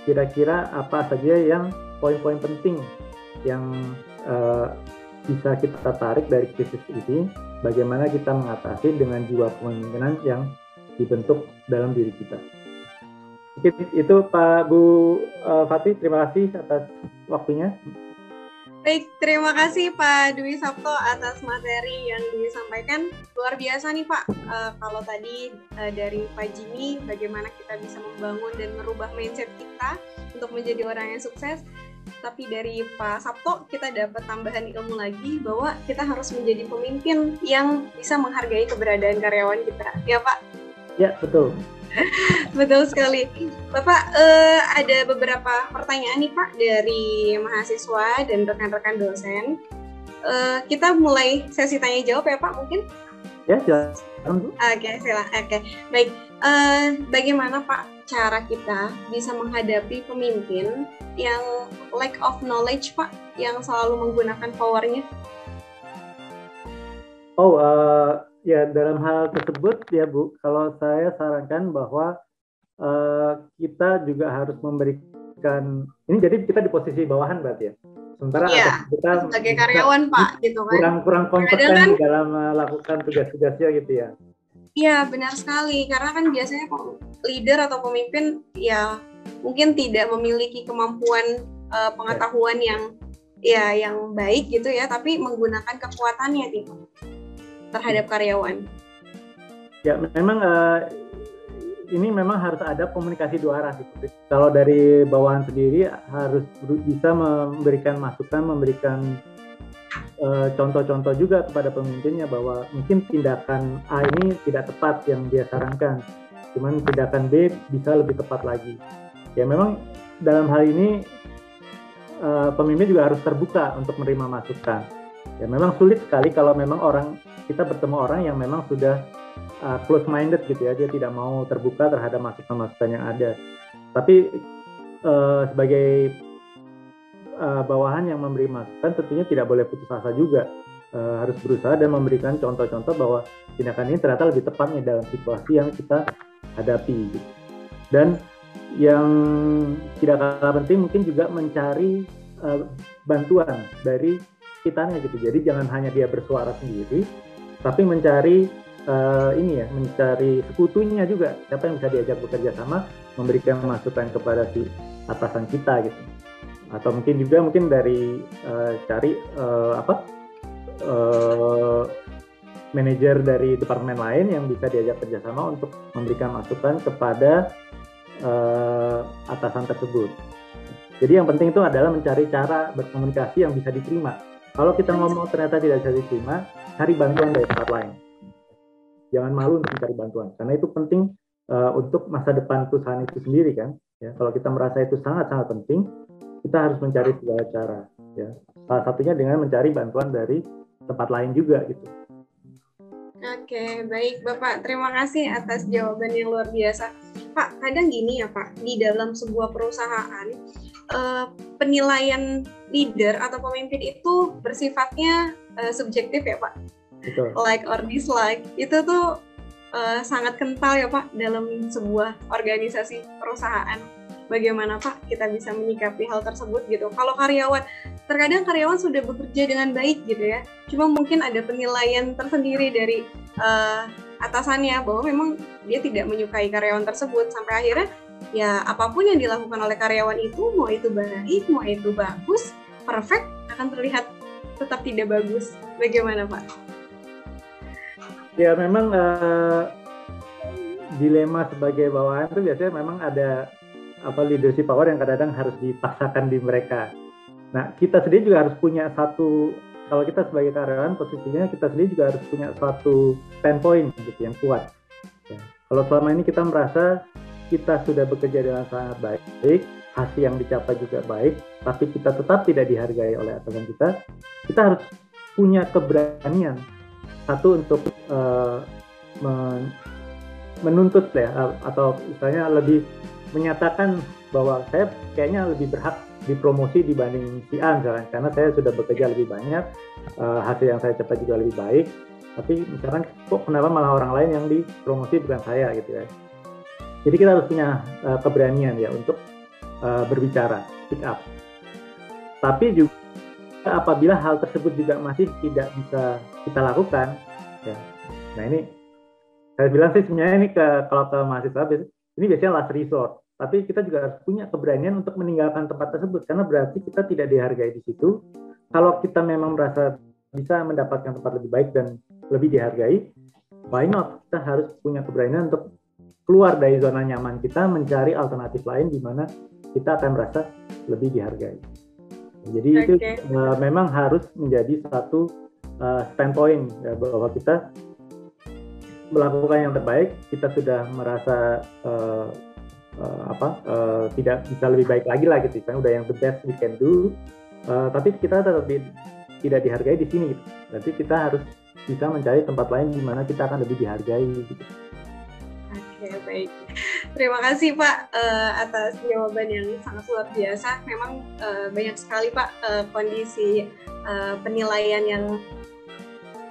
Kira-kira apa saja yang poin-poin penting yang uh, bisa kita tarik dari krisis ini, bagaimana kita mengatasi dengan jiwa kepemimpinan yang dibentuk dalam diri kita. Mungkin itu Pak Bu uh, Fatih, terima kasih atas waktunya. Baik, terima kasih Pak Dwi Sabto atas materi yang disampaikan. Luar biasa nih Pak, uh, kalau tadi uh, dari Pak Jimmy, bagaimana kita bisa membangun dan merubah mindset kita untuk menjadi orang yang sukses. Tapi dari Pak Sabto, kita dapat tambahan ilmu lagi bahwa kita harus menjadi pemimpin yang bisa menghargai keberadaan karyawan kita. Ya Pak? Ya, betul. [LAUGHS] Betul sekali. Bapak, uh, ada beberapa pertanyaan nih Pak dari mahasiswa dan rekan-rekan dosen. Uh, kita mulai sesi tanya jawab ya Pak mungkin? Ya, silakan. Oke, okay, silakan. Oke, okay. baik. Uh, bagaimana Pak cara kita bisa menghadapi pemimpin yang lack of knowledge Pak, yang selalu menggunakan powernya? Oh, uh, ya dalam hal tersebut ya Bu, kalau saya sarankan bahwa uh, kita juga harus memberikan ini jadi kita di posisi bawahan berarti ya. Sementara ya, kita sebagai karyawan kita, Pak gitu kan. Kurang kurang kompeten kan, dalam melakukan tugas-tugasnya gitu ya. Iya benar sekali karena kan biasanya leader atau pemimpin ya mungkin tidak memiliki kemampuan uh, pengetahuan ya. yang ya yang baik gitu ya tapi menggunakan kekuatannya gitu terhadap karyawan? Ya, memang uh, ini memang harus ada komunikasi dua arah. Gitu. Kalau dari bawahan sendiri harus bisa memberikan masukan, memberikan eh, contoh-contoh uh, juga kepada pemimpinnya bahwa mungkin tindakan A ini tidak tepat yang dia sarankan, cuman tindakan B bisa lebih tepat lagi. Ya memang dalam hal ini uh, pemimpin juga harus terbuka untuk menerima masukan. Ya memang sulit sekali kalau memang orang kita bertemu orang yang memang sudah uh, close minded gitu ya. Dia tidak mau terbuka terhadap masukan-masukan yang ada. Tapi uh, sebagai uh, bawahan yang memberi masukan tentunya tidak boleh putus asa juga. Uh, harus berusaha dan memberikan contoh-contoh bahwa tindakan ini ternyata lebih tepat nih dalam situasi yang kita hadapi gitu. dan yang tidak kalah penting mungkin juga mencari uh, bantuan dari kitanya gitu. Jadi jangan hanya dia bersuara sendiri tapi mencari uh, ini ya, mencari sekutunya juga siapa yang bisa diajak bekerja sama, memberikan masukan kepada si atasan kita gitu. Atau mungkin juga mungkin dari uh, cari uh, apa uh, manajer dari departemen lain yang bisa diajak kerjasama untuk memberikan masukan kepada uh, atasan tersebut. Jadi yang penting itu adalah mencari cara berkomunikasi yang bisa diterima. Kalau kita ngomong ternyata tidak bisa diterima, cari bantuan dari tempat lain. Jangan malu untuk mencari bantuan, karena itu penting uh, untuk masa depan perusahaan itu sendiri kan. Ya, kalau kita merasa itu sangat-sangat penting, kita harus mencari segala cara. Ya, salah satunya dengan mencari bantuan dari tempat lain juga gitu. Oke, baik Bapak. Terima kasih atas jawaban yang luar biasa. Pak, kadang gini ya Pak, di dalam sebuah perusahaan, eh, penilaian leader atau pemimpin itu bersifatnya eh, subjektif ya Pak. Betul. Like or dislike, itu tuh eh, sangat kental ya Pak dalam sebuah organisasi perusahaan. Bagaimana Pak kita bisa menyikapi hal tersebut gitu? Kalau karyawan, terkadang karyawan sudah bekerja dengan baik gitu ya, cuma mungkin ada penilaian tersendiri dari uh, atasannya bahwa memang dia tidak menyukai karyawan tersebut sampai akhirnya ya apa pun yang dilakukan oleh karyawan itu mau itu baik mau itu bagus perfect akan terlihat tetap tidak bagus bagaimana pak? Ya memang uh, dilema sebagai bawahan itu biasanya memang ada apa leadership power yang kadang-kadang harus dipaksakan di mereka. Nah, kita sendiri juga harus punya satu kalau kita sebagai karyawan posisinya kita sendiri juga harus punya suatu standpoint gitu yang kuat. Ya. Kalau selama ini kita merasa kita sudah bekerja dengan sangat baik, hasil yang dicapai juga baik, tapi kita tetap tidak dihargai oleh atasan kita, kita harus punya keberanian satu untuk uh, men menuntut ya atau misalnya lebih menyatakan bahwa saya kayaknya lebih berhak dipromosi dibanding si A misalkan karena saya sudah bekerja lebih banyak uh, hasil yang saya capai juga lebih baik. Tapi misalkan kok kenapa malah orang lain yang dipromosi bukan saya gitu ya? Jadi kita harus punya uh, keberanian ya untuk uh, berbicara speak up. Tapi juga apabila hal tersebut juga masih tidak bisa kita lakukan ya. Nah ini saya bilang sih sebenarnya ini ke kalau ke mahasiswa ini biasanya last resort tapi kita juga harus punya keberanian untuk meninggalkan tempat tersebut karena berarti kita tidak dihargai di situ. Kalau kita memang merasa bisa mendapatkan tempat lebih baik dan lebih dihargai, why not? Kita harus punya keberanian untuk keluar dari zona nyaman kita, mencari alternatif lain di mana kita akan merasa lebih dihargai. Jadi okay. itu uh, memang harus menjadi satu uh, standpoint ya, bahwa kita melakukan yang terbaik, kita sudah merasa uh, uh, apa uh, tidak bisa lebih baik lagi lah gitu kan udah yang the best we can do uh, tapi kita tetap di, tidak dihargai di sini gitu berarti kita harus bisa mencari tempat lain di mana kita akan lebih dihargai gitu. Oke baik, terima kasih Pak uh, atas jawaban yang sangat luar biasa. Memang uh, banyak sekali Pak uh, kondisi uh, penilaian yang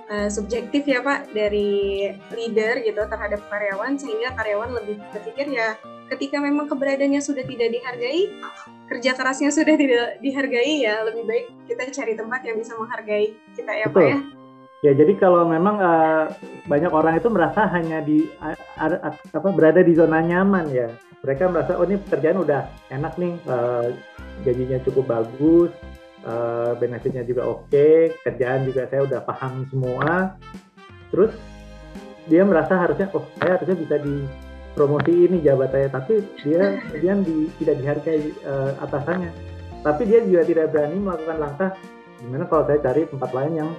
uh, subjektif ya Pak dari leader gitu terhadap karyawan sehingga karyawan lebih berpikir ya ketika memang keberadaannya sudah tidak dihargai kerja kerasnya sudah tidak dihargai ya lebih baik kita cari tempat yang bisa menghargai kita ya Betul. Pak ya. Ya jadi kalau memang uh, banyak orang itu merasa hanya di uh, uh, apa berada di zona nyaman ya. Mereka merasa oh ini pekerjaan udah enak nih, uh, gajinya cukup bagus, uh, benefitnya juga oke, okay, kerjaan juga saya udah paham semua. Terus dia merasa harusnya oh saya harusnya bisa di promosi ini jabatannya, tapi dia kemudian di, tidak dihargai uh, atasannya. Tapi dia juga tidak berani melakukan langkah gimana kalau saya cari tempat lain yang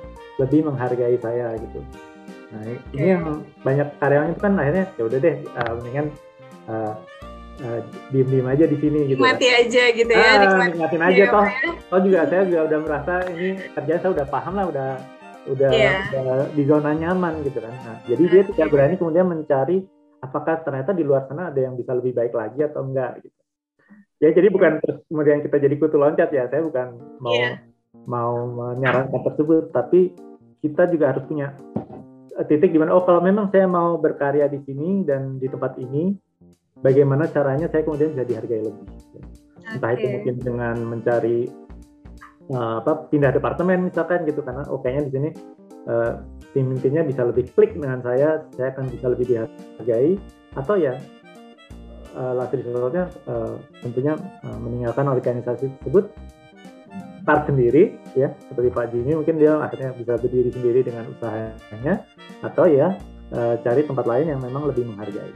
lebih menghargai saya gitu. Nah ini yang banyak karyawan itu kan akhirnya ya udah deh uh, mendingan uh, uh, diem-diem aja di sini gitu. Mati kan. aja gitu ya. Ah, nikmatin aja toh. Ya. Toh juga saya juga udah merasa ini kerja saya udah paham lah, udah udah, yeah. udah di zona nyaman gitu kan. Nah, jadi okay. dia tidak berani kemudian mencari apakah ternyata di luar sana ada yang bisa lebih baik lagi atau enggak gitu. Ya jadi bukan terus kemudian kita jadi kutu loncat ya. Saya bukan mau yeah. mau menyarankan tersebut, tapi kita juga harus punya titik di mana oh kalau memang saya mau berkarya di sini dan di tempat ini bagaimana caranya saya kemudian bisa dihargai lebih. Entah itu mungkin dengan mencari uh, apa pindah departemen misalkan gitu karena oh kayaknya di sini uh, pemimpinnya bisa lebih klik dengan saya, saya akan bisa lebih dihargai. Atau ya uh, last resortnya uh, tentunya uh, meninggalkan organisasi tersebut. Start sendiri ya. Seperti Pak Jimmy mungkin dia akhirnya bisa berdiri sendiri dengan usahanya. Atau ya uh, cari tempat lain yang memang lebih menghargai.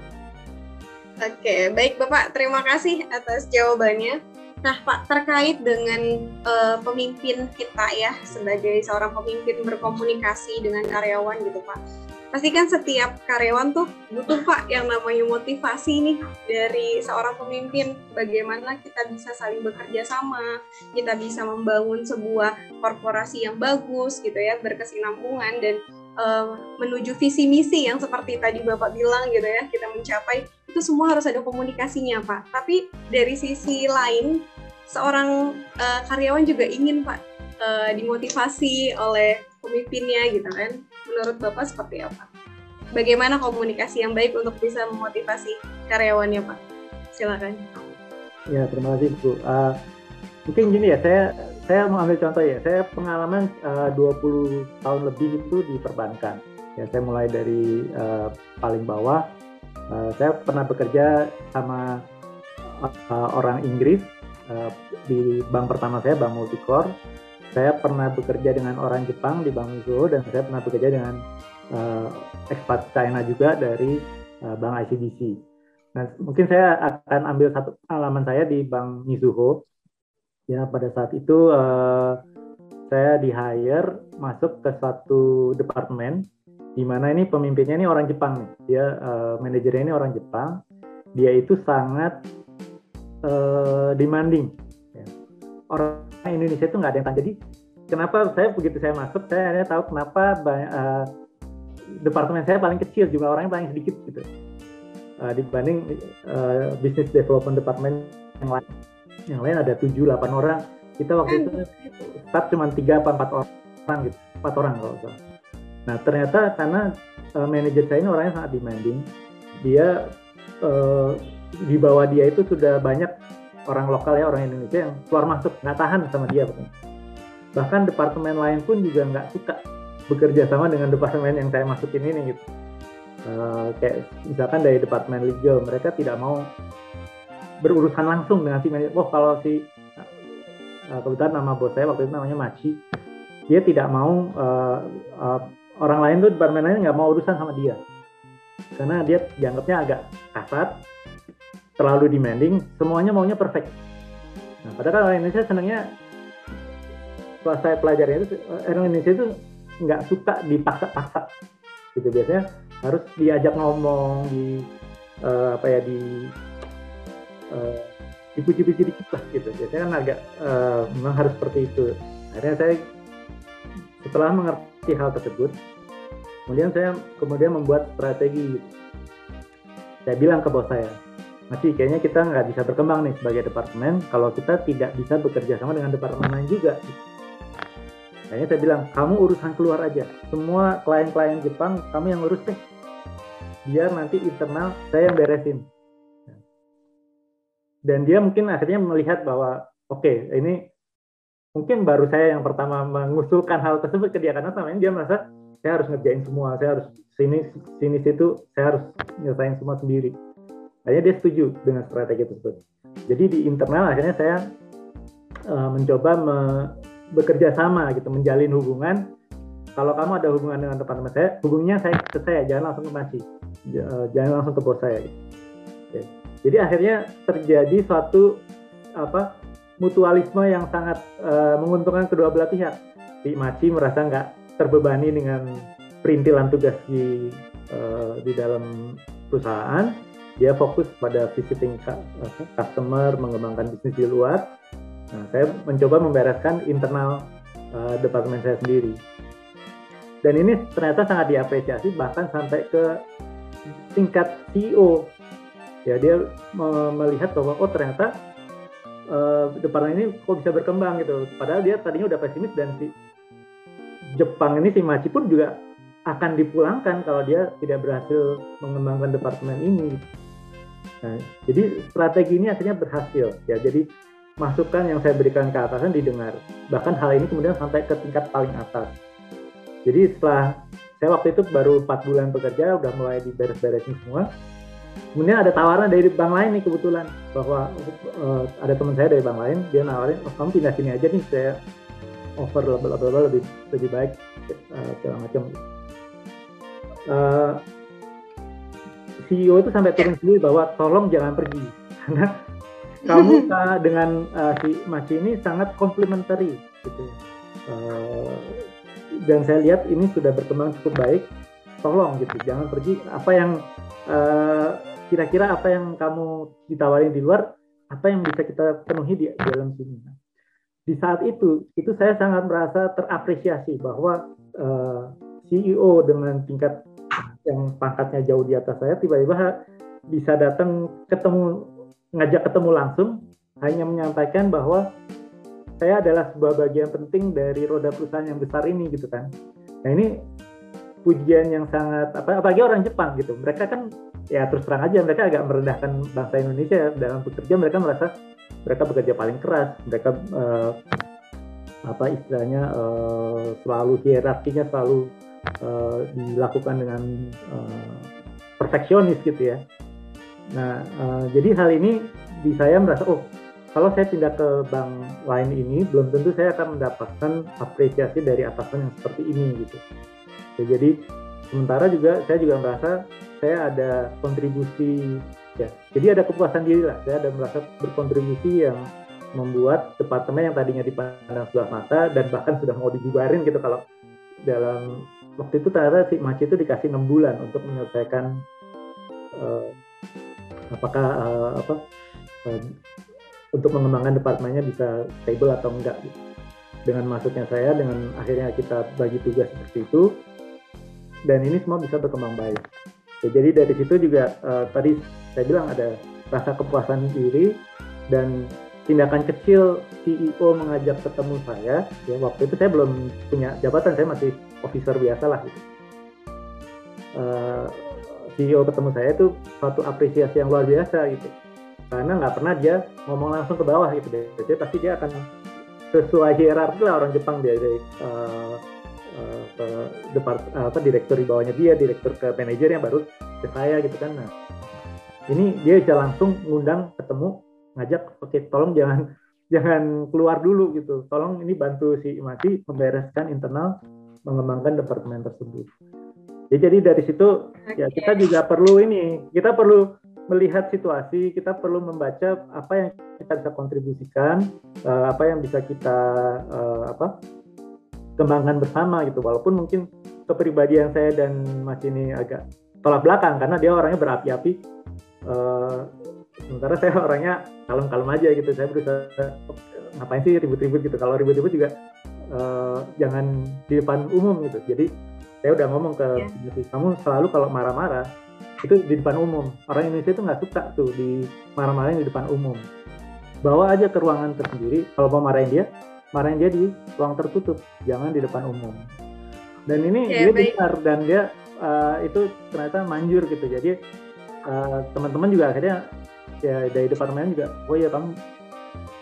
Oke, baik Bapak, terima kasih atas jawabannya. Nah, Pak, terkait dengan uh, pemimpin kita ya, sebagai seorang pemimpin berkomunikasi dengan karyawan gitu, Pak. pasti kan setiap karyawan tuh butuh Pak yang namanya motivasi nih dari seorang pemimpin. Bagaimana kita bisa saling bekerja sama, kita bisa membangun sebuah korporasi yang bagus gitu ya, berkesinambungan dan uh, menuju visi misi yang seperti tadi Bapak bilang gitu ya, kita mencapai itu semua harus ada komunikasinya Pak. Tapi dari sisi lain seorang uh, karyawan juga ingin Pak uh, dimotivasi oleh pemimpinnya gitu kan menurut Bapak seperti apa? Bagaimana komunikasi yang baik untuk bisa memotivasi karyawannya, Pak? Silakan. Ya, terima kasih, Bu. Uh, mungkin gini ya, saya saya mau ambil contoh ya. Saya pengalaman uh, 20 tahun lebih itu di perbankan. Ya, saya mulai dari uh, paling bawah. Uh, saya pernah bekerja sama uh, orang Inggris uh, di bank pertama saya, Bank Multicore saya pernah bekerja dengan orang Jepang di Bank Mizuho dan saya pernah bekerja dengan uh, expat China juga dari uh, Bank ICBC. Nah, mungkin saya akan ambil satu pengalaman saya di Bank Mizuho. Ya, pada saat itu uh, saya di hire masuk ke suatu departemen di mana ini pemimpinnya ini orang Jepang nih. Dia uh, manajernya ini orang Jepang. Dia itu sangat uh, demanding. Ya. Orang Indonesia itu nggak ada yang tahu. Jadi kenapa saya begitu saya masuk saya hanya tahu kenapa banyak, uh, departemen saya paling kecil jumlah orangnya paling sedikit gitu uh, dibanding uh, business development department yang lain. Yang lain ada 7 8 orang. Kita waktu itu start cuma 3 apa 4 orang gitu. 4 orang kalau salah. Nah, ternyata karena uh, manajer saya ini orangnya sangat demanding. Dia uh, di bawah dia itu sudah banyak orang lokal ya orang Indonesia yang keluar masuk nggak tahan sama dia bahkan departemen lain pun juga nggak suka bekerja sama dengan departemen yang saya masukin ini gitu. Uh, kayak misalkan dari departemen legal mereka tidak mau berurusan langsung dengan si manajer. Oh kalau si uh, kebetulan nama bos saya waktu itu namanya Maci. Dia tidak mau uh, uh, orang lain tuh departemen lain nggak mau urusan sama dia. Karena dia dianggapnya agak kasar terlalu demanding, semuanya maunya perfect. Nah, padahal orang Indonesia senangnya setelah saya pelajari itu orang Indonesia itu nggak suka dipaksa-paksa. Gitu biasanya harus diajak ngomong di uh, apa ya di uh, dipuji-puji dikit lah gitu. Biasanya kan agak uh, memang harus seperti itu. Akhirnya saya setelah mengerti hal tersebut kemudian saya kemudian membuat strategi. Saya bilang ke bos saya masih kayaknya kita nggak bisa berkembang nih sebagai departemen kalau kita tidak bisa bekerja sama dengan departemen lain juga. Kayaknya saya bilang, kamu urusan keluar aja. Semua klien-klien Jepang, kamu yang urus deh. Biar nanti internal saya yang beresin. Dan dia mungkin akhirnya melihat bahwa, oke, okay, ini mungkin baru saya yang pertama mengusulkan hal tersebut ke dia karena selama ini dia merasa saya harus ngerjain semua, saya harus sini sini situ, saya harus nyelesain semua sendiri akhirnya dia setuju dengan strategi tersebut. Jadi di internal akhirnya saya uh, mencoba me bekerja sama gitu menjalin hubungan. Kalau kamu ada hubungan dengan teman-teman saya hubungnya saya ke saya jangan langsung ke Masi uh, jangan langsung ke bos saya. Gitu. okay. jadi akhirnya terjadi suatu apa mutualisme yang sangat uh, menguntungkan kedua belah pihak. Si Maci merasa nggak terbebani dengan perintilan tugas di uh, di dalam perusahaan dia fokus pada visiting customer, mengembangkan bisnis di luar. Nah, saya mencoba membereskan internal uh, departemen saya sendiri. Dan ini ternyata sangat diapresiasi bahkan sampai ke tingkat CEO. Ya, dia melihat bahwa oh ternyata uh, departemen ini kok bisa berkembang gitu. Padahal dia tadinya udah pesimis dan si Jepang ini si Machi pun juga akan dipulangkan kalau dia tidak berhasil mengembangkan departemen ini. Nah, jadi strategi ini akhirnya berhasil ya. Jadi masukan yang saya berikan ke atasan didengar. Bahkan hal ini kemudian sampai ke tingkat paling atas. Jadi setelah saya waktu itu baru empat bulan bekerja, udah mulai diberes-beresin semua. Kemudian ada tawaran dari bank lain nih kebetulan bahwa uh, ada teman saya dari bank lain, dia nawarin, oh, kamu pindah sini aja nih, saya offer lebih lebih baik uh, segala macam. Uh, CEO itu sampai turun sendiri bahwa tolong jangan pergi karena kamu [LAUGHS] dengan uh, si Mas ini sangat komplementari gitu. Uh, dan saya lihat ini sudah berkembang cukup baik. tolong gitu jangan pergi apa yang uh, kira-kira apa yang kamu ditawarin di luar apa yang bisa kita penuhi di, di dalam sini di saat itu itu saya sangat merasa terapresiasi bahwa uh, CEO dengan tingkat yang pangkatnya jauh di atas saya tiba-tiba bisa datang ketemu ngajak ketemu langsung hanya menyampaikan bahwa saya adalah sebuah bagian penting dari roda perusahaan yang besar ini gitu kan. Nah ini pujian yang sangat apa apalagi orang Jepang gitu. Mereka kan ya terus terang aja mereka agak merendahkan bangsa Indonesia dalam bekerja mereka merasa mereka bekerja paling keras. Mereka uh, apa istilahnya uh, selalu hierarkinya selalu uh, dilakukan dengan uh, perfeksionis gitu ya. Nah, uh, jadi hal ini di saya merasa oh kalau saya pindah ke bank lain ini belum tentu saya akan mendapatkan apresiasi dari atasan yang seperti ini gitu. Ya, jadi sementara juga saya juga merasa saya ada kontribusi ya. Jadi ada kepuasan diri lah. Saya ada merasa berkontribusi yang membuat departemen yang tadinya dipandang sebelah mata dan bahkan sudah mau dibubarin gitu kalau dalam waktu itu ternyata si Maci itu dikasih enam bulan untuk menyelesaikan uh, apakah uh, apa uh, untuk mengembangkan departemennya bisa stable atau enggak gitu. Dengan masuknya saya, dengan akhirnya kita bagi tugas seperti itu, dan ini semua bisa berkembang baik. Ya, jadi dari situ juga uh, tadi saya bilang ada rasa kepuasan diri dan tindakan kecil CEO mengajak ketemu saya. Ya waktu itu saya belum punya jabatan, saya masih officer biasa lah. Gitu. Uh, CEO ketemu saya itu suatu apresiasi yang luar biasa gitu karena nggak pernah dia ngomong langsung ke bawah gitu deh jadi pasti dia akan sesuai hierarki lah orang Jepang dia dari uh, uh, ke depart apa direktur di bawahnya dia direktur ke manajer yang baru ke saya gitu kan nah ini dia bisa langsung ngundang ketemu ngajak oke tolong jangan [LAUGHS] jangan keluar dulu gitu tolong ini bantu si Imati membereskan internal mengembangkan departemen tersebut ya, jadi dari situ ya kita juga perlu ini kita perlu melihat situasi, kita perlu membaca apa yang kita bisa kontribusikan, uh, apa yang bisa kita uh, apa kembangkan bersama gitu. Walaupun mungkin kepribadian saya dan Mas ini agak tolak belakang karena dia orangnya berapi-api. Uh, sementara saya orangnya kalem-kalem aja gitu. Saya berusaha ngapain sih ribut-ribut gitu. Kalau ribut-ribut juga uh, jangan di depan umum gitu. Jadi saya udah ngomong ke yeah. kamu selalu kalau marah-marah itu di depan umum orang Indonesia itu nggak suka tuh di marah-marahin di depan umum bawa aja ke ruangan tersendiri kalau mau marahin dia marahin dia di ruang tertutup jangan di depan umum dan ini ya, dia baik. dengar dan dia uh, itu ternyata manjur gitu jadi uh, teman-teman juga akhirnya ya dari departemen juga oh ya kamu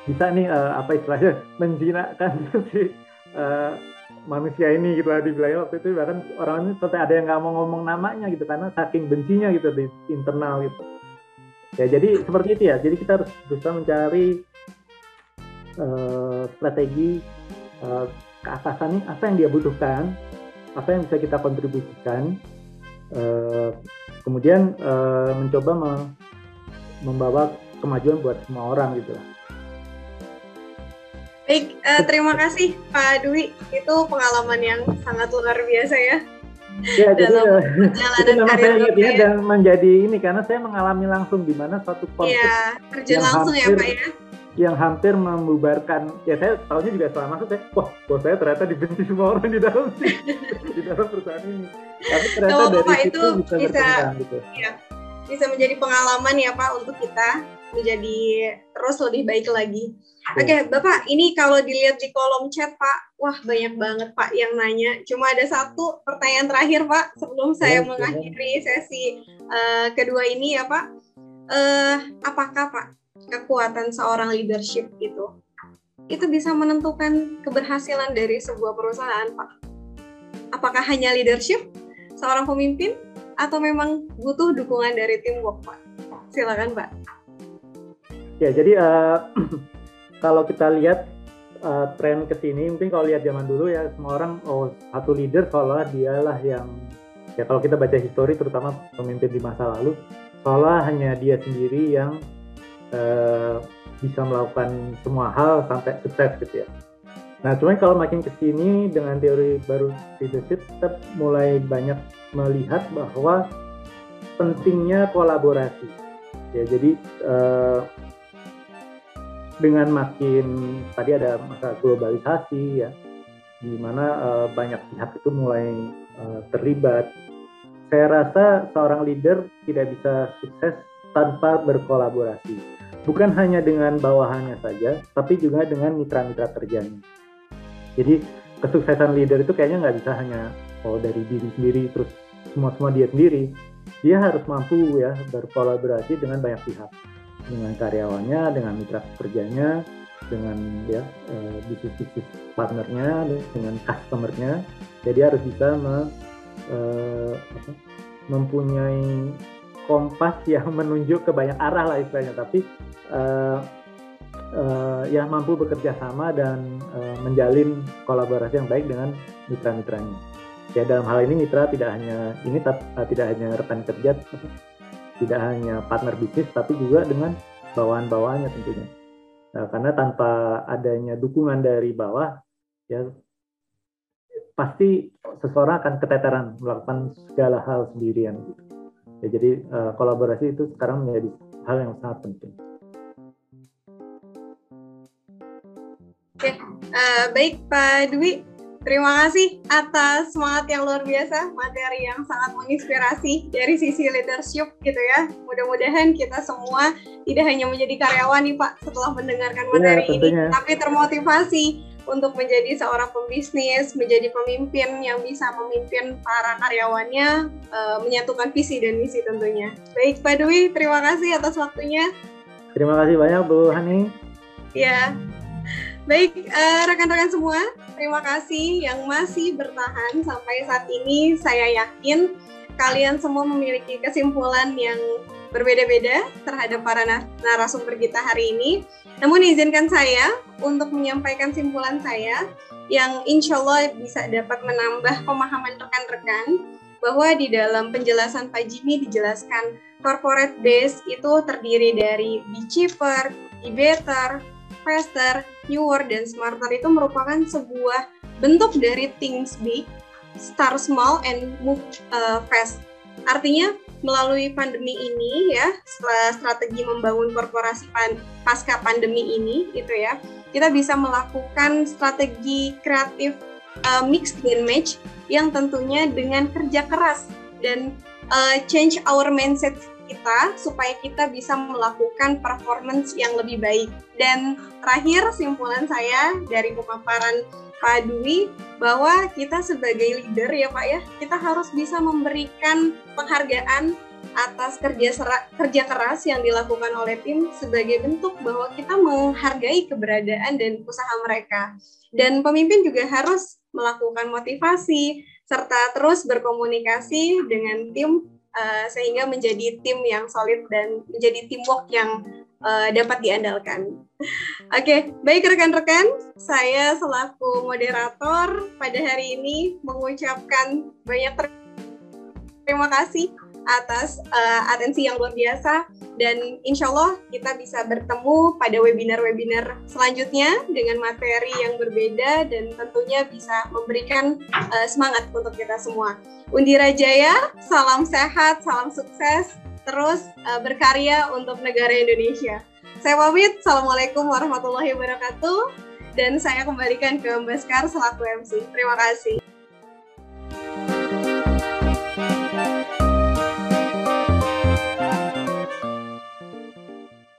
bisa nih uh, apa istilahnya [LAUGHS] menjinakkan [LAUGHS] si uh, manusia ini gitu lah dibilang waktu itu bahkan orang ini sampai ada yang nggak mau ngomong namanya gitu karena saking bencinya gitu di internal gitu. Ya jadi seperti itu ya. Jadi kita harus berusaha mencari uh, strategi uh, keatasan ini apa yang dia butuhkan apa yang bisa kita kontribusikan uh, kemudian uh, mencoba me membawa kemajuan buat semua orang gitu lah Baik, uh, terima kasih Pak Dwi. Itu pengalaman yang sangat luar biasa ya. Ya, jadi itu memang saya ingatnya dan menjadi ini karena saya mengalami langsung di mana suatu konflik ya, terjun langsung hampir, ya Pak ya. Yang hampir membubarkan, ya saya tahunya juga setelah masuk saya, wah bos saya ternyata dibenci semua orang di dalam di dalam perusahaan ini. Tapi ternyata Kalau dari Bapak situ itu bisa, bisa gitu. Ya, bisa menjadi pengalaman ya Pak untuk kita menjadi terus lebih baik lagi. Oke, okay, Bapak, ini kalau dilihat di kolom chat, Pak, wah banyak banget Pak yang nanya. Cuma ada satu pertanyaan terakhir, Pak, sebelum saya mengakhiri sesi uh, kedua ini ya, Pak. Uh, apakah Pak kekuatan seorang leadership itu itu bisa menentukan keberhasilan dari sebuah perusahaan, Pak? Apakah hanya leadership seorang pemimpin atau memang butuh dukungan dari teamwork, Pak? Silakan, Pak. Ya, jadi uh, [CLEARS THROAT] kalau kita lihat uh, tren ke sini, mungkin kalau lihat zaman dulu ya semua orang oh satu leader seolah dialah yang ya kalau kita baca histori terutama pemimpin di masa lalu seolah hanya dia sendiri yang uh, bisa melakukan semua hal sampai sukses gitu ya. Nah, cuman kalau makin ke sini dengan teori baru leadership, kita mulai banyak melihat bahwa pentingnya kolaborasi. Ya, jadi uh, dengan makin tadi ada masa globalisasi ya, di mana uh, banyak pihak itu mulai uh, terlibat. Saya rasa seorang leader tidak bisa sukses tanpa berkolaborasi. Bukan hanya dengan bawahannya saja, tapi juga dengan mitra-mitra kerjanya. Jadi kesuksesan leader itu kayaknya nggak bisa hanya oh dari diri sendiri terus semua semua dia sendiri. Dia harus mampu ya berkolaborasi dengan banyak pihak, dengan karyawannya, dengan mitra kerjanya, dengan ya uh, bisnis bisnis partnernya, dengan customernya. Jadi harus bisa me, uh, apa, mempunyai kompas yang [LAUGHS] menunjuk ke banyak arah lah istilahnya. Tapi uh, uh, ya mampu bekerja sama dan uh, menjalin kolaborasi yang baik dengan mitra-mitranya. Ya dalam hal ini mitra tidak hanya ini tidak hanya rekan kerja, tidak hanya partner bisnis, tapi juga dengan bawahan-bawahannya tentunya. Nah, karena tanpa adanya dukungan dari bawah, ya pasti seseorang akan keteteran melakukan segala hal sendirian. Ya, jadi uh, kolaborasi itu sekarang menjadi hal yang sangat penting. Oke, uh, baik Pak Dwi. Terima kasih atas semangat yang luar biasa, materi yang sangat menginspirasi dari sisi leadership gitu ya. Mudah-mudahan kita semua tidak hanya menjadi karyawan nih Pak setelah mendengarkan iya, materi ya, ini, tapi termotivasi untuk menjadi seorang pembisnis, menjadi pemimpin yang bisa memimpin para karyawannya, uh, menyatukan visi dan misi tentunya. Baik Pak Dwi, terima kasih atas waktunya. Terima kasih banyak Bu Hani. Ya, Baik, uh, rekan-rekan semua, terima kasih yang masih bertahan sampai saat ini. Saya yakin kalian semua memiliki kesimpulan yang berbeda-beda terhadap para narasumber kita hari ini. Namun izinkan saya untuk menyampaikan simpulan saya yang insya Allah bisa dapat menambah pemahaman rekan-rekan bahwa di dalam penjelasan Pak Jimmy dijelaskan corporate base itu terdiri dari be cheaper, be better, faster, newer, dan smarter itu merupakan sebuah bentuk dari things big, start small, and move uh, fast. Artinya, melalui pandemi ini ya, setelah strategi membangun korporasi pan, pasca pandemi ini gitu ya, kita bisa melakukan strategi kreatif uh, mix and match yang tentunya dengan kerja keras dan uh, change our mindset kita supaya kita bisa melakukan performance yang lebih baik. Dan terakhir simpulan saya dari pemaparan Pak Dwi bahwa kita sebagai leader ya Pak ya, kita harus bisa memberikan penghargaan atas kerja sera, kerja keras yang dilakukan oleh tim sebagai bentuk bahwa kita menghargai keberadaan dan usaha mereka. Dan pemimpin juga harus melakukan motivasi serta terus berkomunikasi dengan tim uh, sehingga menjadi tim yang solid dan menjadi teamwork yang uh, dapat diandalkan. [LAUGHS] Oke, okay, baik rekan-rekan, saya selaku moderator pada hari ini mengucapkan banyak terima kasih atas uh, atensi yang luar biasa dan insya Allah kita bisa bertemu pada webinar-webinar selanjutnya dengan materi yang berbeda dan tentunya bisa memberikan uh, semangat untuk kita semua. Undira Jaya, salam sehat, salam sukses, terus uh, berkarya untuk negara Indonesia. Saya pamit, Assalamualaikum warahmatullahi wabarakatuh, dan saya kembalikan ke Mbak Skar selaku MC. Terima kasih.